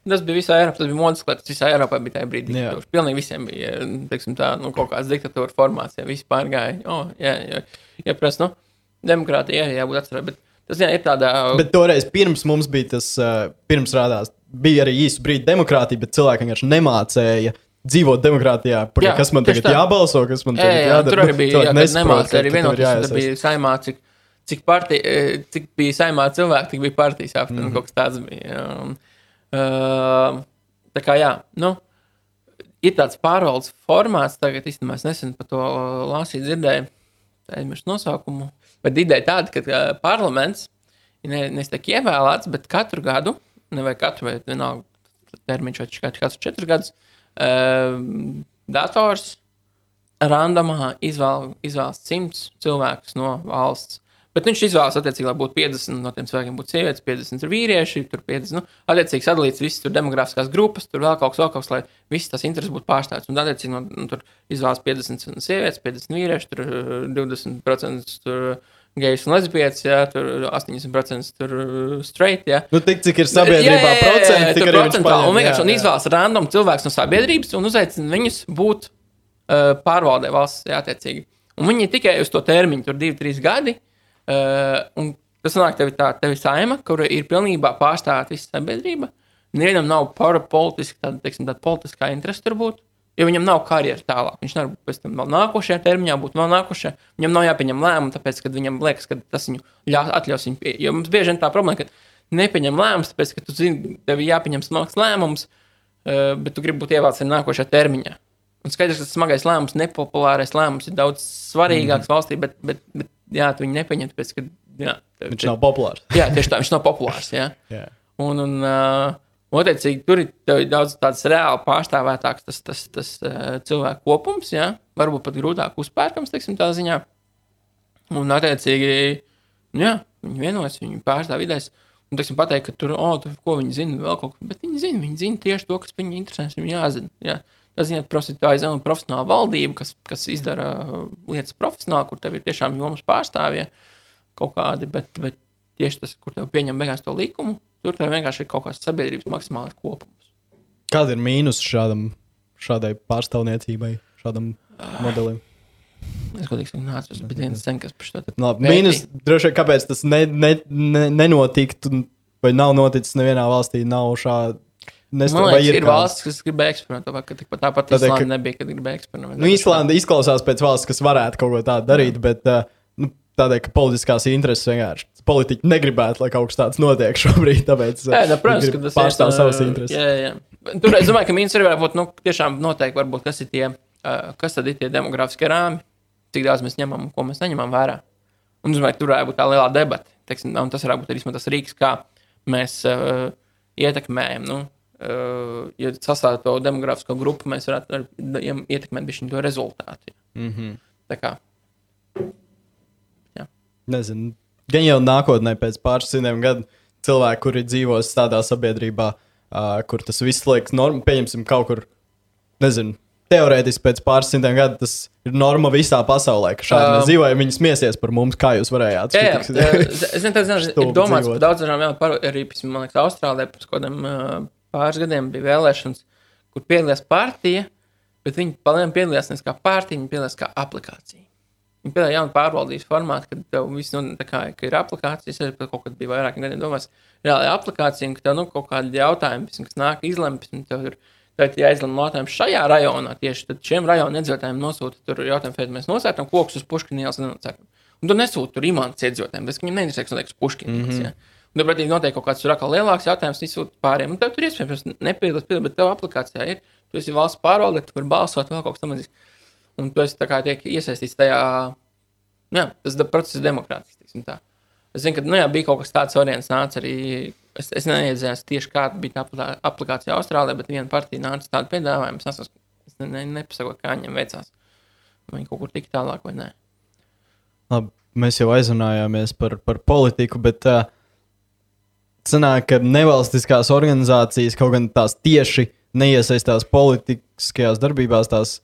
Tas bija visā Eiropā, tas bija klāts. Visā Eiropā bija tajā brīdī. Jā. diktatūras. Pilnīgi visiem bija teiksim, tā, nu, kaut kāda diktatūra formācija. Visi pārgāja. Oh, jā, jā, jā prasa, nu, demokrātija jā, jābūt atcerētai. Bet tas jā, ir tādā. Bet toreiz pirms mums bija tas, pirms rādās, bija arī īsu brīdi demokrātija, bet cilvēki vienkārši nemācēja. Dzīvot demokrātijā, par Jā, kas man tagad tā. jābalso, kas man Jā, tagad jā, jādara. tur arī bija jā, nemācīja, arī vienoties, tur bija saimā, cik, cik, partij, eh, cik bija saimā cilvēki, tik bija partijas aptuveni. Mm -hmm. Kaut kas tāds bija. Jā. Uh, tā kā jā, nu, ir tāds pārvaldes formāts, tagad īstenībā es nesen par to lasīju, dzirdēju, aizmirsu nosaukumu. Bet ideja tāda, ka parlaments ne, nestiek ievēlēts, bet katru gadu, vai katru, vai vienalga termiņš, vai katru, katru četrus gadus, uh, dators randomā izvēl, izvēlas simts cilvēkus no valsts. Bet viņš izvēlas, attiecīgi, lai būtu 50 no tiem cilvēkiem, būtu sievietes, 50 ir vīrieši, tur 50, nu, attiecīgi sadalīts visas tur demografiskās grupas, tur vēl kaut kas, vēl kaut kas, lai visas tās intereses būtu pārstāvētas. Un, attiecīgi, no, nu, tur izvēlas 50 sievietes, 50 vīrieši, tur eh, 20% tur gejs un lesbietes, jā, tur 80% tur eh, straight, jā. Nu, tik cik ir sabiedrībā procenti, tik arī viņš procentuāli. paņem, Un vienkārši jā, jā. izvēlas random cilvēks no sabiedrības un uzaicina viņus būt uh, pārvaldē valsts, jā, attiecīgi. Un viņi tikai uz to termiņu, tur divi, trīs gadi. Uh, un tas nāk, tev ir tā, tev ir saima, kura ir pilnībā pārstāvēta visa sabiedrība. Nevienam nav parapolitiski, tāda, teiksim, tāda politiskā interese tur būt. Jo viņam nav karjeras tālāk. Viņš nevar pēc tam vēl nākošajā termiņā būt vēl nākošajā. Viņam nav jāpieņem lēmumu, tāpēc, ka viņam liekas, ka tas viņu ļā, atļaus viņu. Pie... Jo mums bieži vien tā problēma, ka nepieņem lēmumus, tāpēc, ka tu zini, tev ir jāpieņem smags lēmums, uh, bet tu gribi būt arī nākošajā termiņā. Un skaidrs, ka tas smagais lēmums, nepopulārais lēmums ir daudz svarīgāks mm. valstī, bet, bet, bet jā, tu viņu nepieņem, tāpēc, ka jā, tev, Viņš nav populārs. jā, tieši tā, viņš nav populārs. Jā. Jā. Un, un uh, attiecīgi, tur ir daudz tāds reāli pārstāvētāks tas, tas, tas uh, cilvēku kopums, jā, varbūt pat grūtāk uzpērkams, teiksim, tā ziņā. Un, attiecīgi, nu, jā, viņi vienojas, viņi pārstāv idejas. Un, teiksim, pateikt, ka tur, oh, tur, ko viņi zina, vēl kaut ko. Bet viņi zina, viņi zina tieši to, kas viņiem interesē, viņiem jāzina. Jā. Tas ir profesionāla, profesionāla valdība, kas, kas izdara uh, lietas profesionāli, kur tev ir tiešām jomas pārstāvja kaut kādi, bet, bet tieši tas, kur tev pieņem beigās to likumu, tur tev vienkārši ir kaut kāds sabiedrības maksimālais kopums. Kāda ir mīnus šādam, šādai pārstāvniecībai, šādam modelim? Es godīgi tas bija viens sen, kas par Labi, pētīja. mīnus, droši vien, kāpēc tas ne, ne, ne, nenotiktu, vai nav noticis nevienā valstī, nav šāda. Nes, Man liekas, ir, ir valsts, kas gribēja eksperimentēt, vai tāpat tāpat Tādēļ, Islanda ka- nebija, kad gribēja eksperimentēt. Nu, Īslanda izklausās pēc valsts, kas varētu kaut ko tādu darīt, bet uh, nu, tādēļ, ka politiskās intereses vienkārši politiķi negribētu, lai kaut kas tāds notiek šobrīd. Tāpēc, uh, Jā, jā, protams, viņi ka tas pārstāv savas intereses. Jā, jā. Tur es domāju, ka mīnus arī varētu būt, nu, tiešām noteikti, varbūt, kas ir tie, ā, kas tad ir tie demografiskie rāmi, cik daudz mēs ņemam un ko mēs neņemam vērā. Un domāju, ka tur varētu būt tā lielā debata. Teiksim, un tas varētu būt arī tas rīks, kā mēs uh, ietekmējam. Nu, uh, ja sastāvdaļā to demografisko grupu, mēs varētu ietekmēt to rezultātu. Mm -hmm. Tā kā Nezinu, gan jau nākotnē, pēc pāris simtiem gadu, cilvēki, kuri dzīvos tādā sabiedrībā, uh, kur tas viss liekas norma, pieņemsim kaut kur, nezinu. Teorētiski pēc pāris simtiem gadu tas ir norma visā pasaulē, ka šādi Um, mēs dzīvojam. Viņi smiesies par mums, kā jūs varējāt. Jā, jā. Es nezinu, tas ir domāts par daudzām lietām. Par, arī, piemēram, Austrālijā pirms kaut kādiem uh, pāris gadiem bija vēlēšanas, kur piedalījās partija, bet viņi palēnām piedalījās nevis kā partija, viņi piedalījās kā aplikācija. Viņi piedalījās jaunu pārvaldības formātu, kad tev viss nu, tā kā ka ir aplikācijas, arī par kaut kad bija vairākiem gadiem domās, reāli aplikācija, ka tev nu, kaut kādi jautājumi, kas nāk izlemt, un tev ir Tad, ja aizlemj jautājumu šajā rajonā, tieši tad šiem rajonu iedzīvotājiem nosūta tur jautājumu, vai mēs nosētam kokus uz puškinu ielas. nenocērtam. Un tur nesūta tur imants iedzīvotājiem, bet viņiem neinteresē, kas puškinu ielas. Mm -hmm. Un tur pretī notiek kaut kāds atkal lielāks jautājums, izsūta pāriem. Un tev tur iespējams nepiedalās, piedalās, bet tev aplikācijā ir. Tu esi valsts pārvalde, tu vari balsot vēl kaut kas tamlīdzīgs. Un tu esi kā iesaistīts tajā, jā, tas process ir demokrātisks. Es zinu, ka nu, jā, bija kaut kas tāds variants, nāca arī. Es, es neiedzēru tieši kāda bija tā aplikā- aplikācija Austrālijā, bet viena partija nāca tādu piedāvājumu. Es, nesas, es ne, ne, nepasakoju, kā viņam veicās. Viņi kaut kur tik tālāk vai nē. Labi, mēs jau aizrunājāmies par, par politiku, bet uh, sanāk, ka nevalstiskās organizācijas kaut gan tās tieši neiesaistās politiskajās darbībās, tās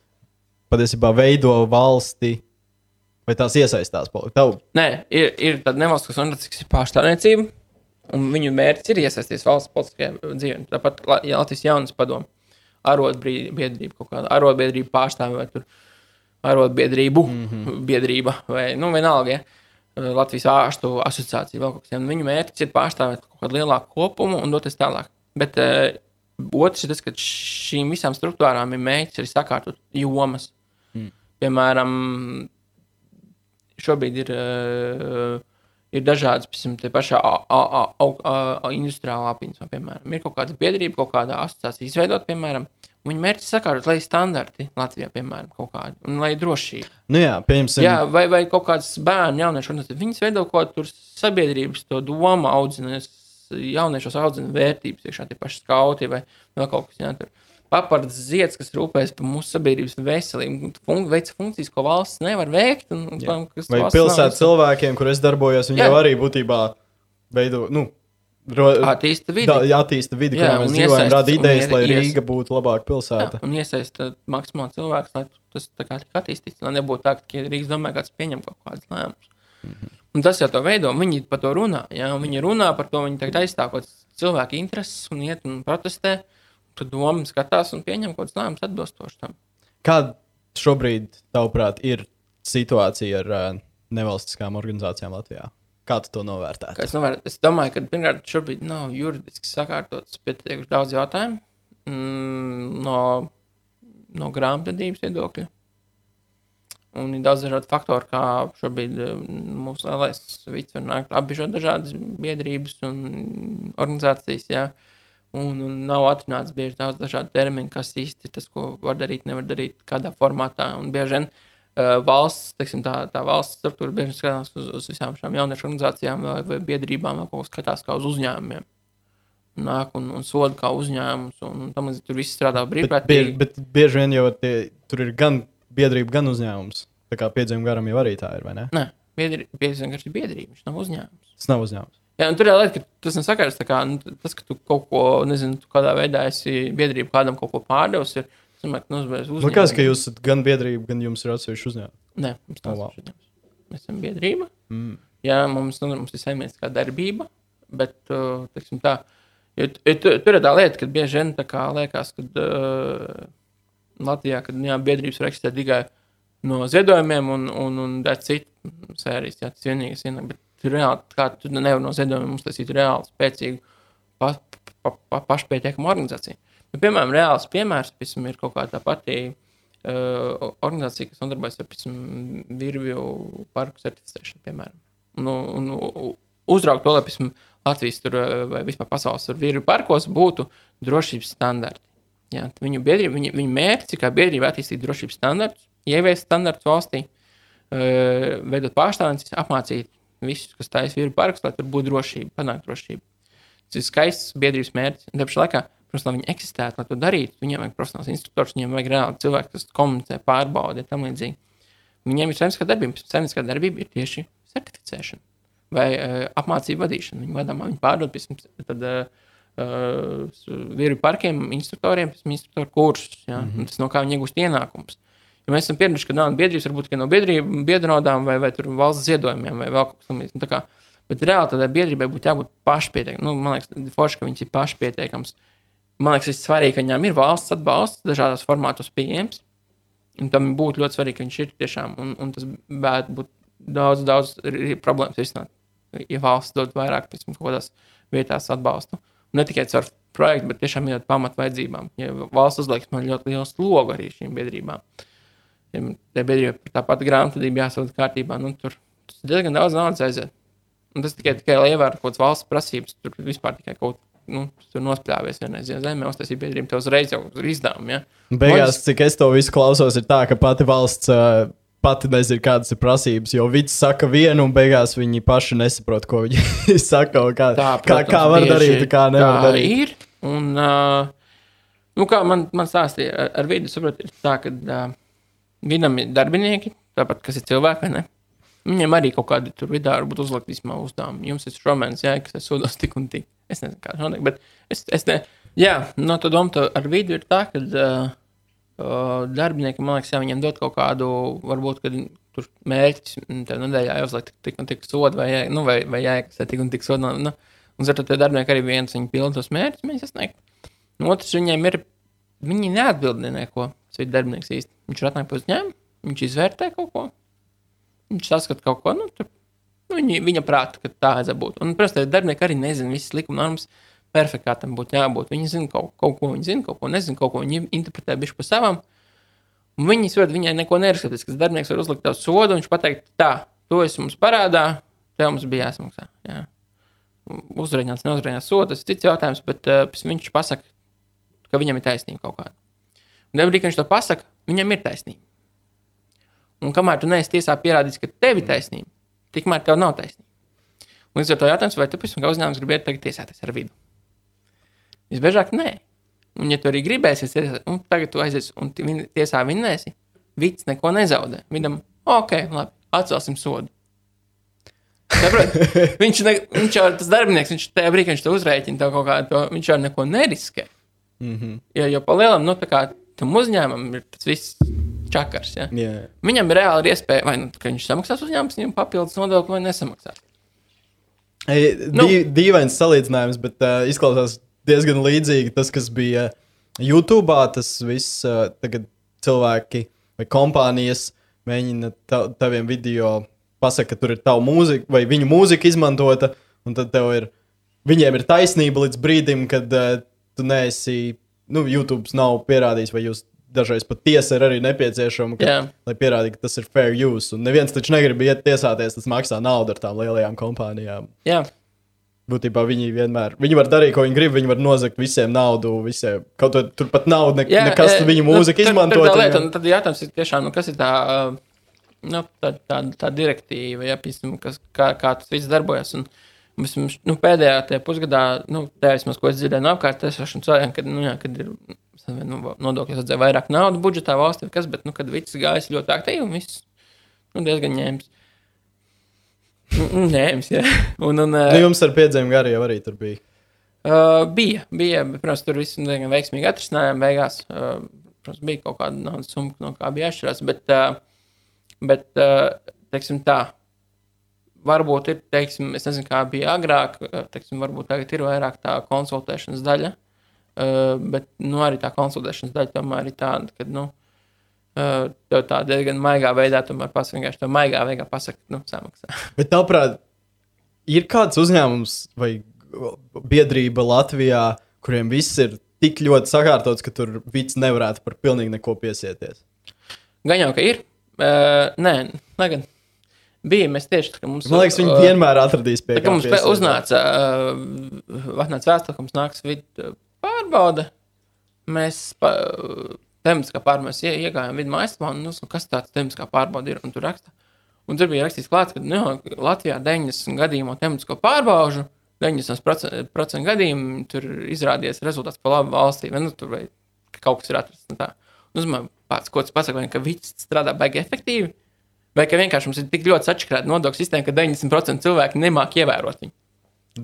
patiesībā veido valsti. Vai tās iesaistās politikā? Nē, ir, ir tāda nevalstiskā organizācija, kas ir pārstāvniecība, un viņu mērķis ir iesaistīties valsts politiskajā dzīvē. Tāpat La- ja Latvijas jaunas padomu, arotbiedrība, kaut kāda arotbiedrība pārstāvja vai arotbiedrību, mm -hmm. biedrība vai nu, vienalga. Ja? Latvijas ārstu asociācija vēl kaut tāds. Viņu mērķis ir pārstāvēt kaut kādu lielāku kopumu un doties tālāk. Bet uh, otrs ir tas, ka šīm visām struktūrām ir mērķis arī sakārtot jomas. Mm. Piemēram, šobrīd ir uh, ir dažādas, piemēram, tie pašā industriālā apziņā, piemēram, ir kaut kāda biedrība, kaut kāda asociācija izveidot, piemēram, viņa mērķis sakārtot, lai standarti Latvijā, piemēram, kaut kādi, un lai drošība. Nu, jā, pieņemsim, Jā, vai, vai kaut kāds bērnu jauniešu organizācijas. Viņas veido kaut kādu sabiedrības to domu, audzina, jauniešos audzina vērtības, iekšā tie paši skauti vai vēl kaut kas tāds. Papards zieds, kas rūpējas par mūsu sabiedrības veselību, fun veids funkcijas, ko valsts nevar veikt. Un, un, vai pilsētas cilvēkiem, kur es darbojos, viņi Jā. jau arī būtībā veido, nu, Attīsta vidi. da, attīsta vidi, Jā, kurā mēs dzīvojam, iesaist- rada idejas, lai ies- Rīga būtu labāka Jā, pilsēta. un iesaistīt maksimāli cilvēkus, lai tas tā kā tik attīstīts. Lai nebūtu tā, ka Rīgas domē, kāds pieņem kaut kādus lēmumus. Mhm. Un tas jau to veido. Viņi par to runā. Jā, un viņi runā par to, viņi tagad aizstāv kaut kādas cilvēku intereses un iet un protestē. Tad doma skatās un pieņem kaut kādus lēmumus atbilstoši tam. Kāda šobrīd, tavuprāt, ir situācija ar uh, nevalstiskām organizācijām Latvijā? Kā tu to novērtētu? Es, novēr, es domāju, ka pirmkārt, šobrīd nav juridiski sakārtots pietiekami daudz jautājumu mm, no, no grāmatvedības viedokļa. Un ir daudz dažādu faktoru, kā šobrīd eh, mūsu lielais vīds var nākt apbižot dažādas biedrības un organizācijas. Jā. Un, un nav atrunāts bieži daudz dažādu terminu, kas īsti ir tas, ko var darīt, nevar darīt, kādā formātā. Un bieži vien uh, valsts, teiksim, tā, tā valsts struktūra bieži skatās uz, uz visām šīm jauniešu organizācijām vai, vai biedrībām, vai skatās kā uz uzņēmumiem. Nāk un, un soda kā uzņēmums, un, un tam līdzīgi tur viss strādā Bet, brīvprātīgi. bet bieži vien jau tie, tur ir gan biedrība, gan uzņēmums. Tā kā piedzimta garam jau arī tā ir, vai ne? Nē, biedri vienkārši ir biedrība, viņš nav uzņēmums. Tas nav uzņēmums. Jā, tur ir lieta, ka tas nesakās. Kā, nu, tas, ka tu kaut ko, nezinu, kādā veidā esi biedrība kādam kaut ko pārdevis, ir. Nozīmēs Man liekas, ka jūs esat gan biedrība, gan jums ir atsevišķi uzņēmums. Nē, mums nav oh, wow. Mēs esam biedrība. Mm. Jā, mums, nu, mums ir saimnieciskā darbība, bet uh, teiksim, tā, jo, jo, tu- tur ir tā lieta, ka bieži vien tā kā liekas, ka uh, Latvijā, kad jā, biedrības eksistēt tikai no ziedojumiem un, un, un citu sērijas, jā, tas vienīgais ienāk, bet reāli, kā tu nevar no ziedojumiem uztaisīt reāli spēcīgu pa, pa, pa, pašpietiekamu organizāciju. Bet, piemēram, reāls piemērs, piemēram, ir kaut kā tā pati uh, organizācija, kas nodarbojas ar piemēram, virvju parku certificēšanu, piemēram. Nu, un, uzraugt to, lai piemēram, Latvijas tur, uh, vai vispār pasaules virvju parkos būtu drošības standarti. Jā, viņu, biedrība, viņu, viņu mērķis kā biedrība attīstīt drošības standartus, ieviest standartus valstī, uh, veidot pārstāvniecības, apmācīt visus, kas taisa virvju parkus, lai tur būtu drošība, panākt drošību. Tas ir skaists biedrības mērķis. Tāpēc laikā, protams, lai viņi eksistētu, lai to darītu, viņiem vajag profesionāls instruktors, viņiem vajag reāli cilvēki, kas komunicē, pārbauda, tam līdzīgi. Viņiem ir saimnieciskā darbība. Saimnieciskā darbība ir tieši certificēšana vai uh, apmācība vadīšana. Viņi vadām, viņi pārdod pēc tam uh, uh, virvi parkiem, instruktoriem, pēc tam instruktoru kursus. Ja? Mm -hmm. Tas no kā viņi iegūst ienākumus. Ja mēs esam pieraduši, ka nav biedrības, varbūt no biedronādām vai, vai valsts ziedojumiem vai vēl kaut kas tamlīdzīgs. Nu, Bet reāli tādai biedrībai būtu jābūt pašpietiekamai. Nu, man liekas, forši, ka viņas ir pašpietiekamas. Man liekas, ir svarīgi, ka viņām ir valsts atbalsts dažādos formātos pieejams. Un tam būtu ļoti svarīgi, ka viņš ir tiešām. Un, un tas varētu būt daudz, daudz problēmas risināt. Ja valsts dod vairāk tam kaut kādās vietās atbalstu. Un ne tikai caur projektu, bet tiešām ir pamatvajadzībām. Ja valsts uzliks man ļoti lielu slogu arī šīm biedrībām. Ja tā biedrība tāpat grāmatvedība jāsauc kārtībā, nu tur diezgan daudz naudas aiziet. Un tas tikai, tikai lai ievērtu kaut kādas valsts prasības, tur vispār tikai kaut nu, tur nospļāvies vienreiz ja zemē, uztaisīt biedrību, tev uzreiz jau ir izdevumi. Ja? Beigās, cik es to visu klausos, ir tā, ka pati valsts uh, pati nezina, kādas ir prasības. Jo viņi saka vienu, un beigās viņi paši nesaprot, ko viņi saka. Kā, Tā, kā, kā var darīt, kā nevar tā darīt. Ir. Un, uh, nu, kā man, man stāstīja, ar, ar vidi saprot, ir tā, ka uh, vienam ir darbinieki, tāpat kas ir cilvēki, ne? Viņiem arī kaut kādi tur vidū varbūt uzlikt vismaz uzdevumi. Jums ir šomēnes, jā, kas ir sodos tik un tik. Es nezinu, kā tas notiek, bet es, es ne. Jā, no tā doma ar vidu ir tā, ka uh, darbinieki, man liekas, jā, viņiem dod kaut kādu, varbūt, kad tur mērķis, mm, tev nedēļā jāuzliek tik, tik un tik sodu, vai, jā, nu, vai, vai jāiekasē tik un tik sodu. Nu, un ar to darbinieki arī viens, viņi pilda tos mērķus, viņi sasniegt. Un otrs, viņiem ir, viņi neatbild neko, tas ir darbinieks īsti. Viņš ir atnāk pie uzņēmuma, viņš izvērtē kaut ko, viņš saskata kaut ko, nu, tur, nu viņa, viņa prāta, ka tā vajadzētu būt. Un, protams, darbinieki arī nezina visas likuma normas, perfekti kā tam būtu jābūt. Viņi zina kaut, kaut ko, viņi zina kaut ko, nezina kaut ko, viņi interpretē bišķi pa savam. Un viņi saprot, viņai neko nerakstīs, kas darbinieks var uzlikt tev sodu, un viņš pateikt, tā, to es mums parādā, tev mums bija jāsamaksā. Jā. Uzrādījās, neuzrādījās sodu, tas ir cits jautājums, bet uh, viņš pasaka, ka viņam ir taisnība kaut kāda. Un brīdī, kad viņš to pasaka, viņam ir taisnība. Un kamēr tu neesi tiesā pierādījis, ka tev ir taisnība, tikmēr tev nav taisnība. Un līdz ar to jautājums, vai tu pēc tam uzņēmums gribētu tagad tiesāties ar vidu? Visbiežāk nē. Un, ja tu arī gribēsi, tad tagad tu aizies un tiesā vinnēsi, vids neko nezaudē. Viņam, ok, labi, atcelsim sodu. Saprot, viņš, ne, viņš jau ir tas darbinieks, viņš tajā brīdī, kad viņš to uzrēķina, to kaut kādu, viņš jau neko neriskē. Mm -hmm. Jo, jo pa lielam, nu, tā kā tam uzņēmumam ir tas viss čakars. Ja? Yeah. Viņam ir reāli iespēja, vai nu, viņš samaksās uzņēmums, viņam papildus nodokli vai nesamaksās. Ei, nu, dīvains salīdzinājums, bet uh, izklausās diezgan līdzīgi tas, kas bija YouTube. Tas viss uh, tagad cilvēki vai kompānijas mēģina ta taviem video pasakot, ka tur ir tava mūzika vai viņu mūzika izmantota, un tad tev ir, viņiem ir taisnība līdz brīdim, kad uh, tu neesi, nu, YouTube nav pierādījis, vai jūs dažreiz pat tiesa ir arī nepieciešama, ka, Jā. lai pierādītu, ka tas ir fair use. Un neviens taču negrib iet tiesāties, tas maksā naudu ar tām lielajām kompānijām. Jā, Būtībā viņi vienmēr, viņi var darīt, ko viņi grib, viņi var nozagt visiem naudu, visiem, kaut ko tur pat nav, ne, Jā, nekas e, viņu nu, mūzika tur- izmantot. Tur tā lieta, un- tad jautājums ir tiešām, nu, kas ir tā, uh, nu, tā, tā, tā direktīva, ja, piemēram, kas, kā, kā tas viss darbojas. Un, vismaz, nu, pēdējā pusgadā, nu, tā vismaz, ko es dzirdēju no apkārt, tas ir nu, jā, kad ir nu, nodokļi redzēja vairāk naudas budžetā valstī, kas, bet, nu, kad viss gājis ļoti aktīvi un viss, nu, diezgan ņēmis. Ņēmis, jā. Un, un, Nu, jums ar piedzēmu gari jau arī tur bija. Uh, bija, bija, protams, tur viss diezgan veiksmīgi atrisinājām beigās. Uh, protams, bija kaut kāda naudas summa, no kā bija jāšķirās, bet, uh, bet uh, teiksim tā, varbūt ir, teiksim, es nezinu, kā bija agrāk, teiksim, varbūt tagad ir vairāk tā konsultēšanas daļa, uh, bet, nu, arī tā konsultēšanas daļa tomēr ir tāda, ka, nu, uh, tev tā diezgan maigā veidā, tomēr pats vienkārši to maigā veidā pasaka, nu, samaksā. Bet, tavuprāt, ir kāds uzņēmums vai biedrība Latvijā, kuriem viss ir tik ļoti sakārtots, ka tur viss nevarētu par pilnīgi neko piesieties? Gan jau, ka ir. Uh, nē, lai gan bija. Mēs tieši tā kā mums. Man liekas, viņi uh, vienmēr atradīs pie Tā mums uznāca, uh, atnāca vēstule, ka mums nāks vidu pārbaude. Mēs pa, tematiskā pārbaude, mēs ie- iegājām vidu mājaslapā, un nu, kas tāds tematiskā pārbaude ir, un tur raksta. Un tur bija rakstīts klāts, ka nu, Latvijā 90 gadījumā tematisko pārbaužu, 90% gadījumu tur izrādījās rezultāts pa labu valstī, vai, nu, tur, vai ka kaut kas ir atrasts. Nu, domāju, pats, ko tas pasaka, vai ka viss strādā baigi efektīvi, vai ka vienkārši mums ir tik ļoti atšķirīga nodokļu sistēma, ka 90% cilvēku nemāk ievērot viņu.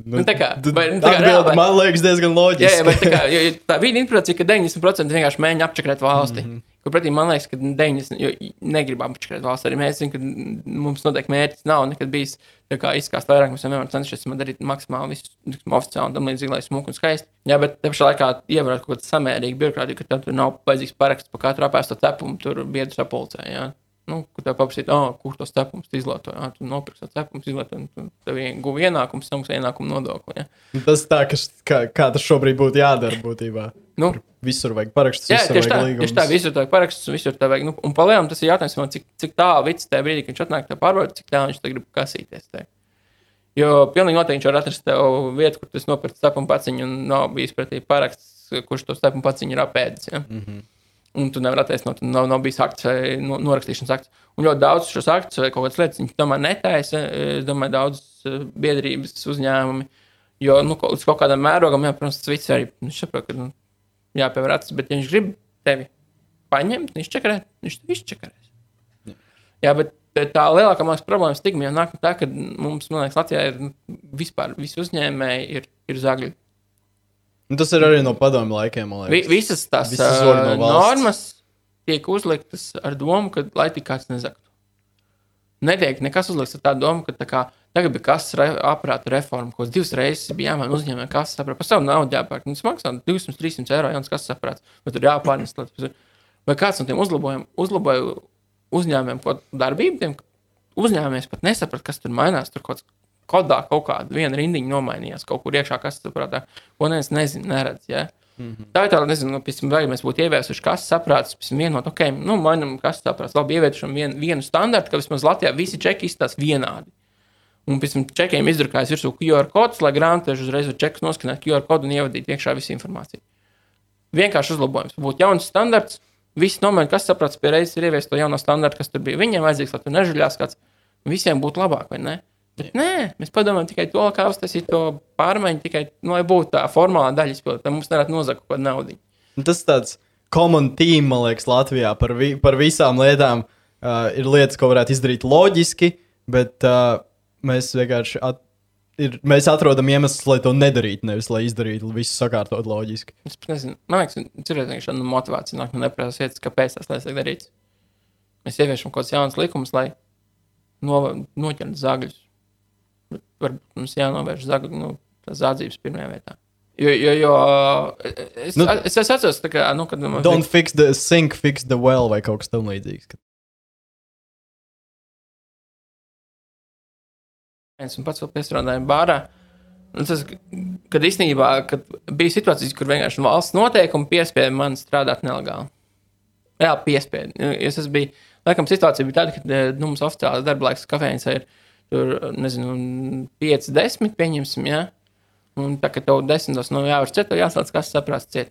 Nu, tā kā- vai- nu, tā kā reāli, vai- man liekas, diezgan loģiski. Jā, jā, bet tā, kā, jo, tā vidi informācija, ka 90% vienkārši mēģina apčakarēt valsti. Mm -hmm. Kur pretī man liekas, ka 90% jo negribam apčakarēt valsti. Arī mēs zinām, ka mums noteikti mērķis nav nekad bijis izskāst vairāk. Mēs vienmēr cenšamies darīt maksimāli visu oficiāli un tam līdzīgi, lai smuku un skaisti. Jā, bet te pašā laikā ievērot kaut kādu samērīgu birokrātiju, ka tev tur nav vajadzīgs paraksts par katru apēsto cepumu, tur biedrs apulcē. Jā. Nu, kur tev paprasīt, oh, kur tos cepumus tu izlietoji? Ah, tu nopirksi cepumus, izlietoji, un tev guva ienākums, samaksā ienākumu nodokli. Jā. Tas tā, ka, š- kā, kā tas šobrīd būtu jādara būtībā. Nu, Visur vajag parakstus, Jā, visur tieši tā, vajag tieši tā, līgumus. visur tā parakstus, un visur tā vajag. Nu, un palielam tas ir jautājums, man, cik, cik tālu vids tajā brīdī, kad viņš atnāk tā pārbaudīt, cik tālu viņš te grib kasīties. Te. Jo pilnīgi noteikti viņš var atrast tev vietu, kur tas nopirkt stepumu paciņu, un nav bijis pretī paraksts, kurš to stepumu paciņu ir apēdis. Ja? Mm -hmm. Un tu nevari attaisnot, nav, nav bijis akts vai no, norakstīšanas akts. Un ļoti daudz šos aktus vai kaut kādas lietas viņš tomēr netaisa. Es domāju, daudz eh, biedrības uzņēmumi. Jo nu, līdz kaut kādam mērogam, jā, protams, tas viss arī viņš saprot, ka nu, jāpievēr acis, bet ja viņš grib tevi paņemt, viņš čakarē, viņš tev izčakarēs. Jā, jā bet tā lielākā mākslas problēma stigma jau nāk no tā, ka mums, man liekas, Latvijā ir nu, vispār visi uzņēmēji ir, ir zagļi. Un tas ir arī no padomu laikiem, Vi, visas tās Visas no valsts. normas tiek uzliktas ar domu, ka lai tik kāds nezaktu. Netiek nekas uzlikts ar tādu domu, ka tā kā, tagad bija kasas re, aparāta reforma, ko divas reizes bija jāmaina uzņēmējiem kasas aparāts. Par savu naudu jāpērk. Nu, Tas maksā 200, 300 eiro jauns kasas aparāts, bet tur jāpārnes. Vai kāds no tiem uzlabojumiem uzlaboja uzņēmējiem kaut kādu darbību? Tiem uzņēmējs pat nesaprata, kas tur mainās. Tur kaut, kodā kaut kāda viena rindiņa nomainījās kaut kur iekšā, kas tur prātā. Ko neviens nezina, neredz. Ja? Mm -hmm. Tā ir tā, nezinu, nu, piemēram, vai mēs būtu ieviesuši kas saprāts, piemēram, vienot, ok, nu, mainām kas saprāts, labi, ieviešam vien, vienu standartu, ka vismaz Latvijā visi čeki izstāsta vienādi. Un pēc tam čekiem izdrukājas virsū QR kodus, lai grāmatvežu uzreiz ar čekus noskanētu QR kodu un ievadītu iekšā visu informāciju. Vienkārši uzlabojums. Būtu jauns standarts. Visi nomēr, kas saprats, pie reizes ir ieviest to jauno standartu, kas tur bija. Viņiem vajadzīgs, lai tur nežaļās kāds. Visiem būtu labāk, vai ne? Bet nē, mēs padomājam tikai to, kā uztaisīt to pārmaiņu, tikai, nu, lai būtu tā formālā daļa izpildīta. Mums nerētu nozagt kaut kādu naudu. Un Tas tāds common team, man liekas, Latvijā par, vi par visām lietām. Uh, ir lietas, ko varētu izdarīt loģiski, bet uh, mēs vienkārši at ir, mēs atrodam iemeslus, lai to nedarītu, nevis lai izdarītu visu sakārtot loģiski. Es nezinu, man liekas, tur ir tāda motivācija nāk no nepareizas vietas, kāpēc tas tiek darīts. Mēs ieviešam kaut kādus jaunus likumus, lai no, noķertu zāģus. Varbūt mums jānovērš zāģu, nu, zādzības pirmajā vietā. Jo, jo, jo es, Nu- nu, es, es atceros, kā, nu, kad man Don't fix the sink, fix the well vai kaut kas tamlīdzīgs. Ka- un pats vēl piestrādāja bārā. Un tas, kad īstenībā kad bija situācijas, kur vienkārši valsts noteikumi piespieda man strādāt nelegāli. Jā, piespieda. Es bijis, laikam, situācija bija tāda, ka nu, mums oficiāls darba laiks kafejnīcā ir tur, nezinu, 5, 10, pieņemsim, jā. Un tā, ka tev desmitos no jāvar ciet, tev jāslēdz, kas saprāts ciet.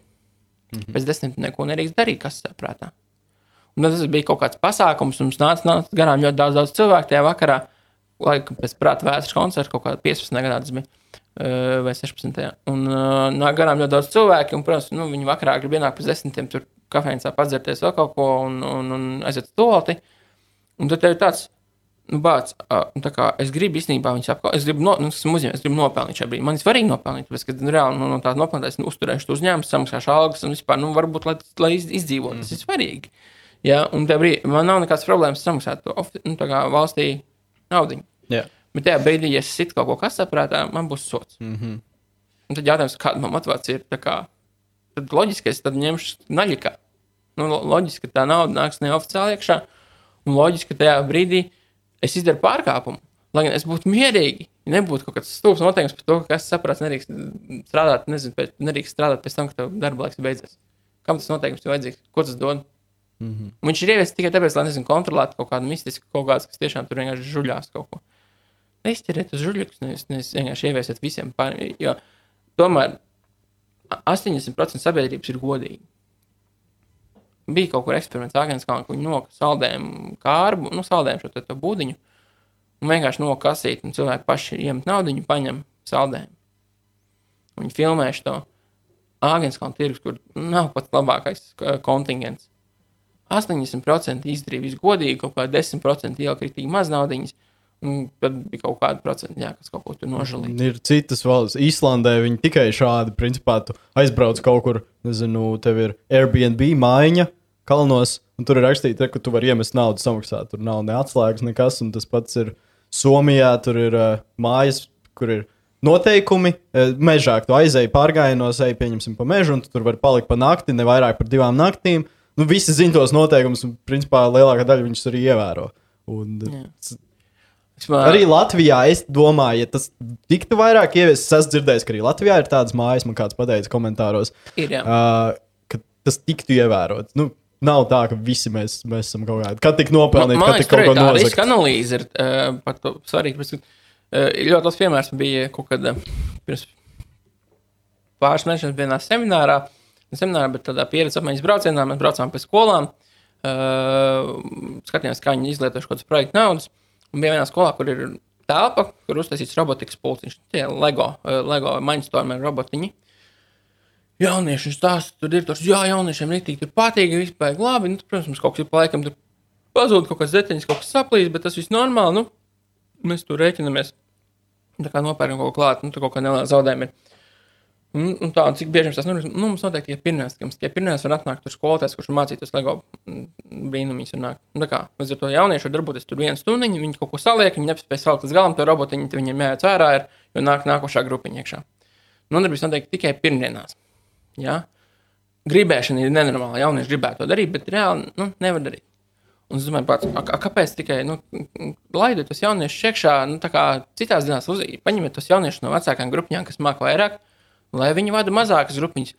Mm -hmm. Pēc desmit neko nedrīkst darīt, kas saprātā. Un tas bija kaut kāds pasākums, un mums nāca, nāca garām ļoti daudz, daudz cilvēku tajā vakarā. Laikam pēc prāta vēstures koncerta kaut kādā 15. gadā tas bija. eh, Vai 16. Un uh, nāk garām ļoti daudz cilvēku, un, protams, nu, viņi vakarā grib ienākt pēc desmitiem, tur kafejnīcā padzerties vēl kaut ko un, un, un aiziet uz tolti. Un tad tev ir tāds, nu, bāc, tā kā es gribu īstenībā viņus apkalpot. Es gribu, no, nu, esmu uzņēmis, es gribu nopelnīt šajā brīdī. Man ir svarīgi nopelnīt, tāpēc, ka nu, reāli nu, no tādas nopelnītas nu, uzturēšu to uzņēmumu, samaksāšu algas un vispār, nu, varbūt, lai, lai iz- izdzīvotu. Tas ir svarīgi. Ja, un tajā brīdī man nav nekādas problēmas samaksāt to nu, tā kā valstī naudu. Jā. Bet tajā brīdī, ja es situ kaut ko kasaprātā, man būs sots. Mm -hmm. Un tad jautājums, kāda man motivācija ir, kā, tad loģiski es tad ņemšu naļikā. Nu, lo- loģiski, ka tā nauda nāks neoficiāli iekšā, un loģiski, ka tajā brīdī es izdaru pārkāpumu. Lai gan es būtu mierīgi, ja nebūtu kaut kāds stulbs noteikums par to, ka kas saprāts nedrīkst strādāt, nezinu, pēc, nedrīkst strādāt pēc tam, kad tev darba laiks beidzas. Kam tas noteikums ir vajadzīgs? Ko tas dod? Mm -hmm. Un Viņš ir ieviesis tikai tāpēc, lai nezinu, kontrolētu kaut kādu mistisku, kaut kādas, kas tiešām tur vienkārši žuļās kaut ko. Neizķeriet uz žuļus, nevis, nevis vienkārši ieviesiet visiem pārējiem. Tomēr a- 80% sabiedrības ir godīgi. Bija kaut kur eksperiments Agenskalnā, kur viņi noka saldējumu kārbu, nu, saldējumu šo te, to būdiņu, un vienkārši noka kasīt, un cilvēki paši iemet naudu, viņi paņem saldējumu. Viņi filmējuši to Agenskalna tirgus, kur nav pats labākais kontingents. 80% izdarīja visu godīgi, kaut kā 10% iekritīgi maz naudiņas, un tad bija kaut kāda procenta, jā, kas kaut ko tur nožēlīja. Ir citas valsts. Īslandē viņi tikai šādi, principā, aizbrauc kaut kur, nezinu, tev ir Airbnb mājiņa kalnos, un tur ir rakstīts, ka tu vari iemest naudu, samaksāt. Tur nav ne atslēgas, nekas, un tas pats ir Somijā. Tur ir uh, mājas, kur ir noteikumi. Uh, mežā tu aizēji pārgājienos, ej, pieņemsim, pa mežu, un tu tur vari palikt pa nakti, ne vairāk par divām naktīm. Nu, visi zina tos noteikumus, un principā lielākā daļa viņus arī ievēro. Un, Jā. Vispār- Arī Latvijā es domāju, ja tas tiktu vairāk ieviests, es esmu dzirdējis, ka arī Latvijā ir tādas mājas, man kāds pateica komentāros, ir, jā. uh, ka tas tiktu ievērots. Nu, nav tā, ka visi mēs, mēs esam kaut kādi. Kad tik nopelnīti, kad tik kaut ko ir tā riska analīze ir uh, par to svarīgi. Bet, uh, ļoti labs piemērs. Bija kaut kad uh, pirms pāris mēnešiem vienā seminārā, seminārā, bet tādā pieredzes apmaiņas braucienā. Mēs braucām pēc skolām, uh, skatījāmies, kā viņi izlietojuši kaut kādas projektu naudas. Un bija vienā skolā, kur ir telpa, kur uztaisīts robotikas pulciņš. Tie Lego, uh, Lego mainstormi robotiņi. Jaunieši stāsta, tur ir tas, jā, jauniešiem rītīgi tur patīk, vispār labi. Nu, protams, kaut kas ir laikam tur pazūd, kaut kāds detaļas, kaut kas saplīs, bet tas viss normāli. Nu, mēs tur rēķinamies. Tā kā nopērkam kaut ko klāt, nu, tur kaut kā neliela zaudējuma ir. Un, un tā, cik bieži tas notiek, nu, mums noteikti ir pirmais, ka mums tie pirmais var atnākt tur skolotājs, kurš mācītos LEGO mm, brīnumīs un. Nu, kā, līdz ar to jaunieši var darboties tur vienu stundu, viņi kaut ko saliek, viņi nespēj salikt līdz galam to robotiņu, viņiem jāiet ārā, ir, jo nāk nākošā grupiņa iekšā. Nodarbības notiek tikai pirmdienās. Ja? Gribēšana ir nenormāla. Jaunieši gribētu to darīt, bet reāli nu, nevar darīt. Un es domāju, pats, a, a, kāpēc tikai nu, laidiet tos jauniešus iekšā, nu, tā kā citās dienās uz, paņemiet tos jauniešus no vecākām grupām, kas māca vairāk, lai viņi vada mazākas grupiņas.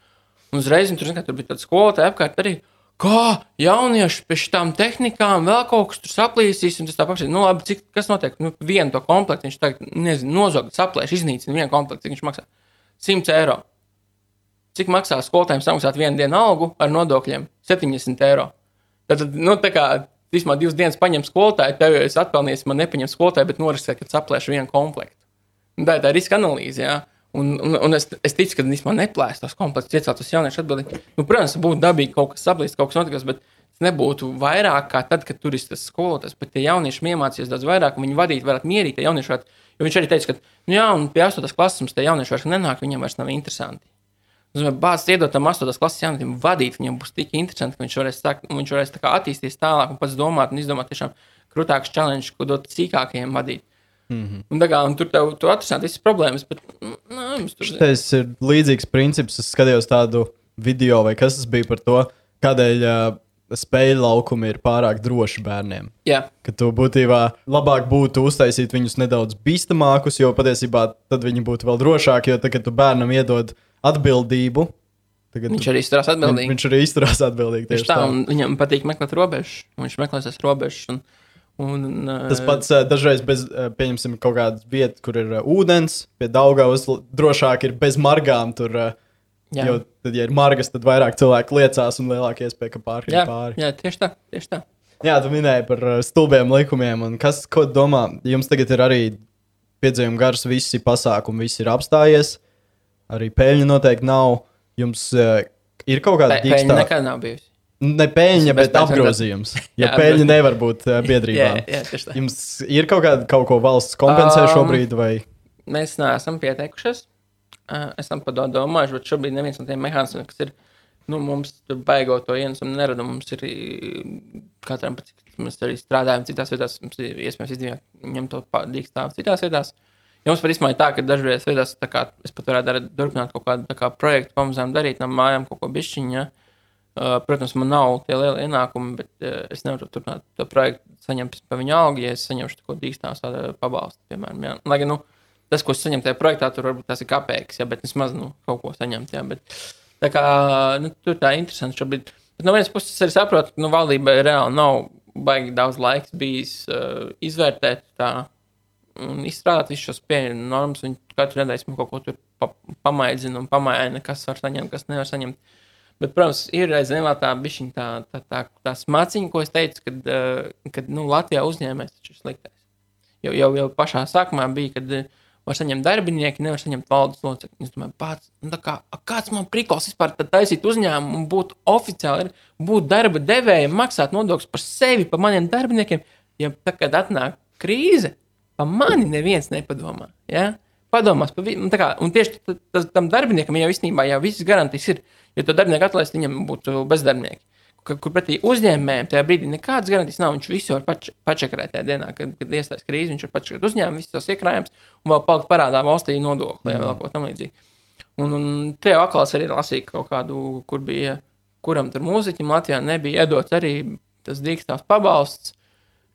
Un uzreiz un tur, zin, tur bija tāda skolotāja apkārt arī. kā jaunieši pie šīm tehnikām vēl kaut kas tur saplīsīs. Un tas tā pašai, nu, labi, cik, kas notiek? Nu, vienu to komplektu viņš tagad, nezinu, nozog, saplēš, iznīcina vienu komplektu, cik viņš maksā 100 eiro. Cik maksā skolotājiem samaksāt vienu dienu algu ar nodokļiem? 70 eiro. Tad, nu, tā kā vismaz divas dienas paņem skolotāju, tev jau es atpelnīju, man nepaņem skolotāju, bet noriskē, ka saplēšu vienu komplektu. Un tā ir tā riska analīze. Jā. Un, un, un es, es ticu, ka vispār neplēs tos komplektus, iecelt uz jauniešu atbildīgi. Nu, protams, būtu dabīgi kaut kas saplīst, kaut kas notikas, bet nebūtu vairāk kā tad, kad tur ir tas skolotājs. Bet tie jaunieši iemācījās daudz vairāk, un viņi vadīt varētu mierīgi. Jaunieši varētu, jo viņš arī teica, ka, nu jā, un pie 8. klases mums tie jaunieši vairs nenāk, viņiem vairs nav interesanti. Bāzes iedot tam 8. klases jauniešiem vadīt, viņam būs tik interesanti, ka viņš varēs, tā, viņš varēs tā attīstīties tālāk un pats domāt un izdomāt tiešām krūtākus challenge, ko dot sīkākajiem vadīt. Mm -hmm. un, kā, un tur tev tu atrisināt visas problēmas. Bet, nā, tur... Tas ir līdzīgs princips. Es skatījos tādu video, vai kas tas bija par to, kādēļ uh, spēļu laukumi ir pārāk droši bērniem. Jā. Ka tu būtībā labāk būtu uztaisīt viņus nedaudz bīstamākus, jo patiesībā tad viņi būtu vēl drošāki. Jo tagad tu bērnam iedod atbildību. Tagad viņš arī izturās atbildīgi. Viņš arī izturās atbildīgi. Tieši tā, tā. viņam patīk meklēt robežas. Viņš meklēs robežas. Un Un, un, Tas pats dažreiz bez, pieņemsim, kaut kādas vietas, kur ir uh, ūdens, pie Daugavas drošāk ir bez margām. Tur, uh, jā. jo tad, ja ir margas, tad vairāk cilvēku liecās un lielāka iespēja, ka pārkāpj pāri. Jā, tieši tā, tieši tā. Jā, tu minēji par uh, stulbiem likumiem. Kas, ko domā? Jums tagad ir arī piedzīvumi gars, visi pasākumi, viss ir apstājies. Arī peļņa noteikti nav. Jums uh, ir kaut kāda. Peļņa nekad nav bijusi. Ne peļņa, bet apgrozījums. Jo peļņa nevar būt jā, jā, tā. Jums ir kaut kāda kaut ko valsts kompensē um, šobrīd? Vai? Mēs neesam pieteikušies. Esam par to domājuši, bet šobrīd neviens no tiem mehānismiem, kas ir, nu, mums tur baigot to ienesumu nerada. Mums ir katram, cik mēs arī strādājam citās vietās, mums ir iespējams izdevīgi ņemt to dīkstāvu citās vietās. Jums pat īstenībā ir tā, ka dažreiz vietās, kā, es pat varētu darīt, turpināt kaut kādu kā, projektu, pamazām darīt no mājām kaut ko bišķiņu. Ja? Uh, protams, man nav tie lielie ienākumi, bet uh, es nevaru turpināt to projektu, saņemt par viņu algu, ja es saņemšu kaut ko dīkstāmas pabalstu, piemēram. Jā. Lai gan nu, tas, ko es saņemu tajā projektā, tur varbūt tas ir kapeiks, ja, bet vismaz nu, kaut ko saņemt. Jā, bet, tā kā nu, tur tā interesanti šobrīd. Bet no vienas puses es arī saprotu, ka nu, valdībai reāli nav baigi daudz laiks bijis uh, izvērtēt tā un izstrādāt visus šos pieejamus normas. Katru nedēļu kaut ko tur pa, pamaidzina un pamaina, kas var saņemt, kas nevar saņemt. Bet, protams, ir reizēm tā bišķiņa tā, tā, tā, tā smaciņa, ko es teicu, kad, uh, kad nu, Latvijā uzņēmējs ir sliktais. Jau, jau, jau pašā sākumā bija, kad uh, var saņemt darbinieki, nevar saņemt valdes locekļus. Es domāju, pats, nu, kā, kāds man prikals vispār taisīt uzņēmumu un būt oficiāli, būt darba devējiem, maksāt nodokļus par sevi, par maniem darbiniekiem. Ja tad, kad atnāk krīze, pa mani neviens nepadomā. Ja? Padomās, un, kā, un tieši tam darbiniekam jau īstenībā jau visas garantijas ir. Ja to darbinieku atlaist, viņam būtu bezdarbnieki. Kur, pretī uzņēmējiem tajā brīdī nekādas garantijas nav. Viņš visu var pač, pačakarēt tajā dienā, kad, kad iestājas krīze. Viņš var pačakarēt uzņēmumu, visus tos iekrājumus un vēl palikt parādā valstī nodokli vai vēl ko tamlīdzīgu. Un, un te jau aklās arī lasīja kaut kādu, kur bija, kuram tur mūziķim Latvijā nebija iedots arī tas dīkstāvs pabalsts.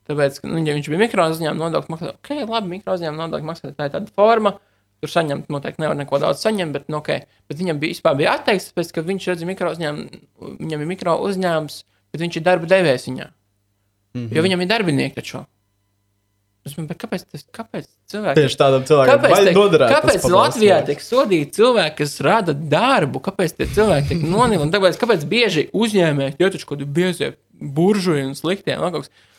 Tāpēc, ka, nu, ja viņš bija mikro uzņēmuma nodokļu maksātājs, ok, labi, mikro uzņēmuma nodokļu maksātājs, tā ir tāda forma, Tur saņemt, noteikti nevar neko daudz saņemt, bet, nu, okay. bet viņam bija, bija atteikts, tāpēc, ka viņš redz mikro uzņēmumu, viņam ir mikro uzņēmums, bet viņš ir darba devējs viņā. Mm -hmm. Jo viņam ir darbinieki taču. Bet kāpēc, tas, kāpēc cilvēki tieši tādam cilvēkam kāpēc, te, noderēt, kāpēc Latvijā tiek sodīti cilvēki, kas rada darbu? Kāpēc tie cilvēki tiek nonīlināti? Tāpēc, kāpēc bieži uzņēmēji, taču kaut kādi biezie buržuļi un sliktie,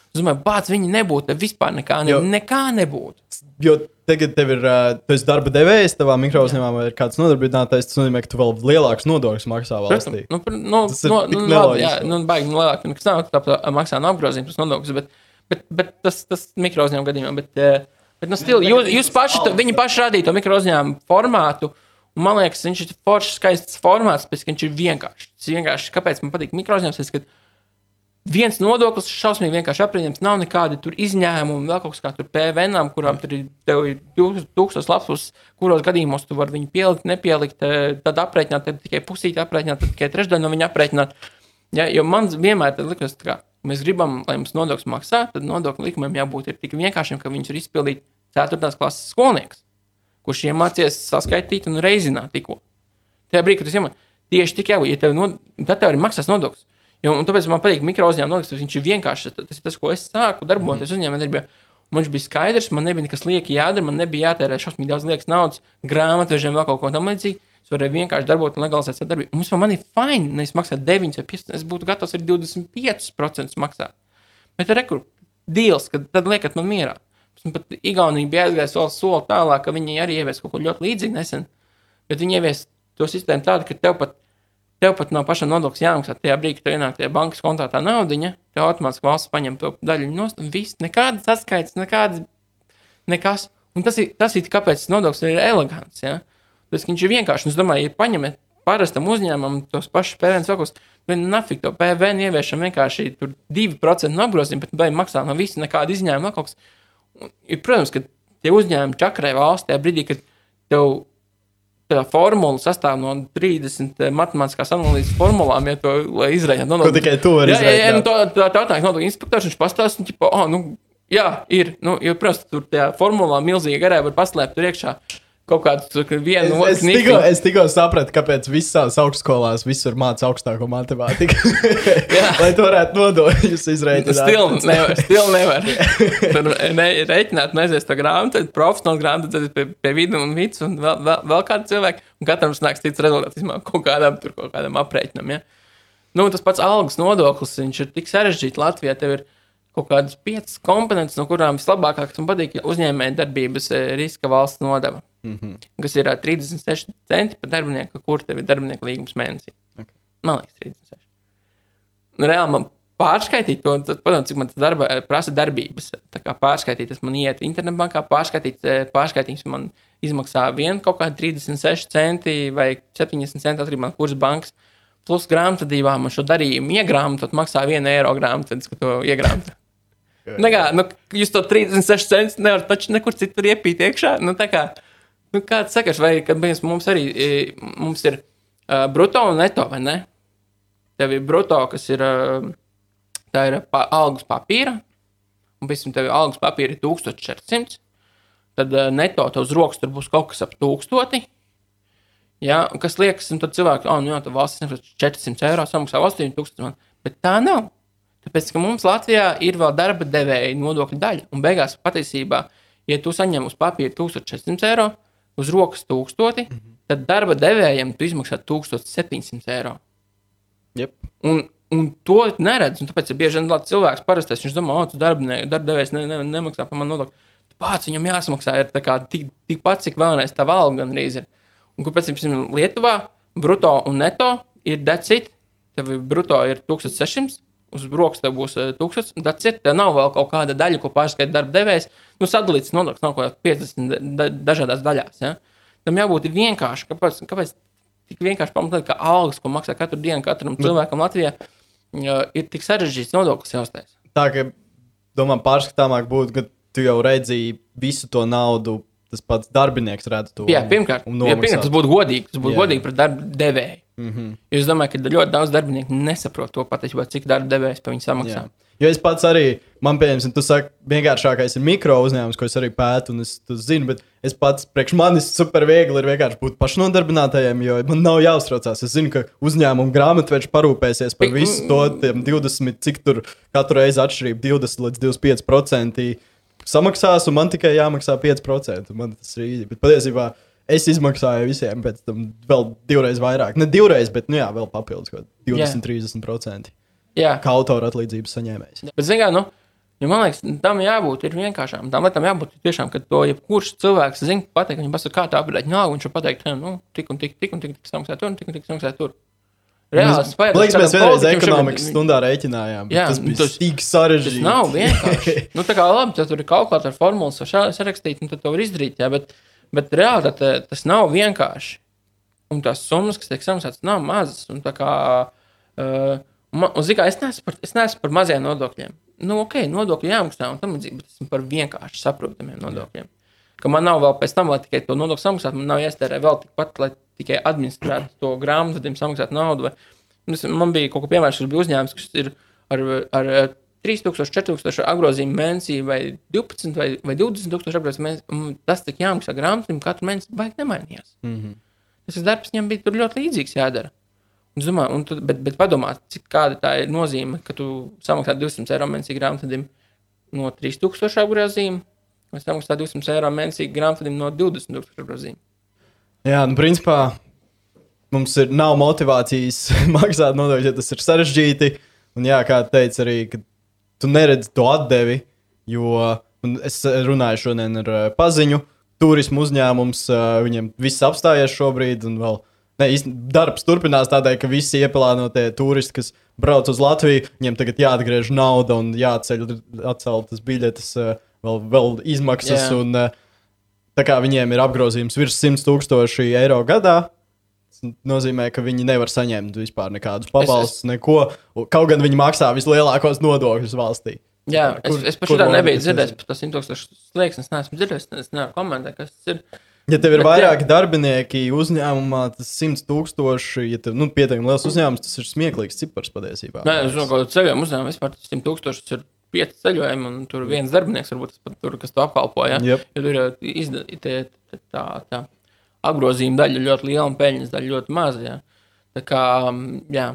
Es domāju, bāc, viņi nebūtu, vispār nekā, ne, jo, nekā nebūtu. Jo tagad tev ir, esi darba devējs, tavā mikro uzņēmumā vai kāds nodarbinātais, tas nozīmē, ka tu vēl lielāks nodokļus maksā valstī. Nu, nu, tas ir no, nu, labi, jā, nu, baigi nu, lielāk, nu, kas nav tā, maksā no apgrozījums nodokļus, bet, bet, bet tas, tas mikro uzņēmuma gadījumā, bet, bet nu, stil, jūs, jūs paši, viņi paši radīja to mikro uzņēmumu formātu. Un man liekas, viņš ir foršs, skaists formāts, bet viņš ir vienkāršs. Tas vienkārši, kāpēc man patīk mikro uzņēmums, viens nodoklis šausmīgi vienkārši aprēķināts. Nav nekādi izņēmumi, vēl kaut kas kā PVN, kurām tur ir, ir tūkstoš lapus, kuros gadījumos tu vari viņu pielikt, nepielikt, eh, tad aprēķināt, tad tikai pusīti aprēķināt, tad tikai trešdaļu no viņa aprēķināt. Ja, jo man vienmēr liekas, ka mēs gribam, lai mums nodoklis maksā, tad nodokļu likumiem jābūt tik vienkāršiem, ka viņš ir izpildīts 4. klases skolnieks, kurš iemācījies saskaitīt un reizināt tikko. Tajā brīdī, kad tas iemācījies, tieši tik jau, ja tev, no, tev arī maksās nodoklis. Jo, un tāpēc man patīk mikro nodoklis. Viņš ir vienkārši tas, tas ko es sāku darboties mm. uzņēmējā. Man bija skaidrs, man nebija nekas lieki jādara, man nebija jātērē šausmīgi daudz liekas naudas, grāmatvežiem vai kaut ko tamlīdzīgu. Es varēju vienkārši darboties un legalizēt savu darbību. Mums man ir fini, nevis maksāt 9 vai 15, es būtu gatavs arī 25% maksāt. Bet rekur, deals, kad tad liekat man mierā. Pat Igaunija bija aizgājusi vēl soli tālāk, ka viņi arī ievies kaut ko ļoti līdzīgu nesen. Bet viņi ievies to sistēmu tādu, ka tev pat Tev pat nav paša nodokļa jāmaksā. Tajā brīdī, kad ienāk tajā bankas kontā tā naudiņa, tev automātiski valsts paņem to daļu no stūra. Viss, nekādas atskaites, nekādas, nekas. Un tas ir, tas ir kāpēc tas nodoklis ir elegants. Ja? Tas viņš ir vienkārši. Es domāju, ja paņemat parastam uzņēmumam tos pašus PVN sakus, tad nafik to PVN ieviešam vienkārši 2% no apgrozījuma, bet beigās maksā no visa nekāda izņēmuma. Un, protams, ka tie uzņēmumi čakarē valstī brīdī, kad tev formula sastāv no 30 eh, matemātiskās analīzes formulām, ja to izraidīt. No, no, tikai to var izdarīt. Jā, jā, jā, nu, tā, tā, tā, tā nodokļu inspektors, viņš pastāsta, ķipa, oh, nu, jā, ir, nu, jo, protams, tur tajā formulā milzīgi garē var paslēpt tur iekšā kaut kādu vienu es, es, tikko, es tikko sapratu, kāpēc visās augstskolās visur mācās augstāko matemātiku. Lai to varētu nodokļus izrēķināt. Stil nevar. Stil nevar. Tur ne, reiķināt, neaizies to grāmatu, profesionālu grāmatu, tad pie, pie vidu un vids un vēl, vēl, vēl kādu cilvēku. Un katram nāks cits rezultāts, kaut kādam, tur kaut kādam aprēķinam. Ja? Nu, tas pats algas nodoklis, viņš ir tik sarežģīts Latvijā. Ir kaut kādas piecas komponentes, no kurām vislabākās man patīk uzņēmēja darbības eh, riska valsts nodeva. Mm -hmm. Kas ir 36 centi par darbinieku, kur tev ir darbinieku līgums mēnesī. Okay. Man liekas, 36. Nu, reāli man pārskaitīt to, tad, protams, cik man tas darba, prasa darbības. Tā kā pārskaitīt, tas man iet internetbankā, pārskaitīt, pārskaitījums man izmaksā vienu kaut kādu 36 centi vai 70 centi atkarībā no kuras bankas. Plus grāmatvedībā man šo darījumu iegrāmatot maksā 1 eiro grāmatvedis, ka to iegrāmatot. Nekā, nu, jūs to 36 centus nevarat taču nekur citur iepīt iekšā. Nu, kā, nu, kāds sakars, vai mēs, mums arī mums ir uh, bruto un neto, vai ne? Tev ir bruto, kas ir, uh, tā ir pa, algas papīra, un pēc tam tev ir algas papīra 1400, tad uh, neto tev uz rokas tur būs kaut kas ap tūkstoti. Ja, kas liekas, un tad cilvēki, oh, nu jā, tā valsts 400 eiro samaksā 8000, bet tā nav. Tāpēc, ka mums Latvijā ir vēl darba devēja nodokļu daļa, un beigās patiesībā, ja tu saņem uz papīra 1400 eiro, uz rokas 1000, mm -hmm. tad darba devējiem tu izmaksā 1700 eiro. Yep. Un, un to neredz. Un tāpēc ir bieži vien cilvēks parastais. Domā, ka darba, darba devējs ne, ne, nemaksā par manu nodokli. Pats viņam jāsamaksā ir tik, tik pats, cik vēlreiz tā valga gan arī ir. Un kur pēc tam Lietuvā bruto un neto ir decit, tev bruto ir 1600 uz rokas tev būs uh, tūkstoš, tad cits tev nav vēl kaut kāda daļa, ko pārskaita darba devējs. Nu, sadalīts nodoklis nav kaut kādā 50 da dažādās daļās. Ja? Tam jābūt vienkārši. Kāpēc, kāpēc tik vienkārši pamatot, ka algas, ko maksā katru dienu katram Bet... cilvēkam Latvijā, ir tik sarežģīts nodoklis jāuztais? Tā kā domā, pārskatāmāk būtu, ka tu jau redzēji visu to naudu. Tas pats darbinieks redz to. Jā, pirmkārt, jā, pirmkārt tas būtu godīgi. Tas būtu jā. godīgi pret darba devēju. Mm -hmm. Es domāju, ka ļoti daudz darbinieku nesaprot to patiesībā, cik darba devējs par viņu samaksā. Jā. Jo es pats arī, man pieņemsim, tu saki, vienkāršākais ir mikro uzņēmums, ko es arī pētu, un es zinu, bet es pats, priekš manis, super viegli ir vienkārši būt pašnodarbinātajiem, jo man nav jāuztraucās. Es zinu, ka uzņēmuma grāmatveži parūpēsies par visu to 20, cik tur katru reizi atšķirība 20 līdz 25% samaksās, un man tikai jāmaksā 5%. Man tas ir īsi. Bet patiesībā es izmaksāju visiem pēc tam vēl divreiz vairāk. Ne divreiz, bet nu, jā, vēl papildus 20-30%. Jā. Kā autora atlīdzības saņēmējs. Bet, zināmā mērā, nu, Ja man liekas, tam jābūt vienkāršām. Tam lietam jābūt tiešām, ka to jebkurš cilvēks zina, pateikt, viņam pasaka, kā tā aprēķina naudu, viņš var pateikt, nu, tik un tik, tik un tik, tik samaksā tur, un tik un tik samaksā tur. Reāls spēks. Liekas, mēs vienreiz ekonomikas stundā rēķinājām. Jā, tas bija tas, tik sarežģīti. Tas nav vienkārši. nu, tā kā labi, tur ir kalkulātora formulas, var sarakstīt, un tad to var izdarīt. Jā, bet, Bet reāli tas nav vienkārši. Un tās summas, kas tiek samaksātas, nav mazas. Un kā, uh, man, un, zikā, es, neesmu par, es neesmu par maziem nodokļiem. Nu, ok, nodokļi jāmaksā un tam līdzīgi, bet esmu par vienkārši saprotamiem nodokļiem. Ka man nav vēl pēc tam, lai tikai to nodokli samaksātu, man nav jāstērē vēl tikpat, lai tikai administrētu to grāmatu, samaksātu naudu. Vai, man bija kaut kas piemērs, kas bija uzņēmums, kas ir ar, ar 3000, 4000 apgrozījumu mēnesī, vai 12 vai, vai 20 tūkstoši apgrozījumu mēnesī. Tas tik jāmaksā grāmatā, katru mēnesi baigi nemainījās. Mm -hmm. Tas darbs viņam bija ļoti līdzīgs jādara. Un es domāju, un tu, bet, bet padomā, cik kāda tā ir nozīme, ka tu samaksā 200 eiro mēnesī grāmatvedim no 3000 apgrozījumu, vai samaksā 200 eiro mēnesī grāmatvedim no 20 000 apgrozījumu. Jā, nu, principā mums ir nav motivācijas maksāt nodokļus, ja tas ir sarežģīti. Un, jā, kā teica arī, ka tu neredzi to atdevi, jo es runāju šodien ar uh, paziņu. Turismu uzņēmums, uh, viņiem viss apstājies šobrīd, un vēl ne, darbs turpinās tādēļ, ka visi ieplānotie turisti, kas brauc uz Latviju, viņiem tagad jāatgriež nauda un jāceļ atceltas biļetes, vēl, vēl izmaksas. Jā. Un, tā kā viņiem ir apgrozījums virs 100 tūkstoši eiro gadā, nozīmē, ka viņi nevar saņemt vispār nekādus pabalstus, neko. Un Kaut gan viņi maksā vislielākos nodokļus valstī. Jā, es, Kur- es par kur šo vēl nebiju es dzirdējis par to 100 tūkstošu slieksni. Es neesmu dzirdējis, es nevaru komentēt, kas tas ir. Ja tev ir Bet, vairāki darbinieki uzņēmumā, tas 100 tūkstoši, ja tev nu, pietiekami liels uzņēmums, tas ir smieklīgs cipars patiesībā. Nē, es domāju, ka ceļojuma uzņēmumā vispār tas 100 tūkstoši ir pieci ceļojumi, un tur viens darbinieks varbūt tas pat tur, kas to apkalpo. Ja? Jep. Jo tur ir izda, tie, tā, tā apgrozījuma daļa ļoti liela un peļņas daļa ļoti maza. Ja? Tā kā, mm, jā.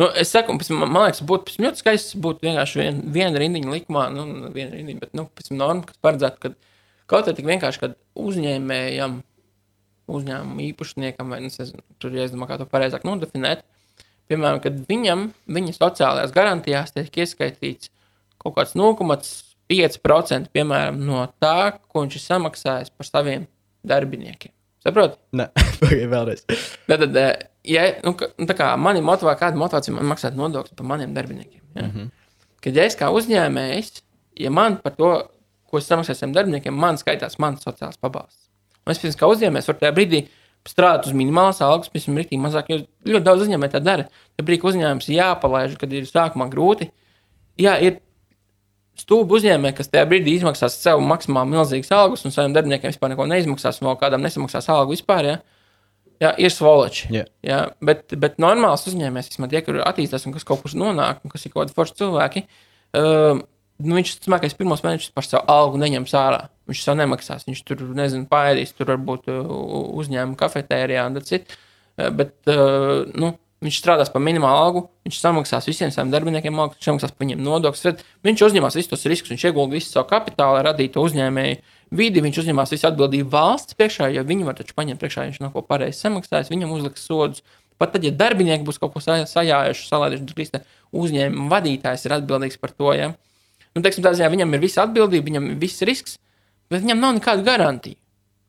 Nu, es saku, pēc, man, man liekas, būtu ļoti skaisti būt vienkārši vien, viena rindiņa likumā, nu, viena rindiņa, bet, nu, pēc norma, kas paredzētu, ka kaut kā tik vienkārši, kad uzņēmējam, uzņēmumu īpašniekam, vai, nu, es tur jāizdomā, kā to pareizāk nodefinēt, piemēram, kad viņam, viņa sociālajās garantijās tiek ieskaitīts kaut kāds 0,5% piemēram, no tā, ko viņš ir samaksājis par saviem darbiniekiem. Saprotiet? Nē, pagaidi vēlreiz. Tad, tad, eh, ja, nu, nu, kā mani motivē, kāda motivācija man maksāt nodokļus par maniem darbiniekiem. Ja? Mm -hmm. Kad ja es kā uzņēmējs, ja man par to, ko es samaksāju saviem darbiniekiem, man skaitās mans sociālais pabalsts. Un es, pirms kā uzņēmējs, varu tajā brīdī strādāt uz minimālās algas, pēc tam rīktīgi mazāk, jo ļoti daudz uzņēmēju tā dara. Ja brīdī uzņēmums jāpalaiž, kad ir sākumā grūti, jā, ir stūbi uzņēmēji, kas tajā brīdī izmaksās sev maksimāli milzīgas algas un saviem darbiniekiem vispār neko neizmaksās, un vēl kādam nesamaksās algu vispār. Ja? Jā, ir svoloči. Jā. Jā, bet, bet normāls uzņēmējs, vismaz tie, kur attīstās un kas kaut kur nonāk, un kas ir kaut kādi forši cilvēki, uh, nu, viņš smagais pirmos mēnešus par savu algu neņems ārā. Viņš sev nemaksās. Viņš tur, nezinu, paēdīs, tur varbūt uh, uzņēmuma kafetērijā un citur. Bet uh, nu, viņš strādās par minimālu algu, viņš samaksās visiem saviem darbiniekiem algu, viņš samaksās par viņiem nodokļus. Viņš uzņemas visus tos riskus, viņš iegulda visu savu kapitālu, lai radītu uzņēmēju vidi, viņš uzņemas visu atbildību valsts priekšā, jo viņi var taču paņemt priekšā, ja viņš nav ko pareizi samaksājis, viņam uzliks sodus. Pat tad, ja darbinieki būs kaut ko sa- sajājuši, salaiduši, te uzņēmuma vadītājs ir atbildīgs par to. Ja? Nu, teiksim, tā ziņā viņam ir visa atbildība, viņam ir viss risks, bet viņam nav nekāda garantija.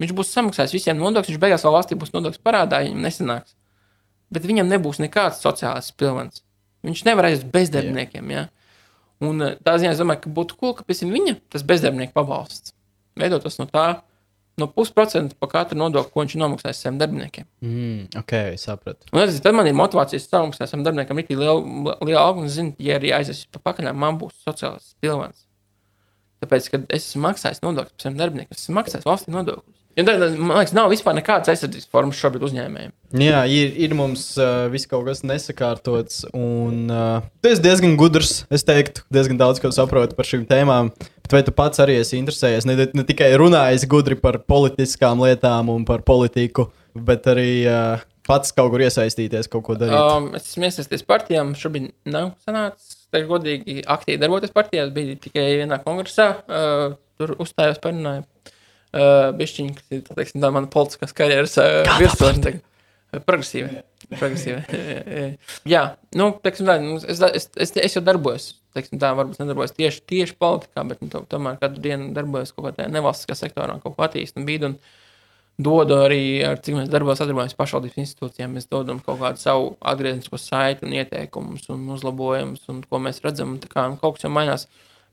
Viņš būs samaksājis visiem nodokļus, viņš beigās vēl valstī būs nodokļus parādā, ja viņam nesanāks. Bet viņam nebūs nekāds sociālais pilvens. Viņš nevar aiziet bez darbiniekiem. Ja? Un eh, tā ziņā es domāju, ka būtu cool, ka pēc viņa tas bezdarbnieku pabalsts veidotos no tā, no pusprocenta par katru nodokli, ko viņš ir nomaksājis saviem darbiniekiem. Mm, ok, sapratu. Un tas, tad man ir motivācijas samaksāt saviem darbiniekiem rītī lielu, lielu algu, un zinu, ja arī aizies pa pakaļām, man būs sociālais pilvens. Tāpēc, kad es esmu maksājis nodokļus par saviem darbiniekiem, es esmu maksājis valstī nodokļus. Jo tad, man liekas, nav vispār nekādas aizsardzības formas šobrīd uzņēmējiem. Jā, ir, ir mums uh, viss kaut kas nesakārtots. Un uh, tu esi diezgan gudrs. Es teiktu, diezgan daudz ko saproti par šīm tēmām. Bet vai tu pats arī esi interesējies? Ne, ne tikai runājis gudri par politiskām lietām un par politiku, bet arī uh, pats kaut kur iesaistīties, kaut ko darīt. Um, es esmu iesaistījies partijām, šobrīd nav sanācis. Teikšu, godīgi, aktīvi darboties partijās, bija tikai vienā kongresā. Uh, tur uzstājos, parunāju. Uh, Bišķiņi, kas ir teiksim, tā mana politiskās karjeras uh, virsotne. Progresīva. Progresīva. Jā, nu, teiksim, tā, nu, es, es, es, es jau darbojos. Teiksim, tā varbūt nedarbojos tieši, tieši politikā, bet nu, to- tomēr katru dienu darbojos kaut kādā nevalstiskā sektorā, kaut ko attīstīju un bīdu. Un, dodu arī, ar cik mēs darbos sadarbojamies pašvaldības institūcijām, mēs dodam kaut kādu savu atgrieznisko saiti un ieteikumus un uzlabojumus, un ko mēs redzam, un kā nu, kaut kas jau mainās.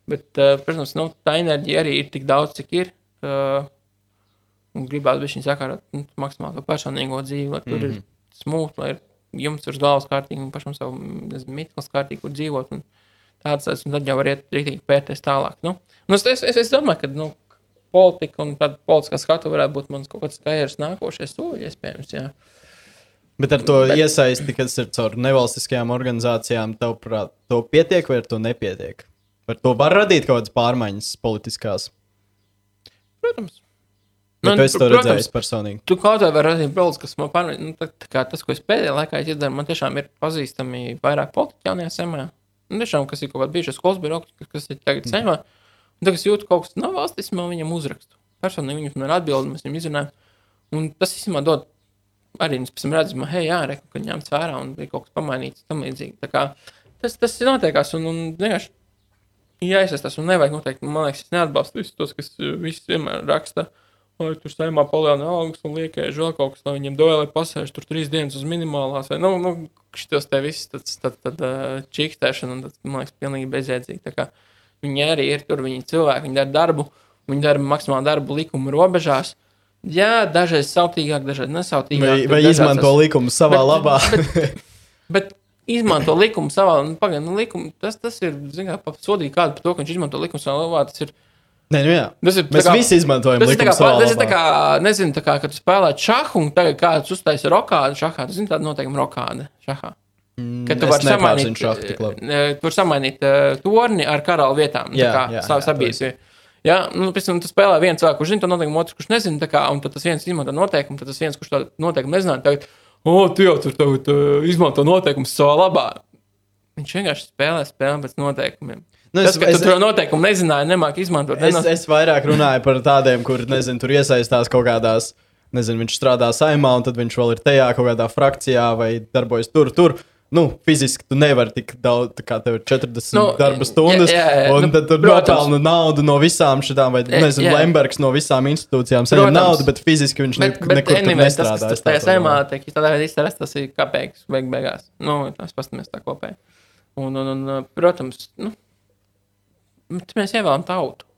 Bet, uh, protams, nu, tā enerģija arī ir tik daudz, cik ir. Uh, gribētu būt sakārtot nu, maksimāli to personīgo dzīvi, lai tur mm -hmm. ir smūgi, lai ir jums ir galvas kārtīgi un pašam savu nezinu, mitklis kārtīgi, kur dzīvot. Un tāds, tas, un tad jau var iet rītīgi pērties tālāk. Nu, un es, es, es, domāju, ka, nu, politika un tāda politiskā skatu varētu būt mans kaut kāds karjeras nākošais soļi, iespējams. Jā. Bet ar to bet- iesaisti, kas ir caur nevalstiskajām organizācijām, tavuprāt, to pietiek vai ar to nepietiek? Ar to var radīt kaut kādas pārmaiņas politiskās. Protams, Nu, tu esi to protams, redzējis personīgi. Tu kaut kā vari redzēt, brīvs, kas man pārmet, nu, tā, tā kā tas, ko es pēdējā laikā izdarīju, man tiešām ir pazīstami vairāk politiķi jaunajā semā. Nu, tiešām, kas ir kaut kādi bijušie skolas birokrāti, kas ir tagad semā. Un tagad es jūtu, ka kaut kas nav valstis, man viņam uzrakstu. Personīgi viņam ir atbildi, mēs viņam izrunājam. Un tas īstenībā dod arī, es pēc tam redzu, man, hei, jā, re, ka ņemts vērā un bija kaut kas pamainīts tam līdzīgi. Tā kā tas, tas ir notiekās un, un vienkārši jāiesaistās un nevajag noteikti, man liekas, es neatbalstu visus tos, kas uh, visi vienmēr raksta. Vai tur saimā palielina algas un liekēž vēl kaut kas, lai viņiem lai pasēž tur trīs dienas uz minimālās. Vai, nu, nu, šitos te viss, tad, tad, tad uh, čīkstēšana, un tas, man liekas, pilnīgi kā viņi arī ir tur, viņi cilvēki, viņi dara darbu, viņi dara maksimālu darbu likuma robežās. Jā, dažreiz sautīgāk, dažreiz nesautīgāk. Vai, vai izmanto likumu savā Bet- labā? Bet, bet izmanto likumu savā, nu, pagaid, nu, likumu, tas, tas ir, zinām, sodīt kādu par to, ka viņš izmanto likumu savā labā. Tas ir, Nē, nu jā. tas ir Mēs kā- visi izmantojam Tas ir, tā kā, tas ir tā kā, nezinu, tā kā, kad tu spēlē šāhu, un tagad kāds uztaisa rokādu šahā. Tu zini, tāda noteikuma rokāda šahā. Kad tu Mm, Es vari nepārzinu samainīt, šahu eh, tu vari samainīt uh, torni ar karalu vietām. Jā, kā jā, jā, sabiedrību. Jā, nu, pēc tam tu spēlē viens cilvēks, kurš zina to noteikumu, otrs, kurš nezina, kā, un tas viens izmanto noteikumu, tad tas viens, kurš to noteikumu nezināja, tagad, o, tu jau tur tagad uh, izmanto noteikumus savā labā. Viņš vienkārši spēlē, spēlē pēc noteikumiem. Nu, Tas, es- ka es- tu to noteikumu nezināji, nemāki izmantot. Es, nenos- es vairāk runāju par tādiem, kur, nezinu, tur iesaistās kaut kādās, nezinu, viņš strādā saimā, un tad viņš vēl ir tajā kaut kādā frakcijā vai darbojas tur, tur. Nu, fiziski tu nevari tik daudz, tā kā tev ir 40 Nu, darba stundas, jā, jā, jā. un Nu, tad tur nopelna naudu no visām šitām, vai, nezinu, jā. Lembergs no visām institūcijām saņem naudu, bet fiziski viņš ne, Bet, bet nekur anyway, tas, nestrādā. tas sēmā domāju. tiek tādā veidā izsarās, tas ir kāpēc, beig beigās. Nu, tas pastamies tā kopēji. Un, un, un, protams, nu, bet mēs ievēlam tautu.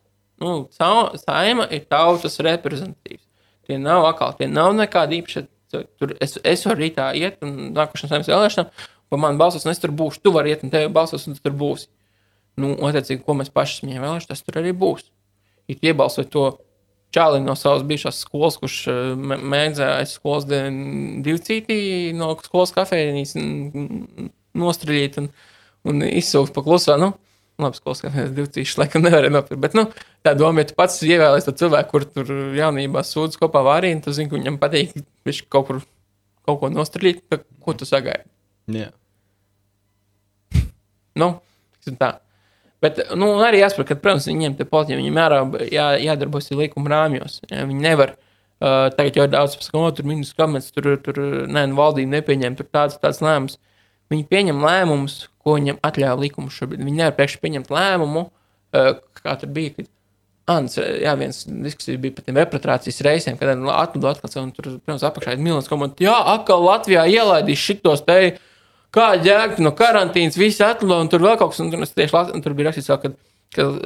Nu, saima ir tautas reprezentatīvs. Tie nav akāli, tie nav nekādi īpaši. Tur es, es varu rītā iet un nākošanas saimnes vēlēšanām, pa man balsos, un es tur būšu. Tu vari iet un tevi balsos, un tu tur būsi. Nu, attiecīgi, ko mēs paši esam ievēlējuši, tas tur arī būs. Ja tu iebalsoji to čāli no savas bijušās skolas, kurš eh, mē- mēģināja aiz skolas divcītī no skolas kafejnīs nostrīdīt un, un izsūkt pa klusā. Nu, labi, skolas kafejnīs divcīšas laikam nevarēja nopirkt. Bet, nu, tā doma, ja tu pats ievēlēsi to cilvēku, kur tur jaunībā sūdz kopā vārī, un tu zini, ka viņam patīk viņš kaut kur kaut ko nostrīdīt, tad ko tu sagaidi? Jā. Nu, tā. Bet, nu, arī jāsaprot, ka, protams, viņiem te politiķiem viņiem jārā, jā, jādarbojas likuma rāmjos. Jā, viņi nevar. Uh, tagad jau ir daudz paskaidrojumu, tur ministrs kabinets, tur, tur nē, nu, valdība nepieņem tur tāds, tāds lēmums. Viņi pieņem lēmumus, ko viņam atļauj likums šobrīd. Viņi nevar priekš pieņemt lēmumu, uh, kā tur bija. Kad, Ants, jā, viens diskusija bija par tiem repatriācijas reisiem, kad atlido atkal, un tur, protams, apakšā ir milzīgs komandas. Jā, atkal Latvijā ielaidīs šitos te kā ģērbti no karantīnas, visi atlido, un tur vēl kaut kas, un tur, tieši las, un tur bija rakstīts, ka, ka uh,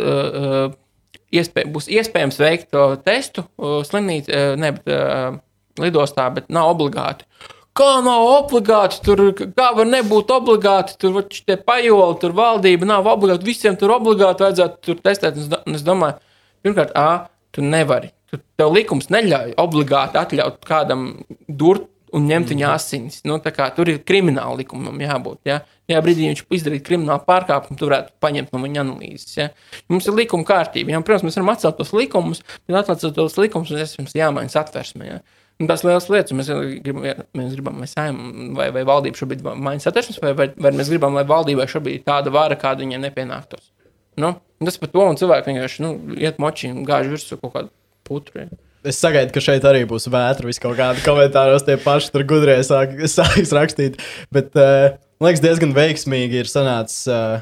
uh, iespēj, būs iespējams veikt to testu uh, slimnīcā, uh, ne, bet uh, lidostā, bet nav obligāti. Kā nav obligāti, tur kā var nebūt obligāti, tur var šitie pajoli, tur valdība nav obligāti, visiem tur obligāti vajadzētu tur testēt. Un es, domāju, pirmkārt, A, tu nevari. Tev likums neļauj obligāti atļaut kādam durt un ņemt viņa asinis. Nu, tur ir krimināla likumam jābūt. Ja? Jā, brīdī viņš izdarīja kriminālu pārkāpumu, tu varētu paņemt no viņa analīzes. Ja? Mums ir likuma kārtība. Ja? Protams, mēs varam atcelt tos likumus, bet atcelt tos likumus, un mums jāmaina satversmē. Ja? Un tās lielas lietas, mēs gribam, ja mēs gribam vai, saim, vai, vai valdība šobrīd maina satversmes, vai, vai, vai mēs gribam, lai valdībai šobrīd ir tāda vara, kāda viņai nepienāktos. Nu, un tas par to, un cilvēki vienkārši nu, iet moči un gāž virsū kaut kādu putru. Ja? Es sagaidu, ka šeit arī būs vētra. Vis kaut kādi komentāros tie paši tur gudrie sāk, sāks rakstīt. Bet uh, man liekas, diezgan veiksmīgi ir sanācis uh,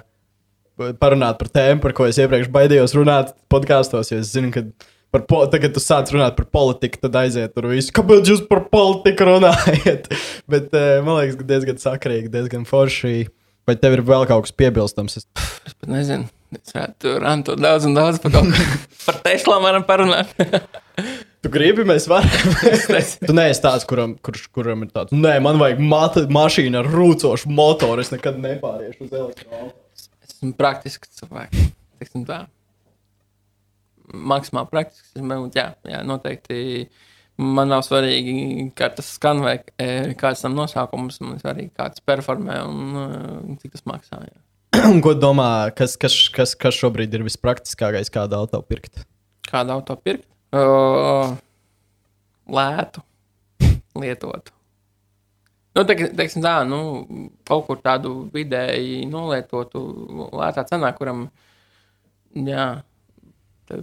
parunāt par tēmu, par ko es iepriekš baidījos runāt podkāstos. Es zinu, ka par po, tagad tu sāc runāt par politiku, tad aiziet tur visu. Kāpēc jūs par politiku runājat? Bet uh, man liekas, ka diezgan sakrīgi, diezgan forši. Vai tev ir vēl kaut kas piebilstams? Es... Es pat nezinu, es varētu rantot daudz un daudz par par Teslām varam parunāt. Tu gribi, mēs varam. tu neesi tāds, kuram, kurš, kuram ir tāds. Nē, man vajag mata, mašīnu ar rūcošu motoru. Es nekad nepāriešu uz elektroautorātu. Es esmu praktisks cilvēks. Teiksim tā. Maksimāli praktisks. man- Jā, jā, noteikti. Man nav svarīgi, kā tas skan vai e, kāds tam nosaukums. Man ir svarīgi, kā tas performē un e, cik tas maksā. Jā. Ko domā, kas, kas, kas, kas šobrīd ir vispraktiskākais, kādu auto pirkt? Kādu auto pirkt? Uh, lētu, lietotu. Nu, te, teiksim tā, nu, kaut kur tādu vidēji nolietotu lētā cenā, kuram, jā,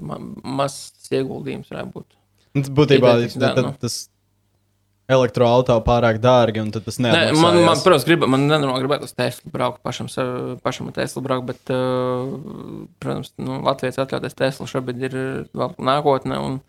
ma mazs ieguldījums varētu būt. Tas būtībā Ideja, teiksim tā, tad, nu. tas elektroautorāts pārāk dārgi, un tas neatmaksājās. man, man, protams, grib, man nenormāli gribētu uz Teslu braukt, pašam, pašam ar Teslu braukt, bet, uh, protams, nu, Latvijas atļauties Teslu šobrīd ir vēl nākotne, un,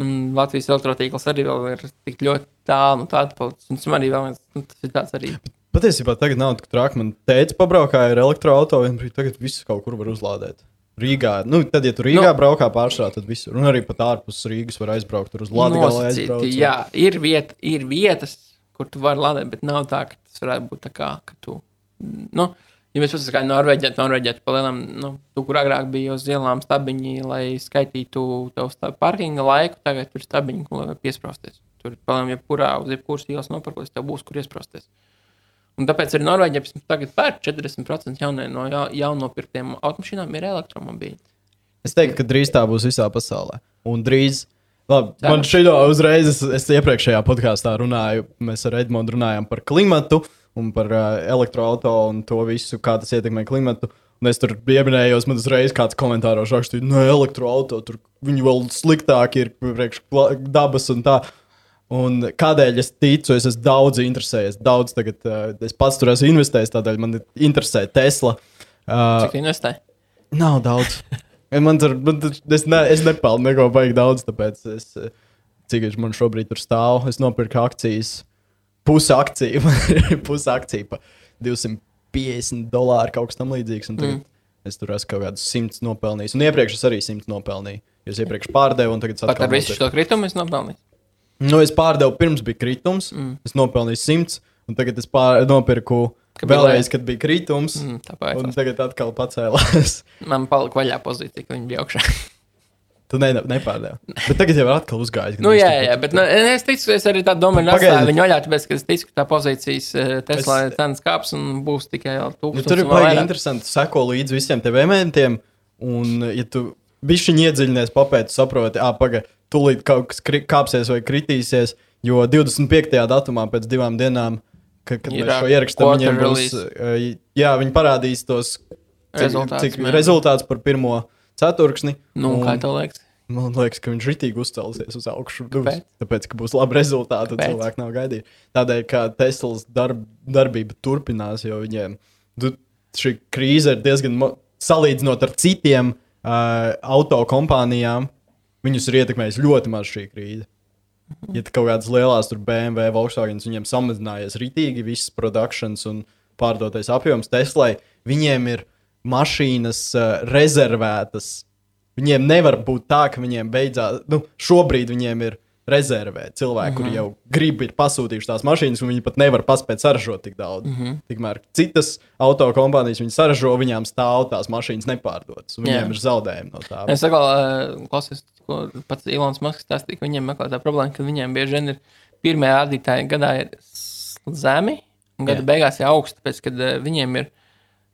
un Latvijas elektrotīkls arī vēl ir tik ļoti tālu no tāda palicis. Un tas arī vēl viens, nu, tas ir tāds arī. Patiesībā tagad nav tik traki. Man teica, pabraukāja ar elektroautorātu, un tagad viss kaut kur var uzlādēt. Rīgā, nu, tad, ja tu Rīgā Nu. braukā pārsvarā, tad visur. Un arī pat ārpus Rīgas var aizbraukt tur uz Latviju. Nosacīti, jā, ir, viet, ir vietas, kur tu vari lādēt, bet nav tā, ka tas varētu būt tā kā, ka tu, nu, ja mēs paskatāmies, kā Norvēģijā, Norvēģijā, tu palielam, nu, tu, kur agrāk bija uz ielām stabiņi, lai skaitītu tev sta- parkinga laiku, tagad tur stabiņi, kur var piesprosties. Tur, palielam, jebkurā, uz jebkuras ielas nopirkos, tev būs, kur iesprosties. Un tāpēc arī Norvēģijā pēc- tagad pērk 40% jaunie, no ja, jaunopirktiem automašīnām ir elektromobīļi. Es teiktu, ka drīz tā būs visā pasaulē. Un drīz. Labi, Cerams. man šī uzreiz, es, es iepriekšējā podkāstā runāju, mēs ar Edmundu runājām par klimatu un par uh, elektroautorātu un to visu, kā tas ietekmē klimatu. Un es tur pieminējos, man uzreiz kāds komentāros rakstīja, no elektroautorāta tur viņi vēl sliktāki ir priekš dabas un tā. Un kādēļ es ticu, es esmu daudz interesējies. Daudz tagad, uh, es pats tur esmu investējis, tādēļ man interesē Tesla. Uh, Cik investē? Nav daudz. Man tur, man tur, es, ne, es nepelnu neko baigi daudz, tāpēc es, eh, cik viņš man šobrīd tur stāv, es nopirku akcijas, pusi akciju, pusi akciju pa 250 dolāru kaut kas tam līdzīgs. mm. es tur esmu kaut kādus simts nopelnījis. Un iepriekš es arī simts nopelnīju. Es iepriekš pārdevu, un tagad es Pat atkal ar visu šo kritumu es nopelnīju. Nu, es pārdevu pirms bija kritums, mm. es nopelnīju simts, un tagad es pār, nopirku bija vēlreiz, kad bija kritums. Mm, tāpēc Un tagad atkal pacēlās. man palika vaļā pozīcija, ka viņi bija augšā. Tu ne, nepārdevi. Bet tagad jau ir atkal uzgājis. nu, jā, jā, bet nu, es ticu, es arī tā domāju, ka Pagaidi. viņi vaļā, tāpēc, ka es ticu, ka tā pozīcijas eh, Tesla Es- cenas kāps un būs tikai Nu, tūkstoši. tur ir vēl baigi interesanti. Seko līdzi visiem tiem elementiem. Un, ja tu bišķiņi iedziļinies, papēti, saproti, ah, pagaidi, tūlīt kaut kas kāpsies vai kritīsies. Jo 25. datumā pēc divām dienām, kad, kad mēs šo ierakstām, viņiem būs. Jā, viņi parādīs tos cik- Rezultātus, cik jā. rezultāts par pirmo ceturksni. Nu, un- kā tev liekas? Man liekas, ka viņš ritīgi uzcelsies uz augšu. Nu, Kāpēc? Tāpēc, ka būs labi rezultāti, Kāpēc? cilvēki nav gaidījuši. Tādēļ, ka Teslas darb, darbība turpinās, jo viņiem šī krīze ir diezgan salīdzinot ar citiem uh, auto kompānijām. Viņus ir ietekmējusi ļoti maz šī krīze. Ja kaut kādas lielas BMW, Volkswagen, viņiem samazinājies ritīgi viss produkcijas un pārdotais apjoms Teslai, viņiem ir mašīnas uh, rezervētas Viņiem nevar būt tā, ka viņiem beidzās, nu, šobrīd viņiem ir rezervē cilvēki, mm -hmm. kuri jau grib, ir pasūtījuši tās mašīnas, un viņi pat nevar paspēt saražot tik daudz. Mm -hmm. Tikmēr citas auto kompānijas viņi saražo, viņām stāv tās mašīnas nepārdotas, un viņiem Jā. ir zaudējumi no tā. Es saku, uh, klausies, ko pats Ilons Masks stāstīja, ka viņiem meklē tā problēma, ka viņiem bieži vien ir pirmie rādītāji gadā ir zemi, un gada Jā. beigās ir augsti, tāpēc, kad uh, viņiem ir,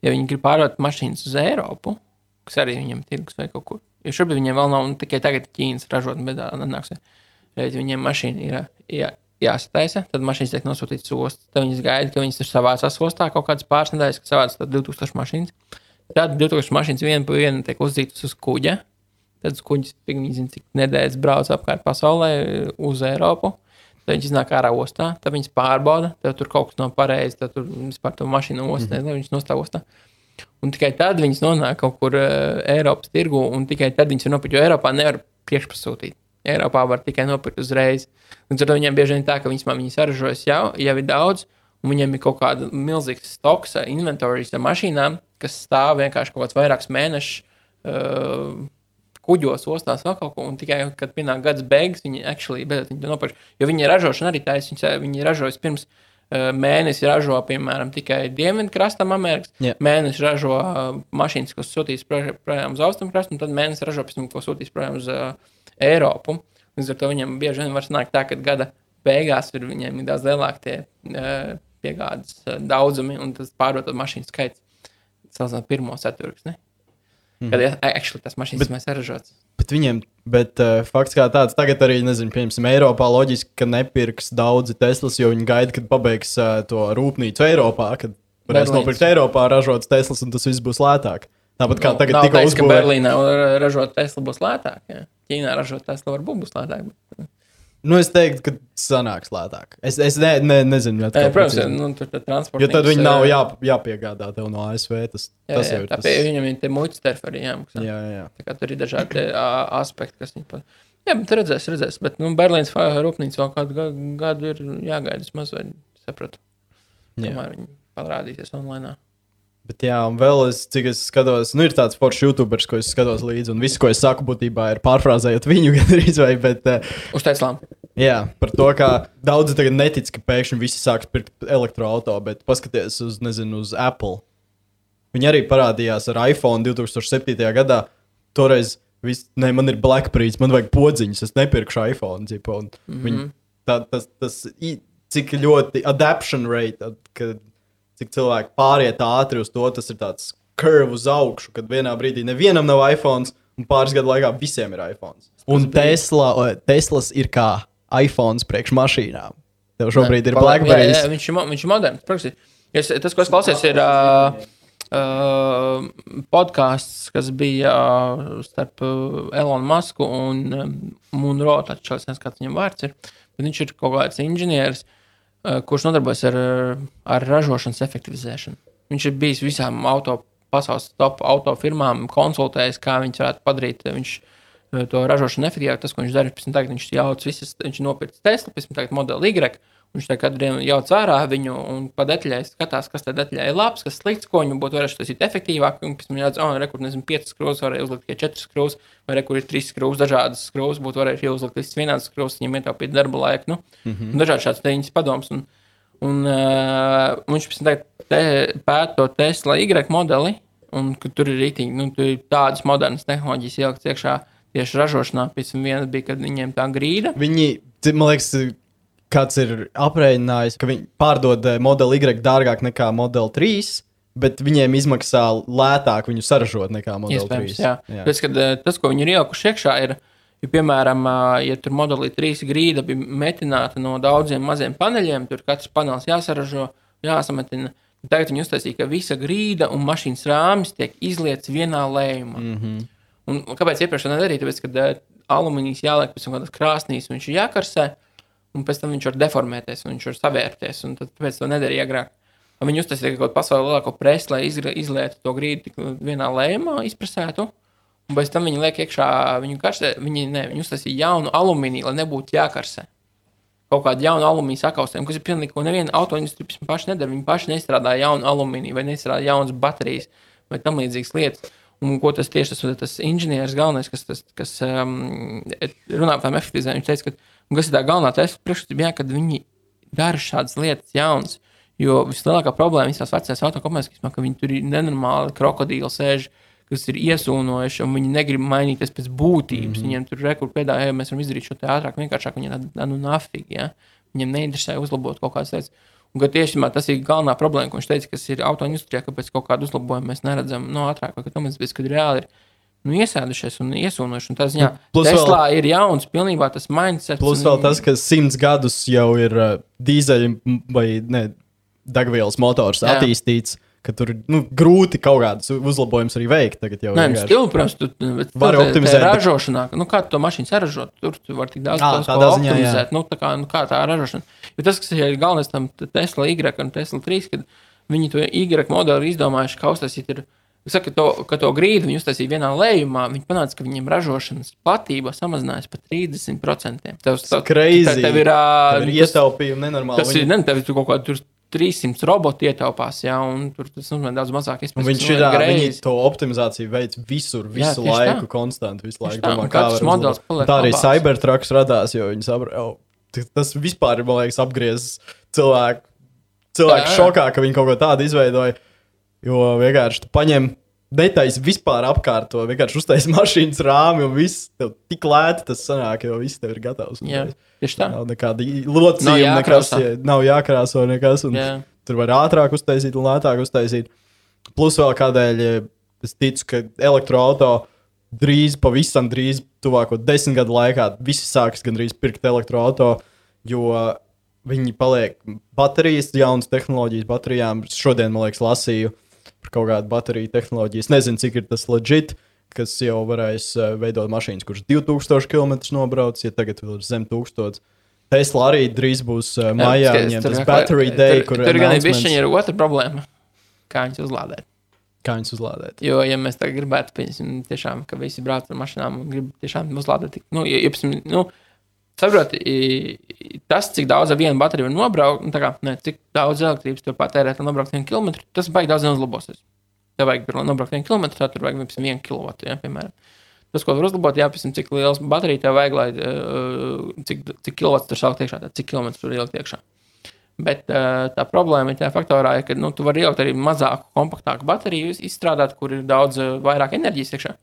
ja viņi grib pārdot mašīnas uz Eiropu, kas arī viņiem ir tirgus vai kaut kur, jo šobrīd viņiem vēl nav, un tikai tagad Ķīnas ražot, bet tā nenāks. Redz, viņiem mašīna ir jā, jāsataisa, tad mašīnas tiek nosūtītas uz ostu. Tad viņas gaida, ka viņas tur savācās ostā kaut kādas pāris nedēļas, ka savācās tad 2000 mašīnas. Tad 2000 mašīnas viena pa viena tiek uzzītas uz kuģa. Tad kuģis viņi zina, cik nedēļas brauc apkārt pasaulē uz Eiropu. Tad viņi iznāk ārā ostā, tad viņas pārbauda, tad tur kaut kas nav pareizi, tad tur vispār tā mašīna ostā, mm viņas nostāv ostā. Un tikai tad viņas nonāk kaut kur uh, Eiropas tirgu, un tikai tad viņas var nopirkt, jo Eiropā nevar priekšpasūtīt. Eiropā var tikai nopirkt uzreiz. Un tad viņiem bieži vien tā, ka viņas, viņas saražojas jau, jau ir daudz, un viņiem ir kaut kāda milzīga stoks, inventorijas ar mašīnām, kas stāv vienkārši kaut kāds vairākus mēnešus. Uh, kuģos, ostās vēl kaut ko, un tikai, kad pienāk gads beigas, viņi actually viņi to nopirks. Jo viņi ražošana arī taisa, viņi, viņi ražojas pirms uh, mēnesi ražo, piemēram, tikai Dienvidkrastam Amerikas. Jā. Mēnesis ražo uh, mašīnas, kas sūtīs pro- projām uz Austrumkrastu, un tad mēnesis ražo pēc tam, ko sūtīs projām uz uh, Eiropu. Līdz ar to viņam bieži vien var sanākt tā, ka gada beigās ir viņiem ir daudz lielāki tie uh, piegādes uh, daudzumi, un tas pārdoto mašīnu skaits salīdzinot pirmo ceturksni. Mm. Kad actually tas mašīnas mēs saražots. Bet viņiem, bet uh, fakts kā tāds, tagad arī, nezinu, piemēram, Eiropā loģiski, ka nepirks daudzi Teslas, jo viņi gaida, kad pabeigs uh, to rūpnīcu Eiropā, kad varēs Berlīns. nopirkt Eiropā ražotas Teslas un tas viss būs lētāk. Tāpat kā nu, tagad tikko uzbūvēja. Ka Berlīnā ražot Tesla būs lētāk. Ja? Ķīnā ražot Tesla varbūt būs lētāk. Bet... Nu, es teiktu, ka sanāks lētāk. Es, es ne, ne, nezinu, kāda ir. Protams, nu, tur ir transporta. Jo tad viņi nav jā, jāpiegādā tev no ASV. Tas, jā, tas jā, jau ir. Tas... Viņam ir tie muļķi arī jāmaksā. Jā, jā. Tā kā tur ir dažādi aspekti, kas viņi pat. Jā, bet redzēs, redzēs. Bet, nu, Berlīnas rūpnīca vēl kādu gadu, gadu ir jāgaida, es mazliet sapratu. Tomēr viņi parādīsies online. Bet, jā, un vēl es, cik es skatos, nu, ir tāds foršs YouTuberis, ko es skatos līdzi, un viss, ko es saku, būtībā ir pārfrāzējot viņu gandrīz vai, bet. Uh, Uz Teslām. Jā, par to, kā daudzi tagad netic, ka pēkšņi visi sāks pirkt elektroautorātu, bet paskatieties uz, nezinu, uz Apple. Viņi arī parādījās ar iPhone 2007. gadā. Toreiz viss, ne, man ir Blackberry, man vajag podziņas, es nepirkšu iPhone. Ģipa, mm -hmm. viņi, tā, tas, tas, cik ļoti adaptation rate, kad cik cilvēki pāriet ātri uz to, tas ir tāds kurvs uz augšu, kad vienā brīdī nevienam nav iPhone, un pāris gadu laikā visiem ir iPhone. Un Tesla, Teslas ir kā iPhone priekš mašīnām. Tev šobrīd ne, ir Blackberry. Jā, jā, viņš, ir, viņš ir moderns. Es, tas, ko es klausies, ir uh, uh, podkāsts, kas bija uh, starp uh, Elonu Masku un Munro. Taču es nezinu, kāds viņam vārds ir. Bet viņš ir kaut kāds inženieris. Uh, kurš nodarbojas ar, ar ražošanas efektivizēšanu. Viņš ir bijis visām auto, pasaules top auto firmām, konsultējis, kā viņas varētu padarīt. Viņš eh, to ražošanu efektīvāk, tas, ko viņš darīja, tam tagad viņš jauc visas, viņš nopirka Tesla, pēc tam modeli Y Viņš tā katru dienu jauc ārā viņu un pa detaļai skatās, kas tā detaļai ir labs, kas slikts, ko viņam būtu varējuši taisīt efektīvāk. Un pēc tam redz, oh, rekur, nezinu, 5 skrūves, varēja uzlikt tikai 4 skrūves, vai rekur ir 3 skrūves, dažādas skrūves, būtu varējuši uzlikt visas vienādas skrūves, viņam ietaupīt darba laiku. Nu, mm -hmm. Dažādi šāds teņķis padoms. Un, un uh, viņš pēc tam pēta to Tesla Y modeli, un tur ir rītīgi, nu, tur ir tādas modernas tehnoloģijas ielikt iekšā tieši ražošanā. Pēc tam viena bija, kad viņiem tā grīda. Viņi, man liekas, kāds ir aprēķinājis, ka viņi pārdod eh, modeli Y dārgāk nekā modeli 3. Bet viņiem izmaksā lētāk viņu saražot nekā modeli 3. Jā, jā. Tas, kad, eh, tas, ko viņi ir ielikuši iekšā, ir, ja, piemēram, eh, ja tur modelī 3 grīda bija metināta no daudziem maziem paneļiem, tur katrs panelis jāsaražo, jāsametina. Tagad viņi uztaisīja, ka visa grīda un mašīnas rāmis tiek izlietas vienā lējumā. Mm -hmm. Un, kāpēc iepriekš tā nedarīja? Tāpēc, kad alumīnijas jāliek pēc tam kādās krāsnīs, viņš ir jākarsē un pēc tam viņš var deformēties, un viņš var savērties, un tāpēc to nedarīja agrāk. Un viņi uztaisīja kaut kādu pasaules lielāko presu, lai izlietu to grīdu vienā lējumā, izpresētu. Un pēc tam viņi liek iekšā, viņu karsē, viņi, ne, viņi uztaisīja jaunu alumīniju, lai nebūtu jākarsē. Kaut kādu jaunu alumīniju sakaustēm, kas ir pilnīgi ko neviena autoindustrija paši nedara. Viņi paši nestrādā jaunu alumīniju vai nestrādā jaunas baterijas vai tam līdzīgas lietas. Un ko tas tieši tas, tas inženieris galvenais, kas, tas, kas um, runā par efektivizēšanu, viņš teica, ka Un kas ir tā galvenā testa priekšstatījuma, kad viņi dara šādas lietas jaunas. Jo vislielākā problēma visās vecajās autokompānijās, ka viņi tur ir nenormāli krokodīli sēž, kas ir iesūnojuši, un viņi negrib mainīties pēc būtības. Mm -hmm. Viņiem tur rekur pēdā, ja mēs varam izdarīt šo te ātrāk, vienkāršāk, viņiem tā nu nafīgi, ja? Viņiem neinteresē uzlabot kaut kādas lietas. Un tieši tas ir galvenā problēma, ko viņš teica, kas ir autoindustrijā, kāpēc kaut kādu uzlabojumu mēs neredzam no ātrāk, vai ka tam mēs, kad reāli ir nu, iesēdušies un iesūnojuši. Un tas, jā, plus Teslā vēl, ir jauns, pilnībā tas mindset. Plus vēl tas, ka simts gadus jau ir uh, dīzeļa vai ne, degvielas motors jā. attīstīts. Ka tur nu, grūti kaut kādus uzlabojumus arī veikt. Tagad jau ir. Nē, stila, protams, tu vari optimizēt. Ražošanā, nu, kā to mašīnu saražot, tur tu vari tik daudz ziņā optimizēt. Nu, tā kā, nu, kā tā ražošana. Jo tas, kas ir galvenais tam Tesla Y un Tesla 3, kad viņi to Y modeli ir izdomājuši, ka uztaisīt ir Saka, to, ka to grīdu viņi uztaisīja vienā lējumā. Viņi panāca, ka viņiem ražošanas platība samazinājās par 30%. Tev, tas ir tev ir, tev ir ietaupījumi nenormāli. Tas viņi... ir, ne, tev ir kaut kāda 300 roboti ietaupās, jā, un tur tas nozīmē daudz mazāk izpētes. Viņš ir viņi to optimizāciju veids visur, visu jā, laiku, tā. konstanti, visu laiku. Domā, kā modelis paliek. Tā arī Cybertrucks radās, jo viņi saprot, tas vispār ir, man liekas, apgriezis cilvēku, cilvēku jā, jā. šokā, ka viņi kaut ko tādu izveidoja. Jo vienkārši tu paņem, netaisi vispār apkārto, vienkārši uztaisi mašīnas rāmi un viss tev tik lēti tas sanāk, jo viss tev ir gatavs. Jā, tieši tā. Nav nekāda locījuma, nekas, nav jākrāso nekas. Tur var ātrāk uztaisīt un lētāk uztaisīt. Plus vēl kādēļ es ticu, ka elektroautorāta drīz, pavisam drīz, tuvāko desmit gadu laikā, visi sāks gandrīz pirkt elektroautorātu, jo viņi paliek baterijas, jaunas tehnoloģijas baterijām. Šodien, man liekas, lasīju par kaut kādu bateriju tehnoloģiju. Es nezinu, cik ir tas legit. Kas jau varēs uh, veidot mašīnas, kuras 2000 km nobrauc, ja tagad vēl ir zem 1000. Tesla arī drīz būs uh, maijā. Viņiem tas battery day, tur, kur tur gan ir bišķiņa ir otra problēma. Kā viņus uzlādēt? Kā viņus uzlādēt? Jo, ja mēs tagad gribētu, piemēram, tiešām, ka visi brauc ar mašīnām un grib tiešām uzlādēt, nu, ja, ja, nu, saproti, tas, cik daudz ar vienu bateriju var nobraukt, nu, kā, ne, cik daudz elektrības tur patērēt, lai nobrauktu vienu kilometru, tas baigi daudz neuzlabosies. Tev vajag, lai nobrauktu vienu kilometru, tad tur vajag, piemēram, vienu kilovatu, ja, piemēram. Tas, ko var uzlabot, jā, piemēram, cik liels baterija tev vajag, lai uh, cik, cik kilovats tur sākt iekšā, tad cik kilometru tur ielikt iekšā. Bet uh, tā problēma ir tajā faktorā, ka nu, tu vari ielikt arī mazāku, kompaktāku bateriju, izstrādāt, kur ir daudz uh, vairāk enerģijas iekšā.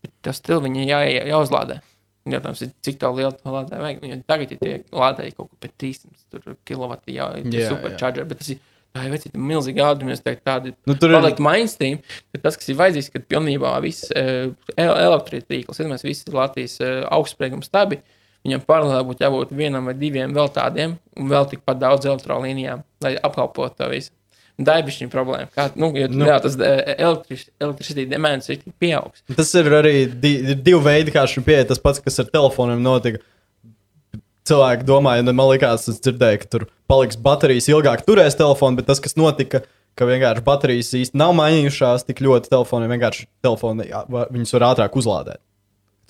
Bet tas stils viņa jā, jāuzlādē. Jautājums ir, cik tālu lielu to lādēju vajag. Jo tagad ir tie lādēji kaut kur pēc 300 kW, jau ir supercharger, bet tas ir Tā ir vecīta milzīga. Es teiktu, tādi nu, ir palikt mainstream. Tas, kas ir vajadzīgs, kad pilnībā viss uh, elektrības tīkls, ja mēs visi Latvijas uh, augstsprieguma stabi, viņam paralēli būtu jābūt vienam vai diviem vēl tādiem, un vēl tikpat daudz elektrolīnijām, lai apkalpotu to visu. Bijusi problēma. Kā, nu, jo, nu, jā, tas elektricitātes demēns ir pieaugs. Tas ir arī di divi veidi, kā šim pieeja. Tas pats, kas ar telefoniem notika cilvēki domāja, un man liekas, es dzirdēju, ka tur paliks baterijas ilgāk, turēs telefonu, bet tas, kas notika, ka vienkārši baterijas īsti nav mainījušās tik ļoti telefoniem, vienkārši telefoni viņus var ātrāk uzlādēt.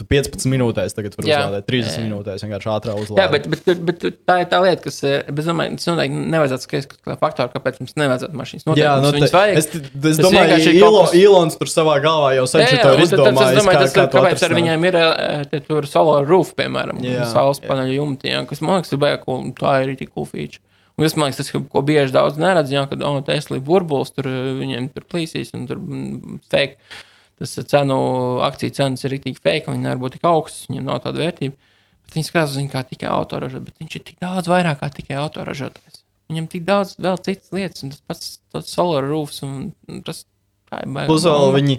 Tu 15 minūtēs tagad vari uzlādēt, 30 jā. minūtēs vienkārši ātrāk uzlādēt. Jā, bet, bet, bet, bet tā ir tā lieta, kas, eh, bet, domāju, tas noteikti nevajadzētu skatīties kā faktoru, kāpēc mums nevajadzētu mašīnas. Noteikti, jā, no, nu te, vajag, es, es domāju, ka Ilo, kas... Ilons tur savā galvā jau sen šo ir izdomājis. Es domāju, tas, kā, kā kāpēc ar viņiem ir eh, te, tur solar roof, piemēram, saules paneļu jumti, jā, kas man liekas, ir cool, tā ir tik cool feature. Un es domāju, tas, ko bieži daudz neredz, jā, kad, oh, Tesla burbulis, tur eh, viņiem tur plīsīs un tur mm, fake tas cenu, akciju cenas ir rīktīgi fake, viņi nevar būt tik augstas, viņiem nav tāda vērtība. Bet viņi skatās uz viņu kā tikai autoražotājs, bet viņš ir tik daudz vairāk kā tikai autoražotājs. Viņam tik daudz vēl citas lietas, un tas pats solar roofs, un tas tā ir baigts. Plus vēl viņi,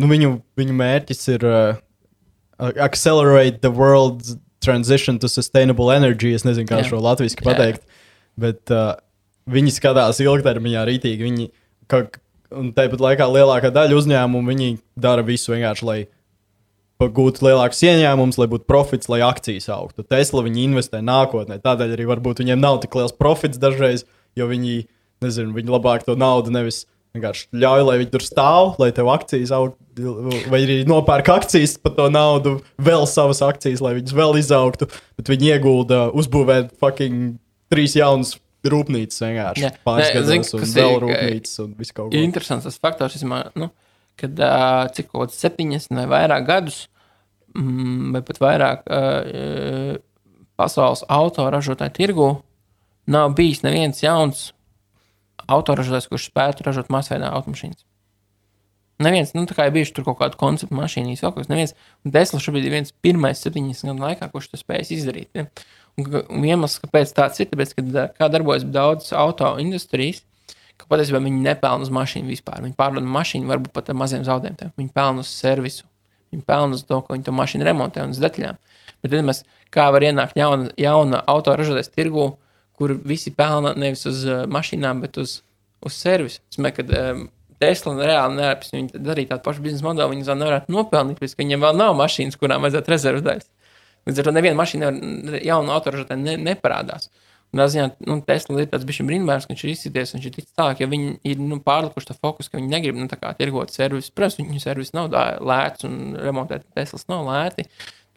nu viņu, viņu mērķis ir uh, accelerate the world's transition to sustainable energy. Es nezinu, kā Jā. šo latviešu pateikt, bet uh, viņi skatās ilgtermiņā rītīgi. Viņi, ka, Un tāpat laikā lielākā daļa uzņēmumu viņi dara visu vienkārši, lai gūtu lielākus ieņēmumus, lai būtu profits, lai akcijas augtu. Tesla viņi investē nākotnē. Tādēļ arī varbūt viņiem nav tik liels profits dažreiz, jo viņi, nezinu, viņi labāk to naudu nevis vienkārši ļauj, lai viņi tur stāv, lai tev akcijas aug, vai arī nopērk akcijas par to naudu, vēl savas akcijas, lai viņas vēl izaugtu, bet viņi iegulda uzbūvēt fucking trīs jaunas rūpnīcas vienkārši. Jā. Pāris Nē, gados, zin, un vēl rūpnīcas un viss kaut kas. Interesants tas faktors, izmā, nu, kad uh, cik kaut kāds 70 vai vairāk gadus, mm, vai pat vairāk uh, pasaules autoražotāju tirgu nav bijis neviens jauns autoražotājs, kurš spētu ražot masveidā automašīnas. Neviens, nu, tā kā ir bijuši tur kaut kāda koncepta mašīnīs, vēl kaut kas. Neviens, un Tesla šobrīd ir viens pirmais 70 gadu laikā, kurš to spējas izdarīt. Ja? Un, iemesls, kāpēc tāds ir, tāpēc, ka kā darbojas daudz auto industrijas, ka patiesībā viņi nepelna uz mašīnu vispār. Viņi pārdod mašīnu varbūt pat ar maziem zaudējumiem. Viņi pelna uz servisu, viņi pelna uz to, ka viņi to mašīnu remontē un uz detaļām. Bet tad mēs, kā var ienākt jauna, jauna autoražoties tirgu, kur visi pelna nevis uz uh, mašīnām, bet uz, uz servisu. Es domāju, ka um, Tesla reāli neapstrādāt, viņi darīja tādu pašu biznesa modeli, viņi vēl nevarētu nopelnīt, ka viņiem vēl nav mašīnas, kurām vajadzētu rezervu daļas. Līdz ar to neviena mašīna nevar, jaunu autoražotāju ne, neparādās. Un tā ziņā, nu, Tesla ir tāds bijis brīnums, ka viņš ir izcīties, viņš ir ticis tālāk, ja viņi ir nu, pārlikuši to fokusu, ka viņi negrib nu, tirgot servisu. Protams, viņu servis nav lēts un remontēt Teslas nav lēti.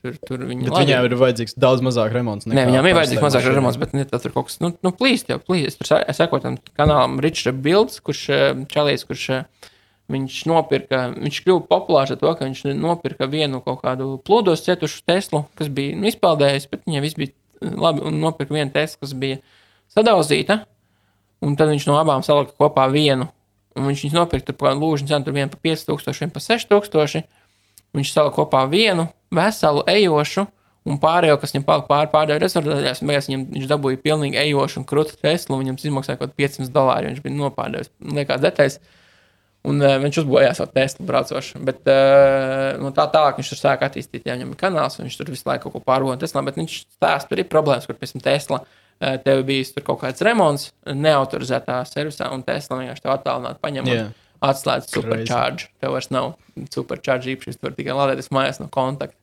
Tur, tur viņi viņiem ir vajadzīgs daudz mazāk remonts. Nē, viņiem ir vajadzīgs mazāk remonts, bet ne, tur kaut kas, nu, nu plīst jau, plīst. Es sekoju tam kanālam Richard Bilds, kurš čalīs, kurš Viņš nopirka, viņš kļuva populārs ar to, ka viņš nopirka vienu kaut kādu plūdos cietušu Teslu, kas bija nu, izpeldējis, bet viņai viss bija eh, labi, un nopirka vienu Teslu, kas bija sadauzīta, un tad viņš no abām salika kopā vienu, un viņš viņus nopirka par lūžņu cenu, vienu par 5000, vienu par 6000, viņš salika kopā vienu veselu ejošu, un pārējo, kas viņam palika pāri pārdēļ rezervdaļās, un beigās viņam, viņš dabūja pilnīgi ejošu un krūtu Teslu, viņam izmaksāja kaut 500 dolāri, viņš bija nopārdējis, liekas detaļas. Un uh, viņš uzbūvēja savu testu braucošu. Bet uh, no tā tālāk viņš tur sāk attīstīt. Jā, viņam ir kanāls, viņš tur visu laiku kaut ko pārvada Teslā. Bet viņš stāsta, tur ir problēmas, kur tam Tesla uh, tev tur kaut kāds remonts neautorizētā servisā, un Tesla vienkārši tev attālināt paņem. Jā. un Atslēdz supercharge. Tev vairs nav supercharge īpašības, tu vari tikai lādēties mājās no kontakta.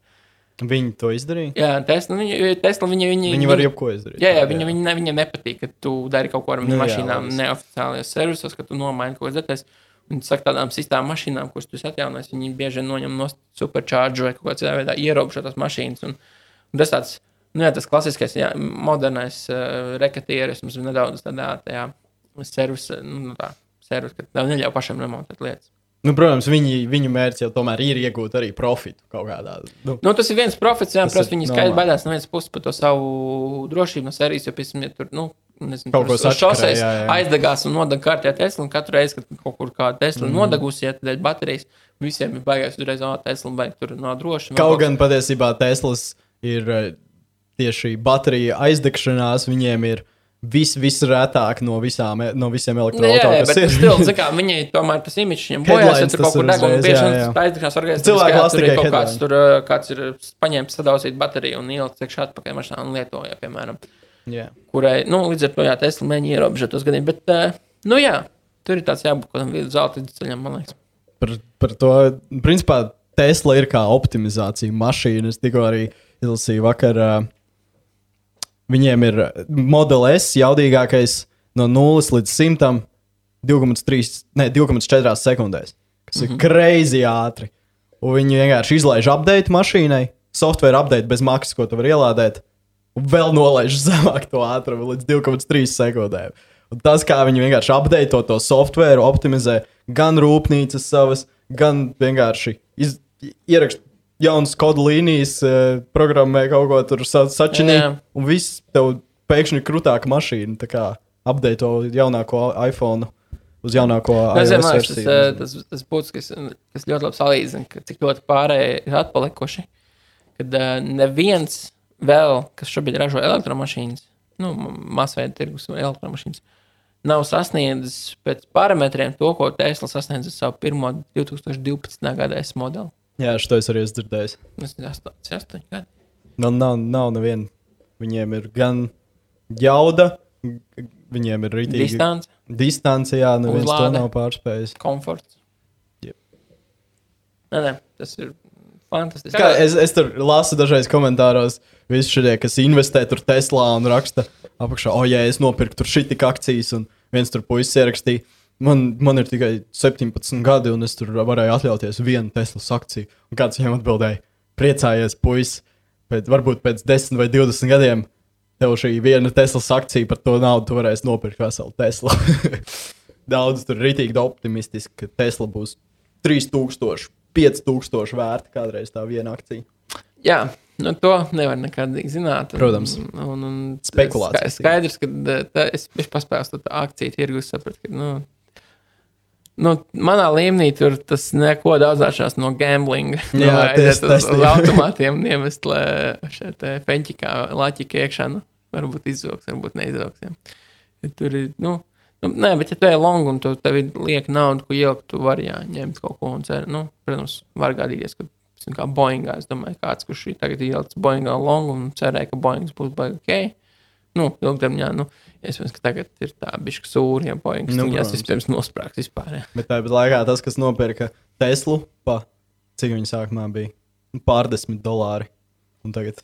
Viņi to izdarīja. Jā, Tesla, viņi, Tesla viņi, viņi, Viņi var jebko izdarīt. Jā, jā, viņa, viņa, ne, viņam nepatīk, ka tu dari kaut ko ar Nu jā, mašīnām neoficiālajos servisos, ka tu nomaini kaut ko detaļas. Un saka, tādām sistēmām mašīnām, kuras tu esi atjaunojis, viņi bieži noņem no supercharge vai kaut kādā veidā ierobežo tās mašīnas. Un, un tas tāds, nu jā, tas klasiskais, jā, modernais uh, rekatierisms nedaudz tādā, tajā servisa, nu, tā, servis, ka tev neļauj pašam remontēt lietas. Nu, protams, viņi, viņu mērķis jau tomēr ir iegūt arī profitu kaut kādā. Nu, Nu, tas ir viens profits, jā, protams, viņi skaidri baidās no vienas puses par to savu drošību no sērijas, jo, piemēram, ja tur, nu, nezinu, Kaut uz sačakarē, šoseis aizdegās un nodeg kārtē Tesla, un katru reizi, kad kaut kur kā Tesla mm. nodegusi, ja dēļ baterijas, visiem ir baigās uzreiz, o, Tesla baig tur nav droši. kaut gan patiesībā Teslas ir eh, tieši baterija aizdegšanās, viņiem ir vis, visrētāk no, visām, no visiem jā, elektroautoriem. viņai tomēr tas imidžs viņam bojās, ja tur kaut kur ir deg, un uzreiz, bieži organizācijā. Cilvēki lasa tur ir kaut kāds, tur, kāds ir paņēmis sadausīt bateriju un ielikt iekšā atpakaļ mašīnā un lietoja, piemēram. Jā. kurai, nu, līdz ar to, jā, Tesla mēģina ierobežot tos gadījumus. Bet, nu, jā, tur ir tāds jābūt kaut kādam zelta ceļam, man liekas. Par, par to, principā, Tesla ir kā optimizācija mašīna. Es tikko arī izlasīju vakar. Uh, viņiem ir Model S jaudīgākais no 0 līdz 100, 2,3, ne, 2,4 sekundēs. Kas mm -hmm. ir greizi ātri. Un viņi vienkārši izlaiž update mašīnai, software update bez maksas, ko tu vari ielādēt, un vēl nolaiž zemāk to ātrumu līdz 2,3 sekundēm. Un tas, kā viņi vienkārši update to, to software, optimizē gan rūpnīcas savas, gan vienkārši iz, ierakst jaunas kodu līnijas, eh, programmē kaut ko tur sa sačinīt, Jā. un viss tev pēkšņi krūtāka mašīna. Tā kā update to jaunāko iPhone uz jaunāko domāju, tas, versiju. eh, tas, tas būtu, kas, kas ļoti labi salīdzina, ka cik ļoti pārējie ir atpalikuši. Kad uh, neviens vēl, kas šobrīd ražo elektromašīnas, nu, masveida tirgus elektromašīnas, nav sasniedzis pēc parametriem to, ko Tesla sasniedz ar savu pirmo 2012. gada S modeli. Jā, šo es arī esmu dzirdējis. Tas ir 8, 8 gadi. Nav, nav, nav neviena. Viņiem ir gan jauda, viņiem ir rītīgi Distance, distance, jā, neviens to Uzlāde. nav pārspējis. komforts. Jep. Nē, nē, tas ir fantastiski. Kā, es, es tur lasu dažreiz komentāros, visi šie, kas investē tur Teslā un raksta apakšā, o, ja es nopirku tur šī tik akcijas, un viens tur puisis ierakstīja. Man, man ir tikai 17 gadi, un es tur varēju atļauties vienu Teslas akciju. Un kāds viņam atbildēja, priecājies, puisis, pēc, varbūt pēc 10 vai 20 gadiem tev šī viena Teslas akcija par to naudu tu varēsi nopirkt veselu Teslu. Daudz tur ir rītīgi optimistiski, ka Tesla būs 3000, 5000 vērta kādreiz tā viena akcija. Jā, nu, to nevar nekad zināt. Un, Protams. Un, un Spekulācijas. ska- Skaidrs, ka tā, es biju paspējis to akciju tirgus, sapratu, ka, nu, nu, manā līmenī tur tas neko daudz atšķirās no gamblinga. Jā, aiziet tas- uz, tas ir. automātiem iemest šeit feņķikā, laķikā iekšā. Nu, varbūt izzogs, varbūt neizzogs. Ja. Tur ir, nu, nu, nē, bet ja tu ej long un tu tev ir lieka naudu, ko ielikt, tu vari jā, ņemt kaut ko un cer. Nu, protams, var gadīties, ka zinu, kā Boeingā, es domāju, kāds, kurš ir tagad ielicis Boeingā long un cerēja, ka Boeings būs baigi ok. Nu, ilgtermiņā, nu, iespējams, ka tagad ir tā bišķi sūri, ja Boeings Nu, protams. vispirms nosprāgs vispār. Jā. Bet tāpat laikā tas, kas nopirka Teslu, pa cik viņa sākumā bija Nu, pārdesmit dolāri. Un tagad,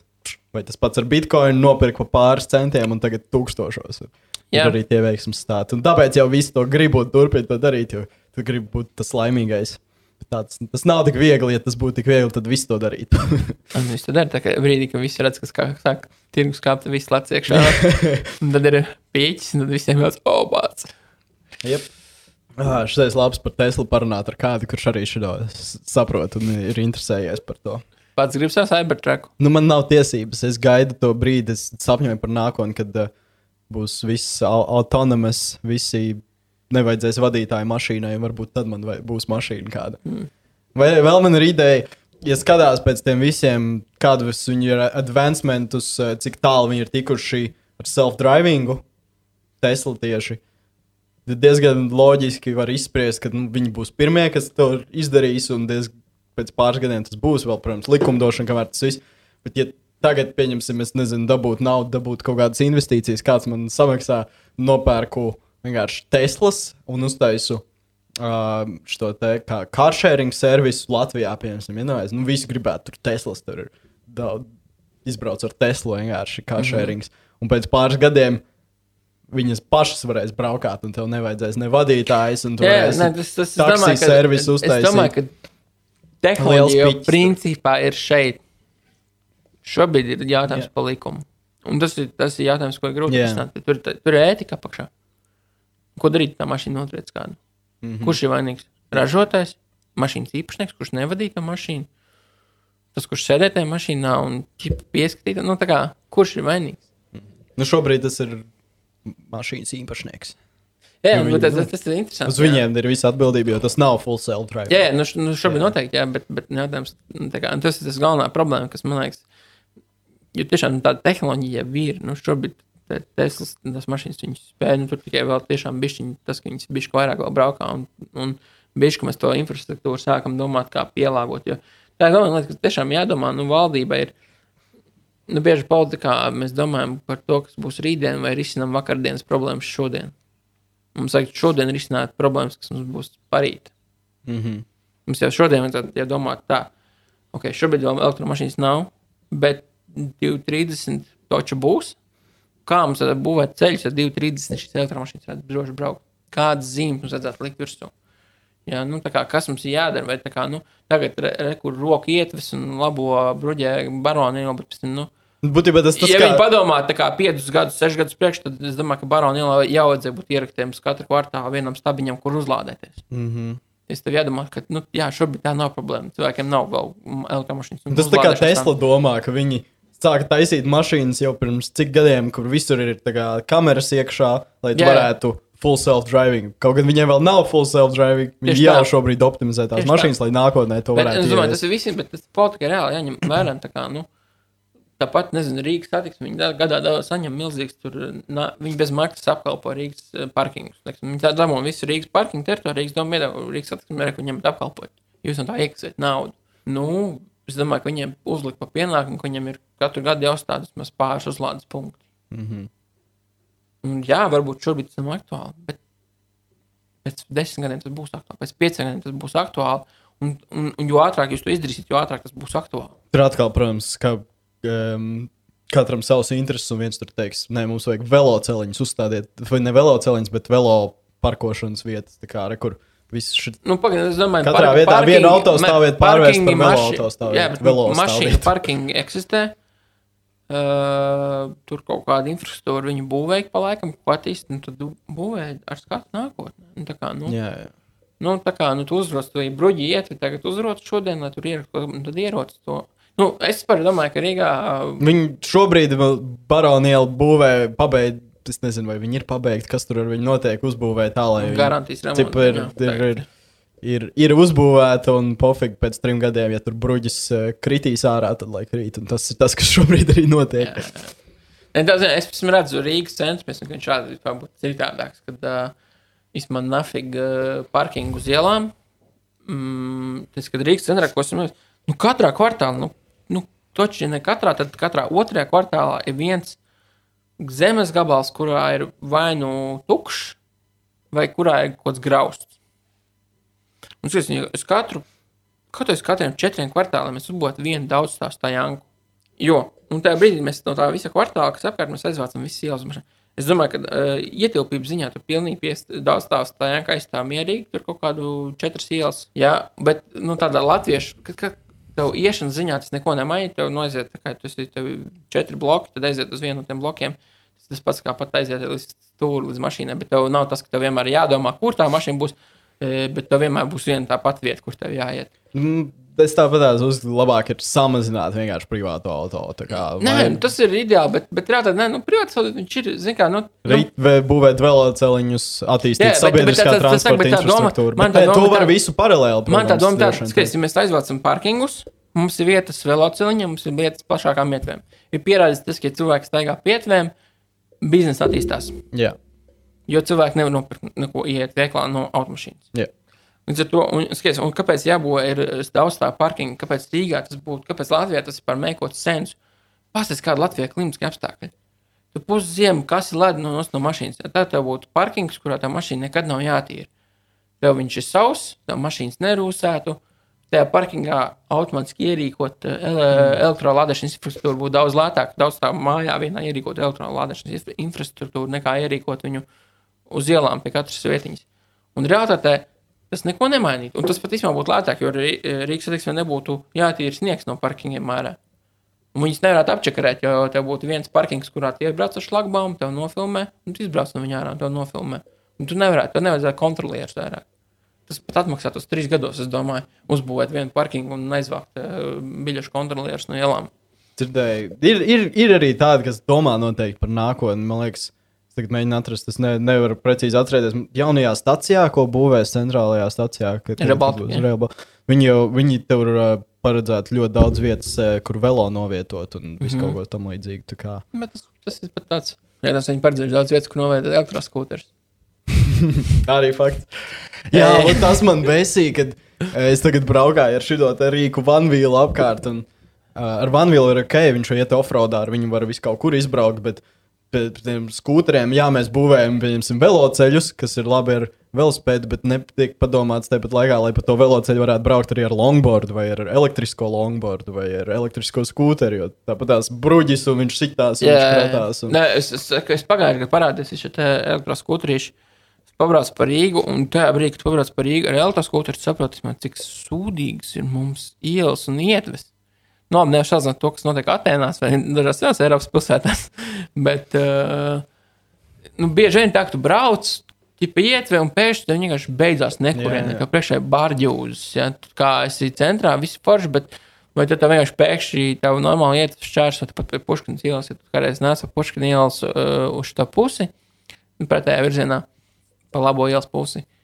vai tas pats ar bitkoinu nopirka pa pāris centiem, un tagad tūkstošos. Ir Jā. arī tie veiksmīgi stāsti. Un tāpēc jau visi to grib un turpina to darīt, jo tu gribi būt tas laimīgais. Tāds, tas nav tik viegli, ja tas būtu tik viegli, tad viss to darītu. Viss tad ir tā, ka brīdī, kad visi redz, kas kā, sāk tirgus kāpt, viss lec iekšā. tad ir pieķis, un tad visiem jau obāts. yep. ah, šis ir labs par Teslu parunāt ar kādu, kurš arī šo saprot un ir interesējies par to. Pats grib savu cybertruku. Nu, man nav tiesības. Es gaidu to brīdi, es sapņoju par nākotni, kad uh, būs viss au autonomas, visi nevajadzēs vadītāju mašīnai, un varbūt tad man vai, būs mašīna kāda. Mm. Vai vēl man ir ideja, ja skatās pēc tiem visiem, kādus viņu ir advancementus, uh, cik tālu viņi ir tikuši ar self-drivingu, Tesla tieši. diezgan loģiski var izspriest, ka nu, viņi būs pirmie, kas to izdarīs, un diez, pēc pāris gadiem tas būs vēl, protams, likumdošana, kamēr tas viss. Bet, ja tagad, pieņemsim, es nezinu, dabūt naudu, dabūt kaut kādas investīcijas, kāds man samaksā, nopērku vienkārši Teslas un uztaisu. Uh, šo te kā carsharing servisu Latvijā, piemēram, ja nu, visi gribētu tur Teslas, tur ir daudz, izbrauc ar Teslu vienkārši carsharing. Mm -hmm. Un pēc pāris gadiem viņas pašas varēs braukāt, un tev nevajadzēs ne vadītājs, un tu Jā, varēsi ne, tas, tas, es ka, servisu es uztaisīt. domāju, ka tehnoloģija principā ir šeit. Šobrīd ir jautājums Jā. par likumu. Un tas ir, tas ir jautājums, ko ir grūti risināt. Tur, tur ir ētika apakšā. Ko darīt, tā mašīna notriec kādu? Mm. -hmm. Kurš ir vainīgs? Ražotājs, mašīnas īpašnieks, kurš nevadīja to mašīnu. Tas, kurš sēdē tajā mašīnā un ķip pieskatīt, nu tā kā, kurš ir vainīgs? Nu, šobrīd tas ir mašīnas īpašnieks. Jā, nu, viņi- tas, tas, tas ir interesanti. Uz jā. viņiem ir visa atbildība, jo tas nav full self-drive. Jā, jā nu, š- nu šobrīd noteikti, jā, bet, bet jautājums, nu, tā kā, tas ir tas galvenā problēma, kas man liekas, jo tiešām tāda tehnoloģija ir, nu šobrīd Teslas, tas mašīnas, viņas spēja, nu tur tikai vēl tiešām bišķiņi, tas, ka viņas bišķi vairāk vēl braukā un, un bišķi, mēs to infrastruktūru sākam domāt, kā pielāgot, jo tā ir galvenā lieta, kas tiešām jādomā, nu valdība ir, nu bieži politikā mēs domājam par to, kas būs rītdien vai risinam vakardienas problēmas šodien. Mums vajag šodien risināt problēmas, kas mums būs parīt. Mm -hmm. Mums jau šodien ja domāt, tā, ok, šobrīd vēl elektromašīnas nav, bet 230 toču būs. Kā mums tad būvēt ceļus, ja 230 šīs elektromašīnas varētu droši braukt? Kādas zīmes mums vajadzētu likt virsū? Jā, nu, kā, kas mums ir jādara? Vai kā, nu, tagad re, re, kur roka ietves un labo bruģē baroni jau, bet pēc tam, nu, Būtībā tas tas ja kā... viņi padomā, tā kā 5 gadus, 6 gadus priekš, tad es domāju, ka baroni jau vajadzēja būt ieraktiem katru kvartālu vienam stabiņam, kur uzlādēties. Mm -hmm. Es tev iedomājos, ka nu, jā, šobrīd tā nav problēma. Cilvēkiem nav vēl elektromašīnas. Tas tā kā Tesla domā, ka viņi sāka taisīt mašīnas jau pirms cik gadiem, kur visur ir tā kā kameras iekšā, lai Jā, jā. varētu full self-driving. Kaut gan viņiem vēl nav full self-driving, viņi jau tā. šobrīd optimizē tās Tieši tā. mašīnas, lai nākotnē to Bet, varētu es domāju, tas ir visiem, bet tas politika reāli jāņem vērā. tā kā, Nu, tāpat, nezinu, Rīgas satiksme. Viņi gadā saņem milzīgs, tur, na, viņi bez maksas apkalpo Rīgas eh, parkingus. Viņi tā dabū visu Rīgas parkingu teritoriju, Rīgas domu Rīgas satiksme, ka viņiem apkalpot. Jūs no tā iekasēt naudu. Nu, es domāju, ka viņiem uzlikt pa pienākumu, ka viņiem ir katru gadu jāuzstāda vismaz pāris uzlādes punkti. Mm -hmm. Un, jā, varbūt šobrīd tas nav aktuāli, bet pēc desmit gadiem tas būs aktuāli, pēc pieciem gadiem tas būs aktuāli. Un, un, un jo ātrāk jūs to izdarīsiet, jo ātrāk tas būs aktuāli. Tur atkal, protams, ka um, katram savs intereses, un viens tur teiks, nē, mums vajag veloceliņus uzstādiet, vai ne veloceliņus, bet velo parkošanas vietas, kā, re, kur šit... Nu, Pagaidiet, es domāju, Katrā par- vietā parking- vienu autostāvvietu pārvērst par velo maši- autostāvvietu, Jā, bet stāvvietu. parkingi eksistē. Uh, tur kaut kāda infrastruktūra viņu būvēja pa laikam, ko attīstīt, nu tad būvēja ar skatu nākotnē. Nu, tā kā, nu, Jā, jā. Nu, tā kā nu, tu uzroc to bruģi iet, vai tagad uzroc šodien, lai tur ierakstu, un tad ieroc to. Nu, es domāju, ka Rīgā. Viņi šobrīd vēl baronielu būvē, pabeidz. Es nezinu, vai viņi ir pabeigti, kas tur ar viņu notiek. Uzbūvē tā, lai viņi- Garantijas remontu, ir, ir, ir, ir, ir uzbūvēta un pofīgi pēc trim gadiem, ja tur bruģis eh, kritīs ārā, tad lai krīt. Un tas ir tas, kas šobrīd arī notiek. Jā, jā. Zini, es esmu redzējis Rīgas centru, mēs vienkārši šādi vispār būtu citādāks, kad uh, izman nafig uh, parkingu uz ielām. Mm, tas, kad Rīgas centrā, ko esmu, nu, katrā kvartālā, nu, nu, toči ne katrā, tad katrā otrajā kvartālā ir viens zemes gabals, kurā ir vai nu tukšs, vai kurā ir kaut kāds grausts. Un es, es katru, katru, katriem četriem kvartāliem uzbūvētu vienu daudz stāstu janku. Jo, un tajā brīdī mēs no tā visa kvartāla, kas apkārt mēs aizvācam visas ielas. mašīnas. Es domāju, ka uh, ietilpības ziņā tur pilnīgi piest, daudz stāstu tā jākā aizstāv mierīgi, tur kaut kādu četras ielas. Jā, bet, nu, tādā latviešu, kad, kad tev iešanas ziņā tas neko nemaina, tev noiziet, tā kā ir tev četri bloki, tad aiziet uz vienu no tiem blokiem. Tas, tas pats kā pat aiziet līdz stūri, līdz mašīnai, bet tev nav tas, ka tev vienmēr ir jādomā, kur tā mašīna būs, eh, bet tev vienmēr būs viena tā pati vieta, kur tev jāiet. Es tāpat uz labāk ir samazināt vienkārši privāto auto. tā Kā, Nē, nu, tas ir ideāli, bet, bet jā, tad, nē, nu, privāts auto, viņš ir, zin kā, nu, nu vai būvēt veloceliņus, attīstīt Jā, bet- sabiedriskā bet tā- tas- tas transporta tagad tā doma- infrastruktūru. man Bet tā doma to var tā- visu paralēli. Man tā protams, doma tāda, ka, ja mēs aizvācam parkingus, mums ir vietas veloceliņam, mums ir vietas plašākām ietvēm. Ir pierādīts tas, ka ja cilvēks staigā pietvēm, biznesa attīstās. Jā. Jo cilvēki nevar nopirkt neko iet veiklā no automašīnas. Jā. Līdz ar to, un, skaties, un kāpēc jābūt ir daudz tā parkinga, kāpēc Rīgā tas būtu, kāpēc Latvijā tas ir par mēkotu sens? Pastāstiet, kāda Latvijā klimatiska apstākļi. Tu pusziemu, kas ir ledus no, no mašīnas. Tad tev būtu parkings, kurā tā mašīna nekad nav jātīra. Tev viņš ir sauss, tev mašīnas nerūsētu. Tajā parkingā automātiski ierīkot uh, ele elektrolādēšanas infrastruktūru būtu daudz lētāk. Daudz tā mājā vienā ierīkot elektrolādēšanas infra- infrastruktūru, nekā ierīkot viņu uz ielām pie katras vietiņas. Un realitātē tas neko nemainītu. Un tas pat īstenībā būtu lētāk, jo Rī- Rīgas satiksmē nebūtu jātīra sniegs no parkingiem mērā. Un viņas nevarētu apčakarēt, jo tev būtu viens parkings, kurā tie brauc ar šlagbaumu, tev nofilmē, un tu izbrauc no viņa ārā, un tev nofilmē. Un tu nevarētu, tev nevajadzētu kontrolierus vairāk. Tas pat atmaksātos trīs gados, es domāju, uzbūvēt vienu parkingu un aizvākt uh, biļešu kontrolierus no ielām. Dzirdēju. Ir, ir, ir arī tādi, kas domā noteikti par nākotni. Man liekas, tagad mēģinu atrast, es ne, nevaru precīzi atcerēties. Jaunajā stacijā, ko būvēs centrālajā stacijā, kad Rail Baltica, būs jā. Rail Bal- viņi jau viņi tur uh, paredzētu ļoti daudz vietas, eh, kur velo novietot un visu Mhm. kaut ko tam līdzīgu. tā tas, tas ir pat tāds. Jā, tas viņi paredzējuši daudz vietas, kur novērtēt elektroskūterus. Arī fakts. Jā, un tas man besīja, kad eh, es tagad braukāju ar šo rīku vanvīlu apkārt. Un, uh, ar vanvīlu ir ok, viņš var iet offroadā, ar viņu var visu kaut kur izbraukt. Bet pie pie tiem skūteriem, jā, mēs būvējam, pieņemsim, veloceļus, kas ir labi ar velospēdu, bet netiek padomāts tāpat laikā, lai pa to veloceļu varētu braukt arī ar longboardu, vai ar elektrisko longboardu, vai ar elektrisko skūteri. Jo tāpat tās bruģis un viņš sitās un viņš kratās. Un... Nē, es, es, es pagājušajā gadā parādījos šie elektroskūterīši. Es pabraucu par Rīgu, un tajā brīdī, kad pabraucu par Rīgu ar elektroskūteri, saprotu, man, cik sūdīgas ir mums ielas un ietves. Nu, labi, nevis salīdzinot to, kas notiek Atenās vai dažās citās Eiropas pilsētās, bet uh, nu, bieži vien tā, ka tu brauc. Tipa ietver un pēkšņi tev vienkārši beidzās nekurien. Jā, jā. Kā priekšā ir bārģūzes. Ja? Tu Kā esi centrā, viss forši, bet vai tev vienkārši pēkšņi tev normāli iet uz šķērsot pat pie Puškinas ielas, ja tu kādreiz nāc pa Puškinas ielas uh, uz šo pusi, nu, pretējā virzienā, pa labo ielas pusi. Tu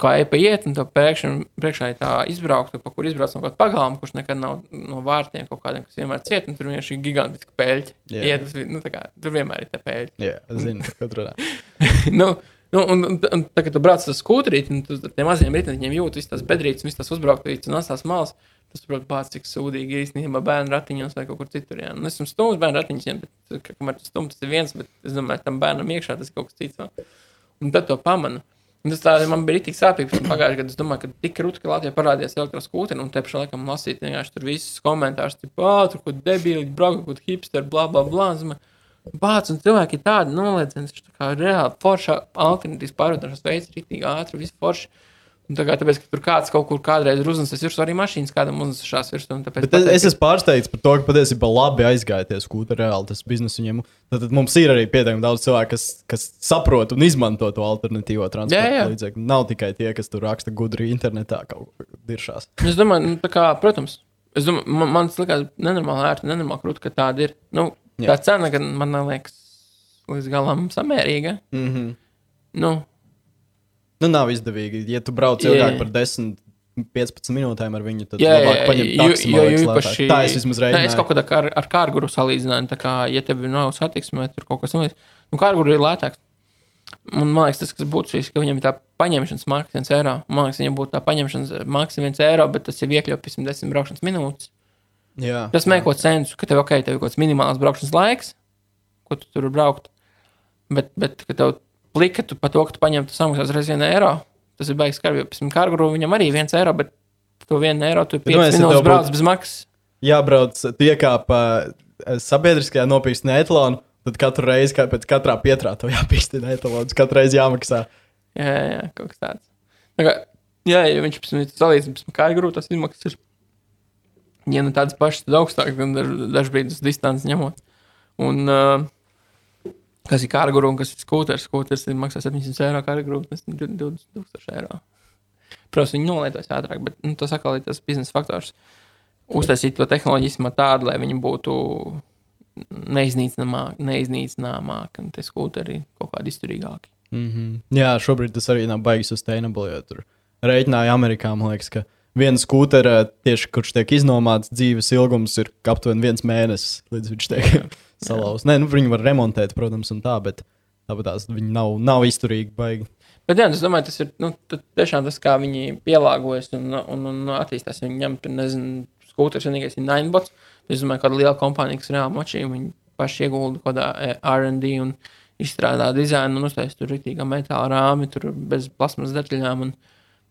Kā ej pa iet, un tev pēkšņi priekšā ir tā izbraukta, pa kur izbrauc no kaut kāda pagalma, kurš nekad nav no vārtiem kaut kādiem, kas vienmēr ciet, un tur vienkārši ir gigantiski pēļi. Jā. Iet, nu, tā kā, tur vienmēr ir tie pēļi. Jā, es zinu, runā. nu, nu, un, un, un tā, kad tu brauc uz skūterīti, un tu ar tiem maziem riteņiem jūti visas tās bedrītes, visas tās uzbrauktītes un tās malas, tas, protams, bāc, cik sūdīgi ir īstenībā bērnu ratiņos vai kaut kur citur. Jā. Nu, es esmu stūmis bērnu ratiņiem, bet, ka- kamēr tu stūmis, tas ir viens, bet es domāju, tam bērnam iekšā tas ir kaut kas cits. vēl. Un tad to pamanu. Tas tā, man bija tik sāpīgi, pagājušajā gadā es domāju, ka tik rūti, ka Latvijā parādījās elektroskūteri, un te pašā laikā lasīt vienkārši tur visus komentārus, tipo, ah, tur kaut debīli, braukt, kaut hipster, bla, bla, bla. Es domāju, Bāc, un cilvēki ir tādi noliedzami, ka tā kā reāli forša alternatīvas pārvietošanās veids, rītīgi ātri, viss forši. Un tā kā tāpēc, ka tur kāds kaut kur kādreiz ir uznesis virsū, arī mašīnas kādam uznesās virsū. un tāpēc Bet es, esmu pārsteigts par to, ka patiesībā labi aizgājieties kūta reāli tas biznesa viņiem. Tad, tad mums ir arī pietiekami daudz cilvēku, kas, kas saprot un izmanto to alternatīvo Jā, transporta jā. līdzekli. Nav tikai tie, kas tur raksta gudri internetā kaut kur diršās. Es domāju, nu, kā, protams, es domāju, man, man tas likās nenormāli ērti, nenormāli krūti, ka tāda ir. Nu, Jā. tā cena, gan man liekas, līdz galam samērīga. Mm -hmm. Nu, Nu, nav izdevīgi. Ja tu brauc Jā. ilgāk par 10, 15 minūtēm ar viņu, tad jā, jā, labāk paņemt taksi, jo, jo īpaši. Tā es vismaz Nē, es reiķinu. kaut kādā kā ar, ar kārguru salīdzināju, tā kā, ja tev nav satiksme, tur kaut kas tamlīdzīgs, nu, kārguru ir lētāks. Un man liekas, tas, kas būtu šis, ka viņam ir tā paņemšanas maksa viens eiro. Man liekas, viņam būtu tā paņemšanas maksa viens eiro, bet tas jau iekļauj 510 braukšanas minūtes. Jā, Tas mēko censu, ka tev, ok, tev ir kaut kāds minimāls braukšanas laiks, ko tu tur braukt. Bet, bet ka tev plika tu par to, ka tu paņem, tu samaksās reiz vienu eiro. Tas ir baigs skarbi, jo pēc tam kārguru viņam arī viens eiro, bet to vienu eiro tu nu, 5 es- ja minūtes tev brauc bez maksas. jābrauc, tu iekāp uh, sabiedriskajā nopīstinē etalonu, tad katru reizi, kā pēc katrā pietrā, to jāpīstina etalons, katru reizi jāmaksā. Jā, jā, jā kaut kas tāds. Tā kā, jā, ja viņš kā ir grūti, tas izmaksas ir. Ja nu tādas pašas, tad augstāk, gan daž, dažbrīd uz distanci ņemot. Un, uh, kas ir kārguru un kas ir skūters, skūters maksā 700 eiro, kārguru tas ir 20 tūkstoši eiro. Protams, viņi nolaidos ātrāk, bet nu, tas atkal ir tas biznesa faktors. Uztaisīt to tehnoloģismu tādu, lai viņi būtu neiznīcināmāki, neiznīcināmāki un tie skūteri kaut kādi izturīgāki. Mm -hmm. Jā, šobrīd tas arī nav baigi sustainable, jo tur rēķināja Amerikā, man liekas, ka viena skūtera, tieši kurš tiek iznomāts, dzīves ilgums ir aptuveni viens mēnesis, līdz viņš tiek salauzts. Nē, nu, viņi var remontēt, protams, un tā, bet Tāpat tās viņi nav, nav izturīgi, baigi. Bet, jā, es domāju, tas ir nu, tiešām tas, kā viņi pielāgojas un, un, un attīstās. Viņi ņem, nezinu, skūpsturs, vienīgais ir Ninebots. Es domāju, ka kāda liela kompānija, kas reāli močīja, viņi paši iegulda kaut kādā eh, RD un izstrādā dizainu un uztaisīja tur rītīgā metāla rāmi, tur bez plasmas detaļām un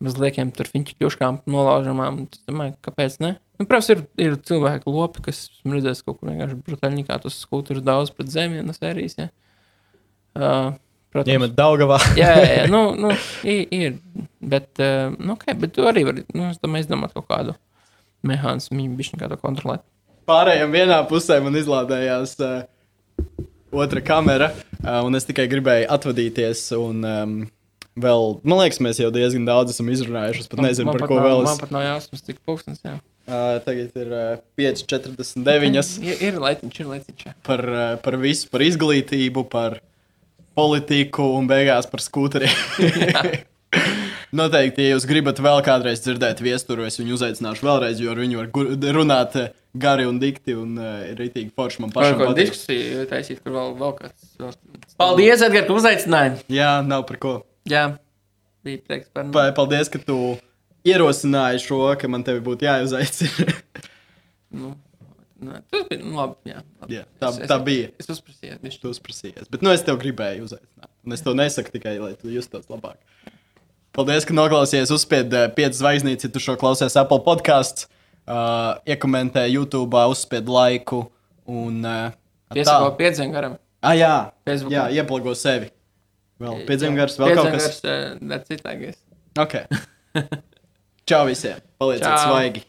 bez liekiem tur fiņķu kļuškām nolaužamām. Es domāju, kāpēc ne? Nu, protams, ir, ir cilvēki lopi, kas redzēs kaut kur vienkārši brutāļi, kā tos skūpsturs daudz pret zemiem no sērijas. Ja? Uh, protams. Iemet Daugavā. jā, jā, jā, nu, nu, ir, ir. Bet, uh, nu, okay, bet tu arī vari, nu, es domāju, izdomāt kaut kādu mehānismu, viņa kā to kontrolēt. Pārējiem vienā pusē man izlādējās uh, otra kamera, uh, un es tikai gribēju atvadīties. Un, um, vēl, man liekas, mēs jau diezgan daudz esam izrunājuši. Es pat nezinu, man par pat ko nav, vēl. Man Es, pat nav jāsmas, cik pūkstens. Jā. Uh, tagad ir uh, 5,49 Ir, ir laiciņš, ir laiciņš. par, uh, par visu, par izglītību, par politiku un beigās par skūteriem. Noteikti, ja jūs gribat vēl kādreiz dzirdēt viesturu, es viņu uzaicināšu vēlreiz, jo ar viņu var runāt gari un dikti un uh, ir rītīgi forši man pašam. ko patīk. diskusiju taisīt, kur vēl, vēl kāds. Paldies, Edgars, ka uzaicināji. Jā, nav par ko. Jā, bija prieks par Pa- Paldies, ka tu ierosināji šo, ka man tevi būtu jāuzaicina. Nu, nē, tas bija nu, labi. Jā, labi. Jā, tā- Es- tā es- bija. Es uzprasīju, viņš Tu uzprasījies. Bet nu, es tev gribēju uzaicināt. Un es to nesaku tikai, lai tu justos labāk. Paldies, ka noklausījies. Uzspied uh, 5 zvaigznītes, ja tu šo klausies Apple podkāstā. Uh, iekomentē YouTube, uzspied laiku. Un, uh, piesako piedzēn garam. Ah, jā, Facebookā. jā ieplago sevi. Vēl piedzim gars, vēl kaut kas. Piedzēn gars, citāgais. Ok. Čau visiem. Palieciet Čau. svaigi.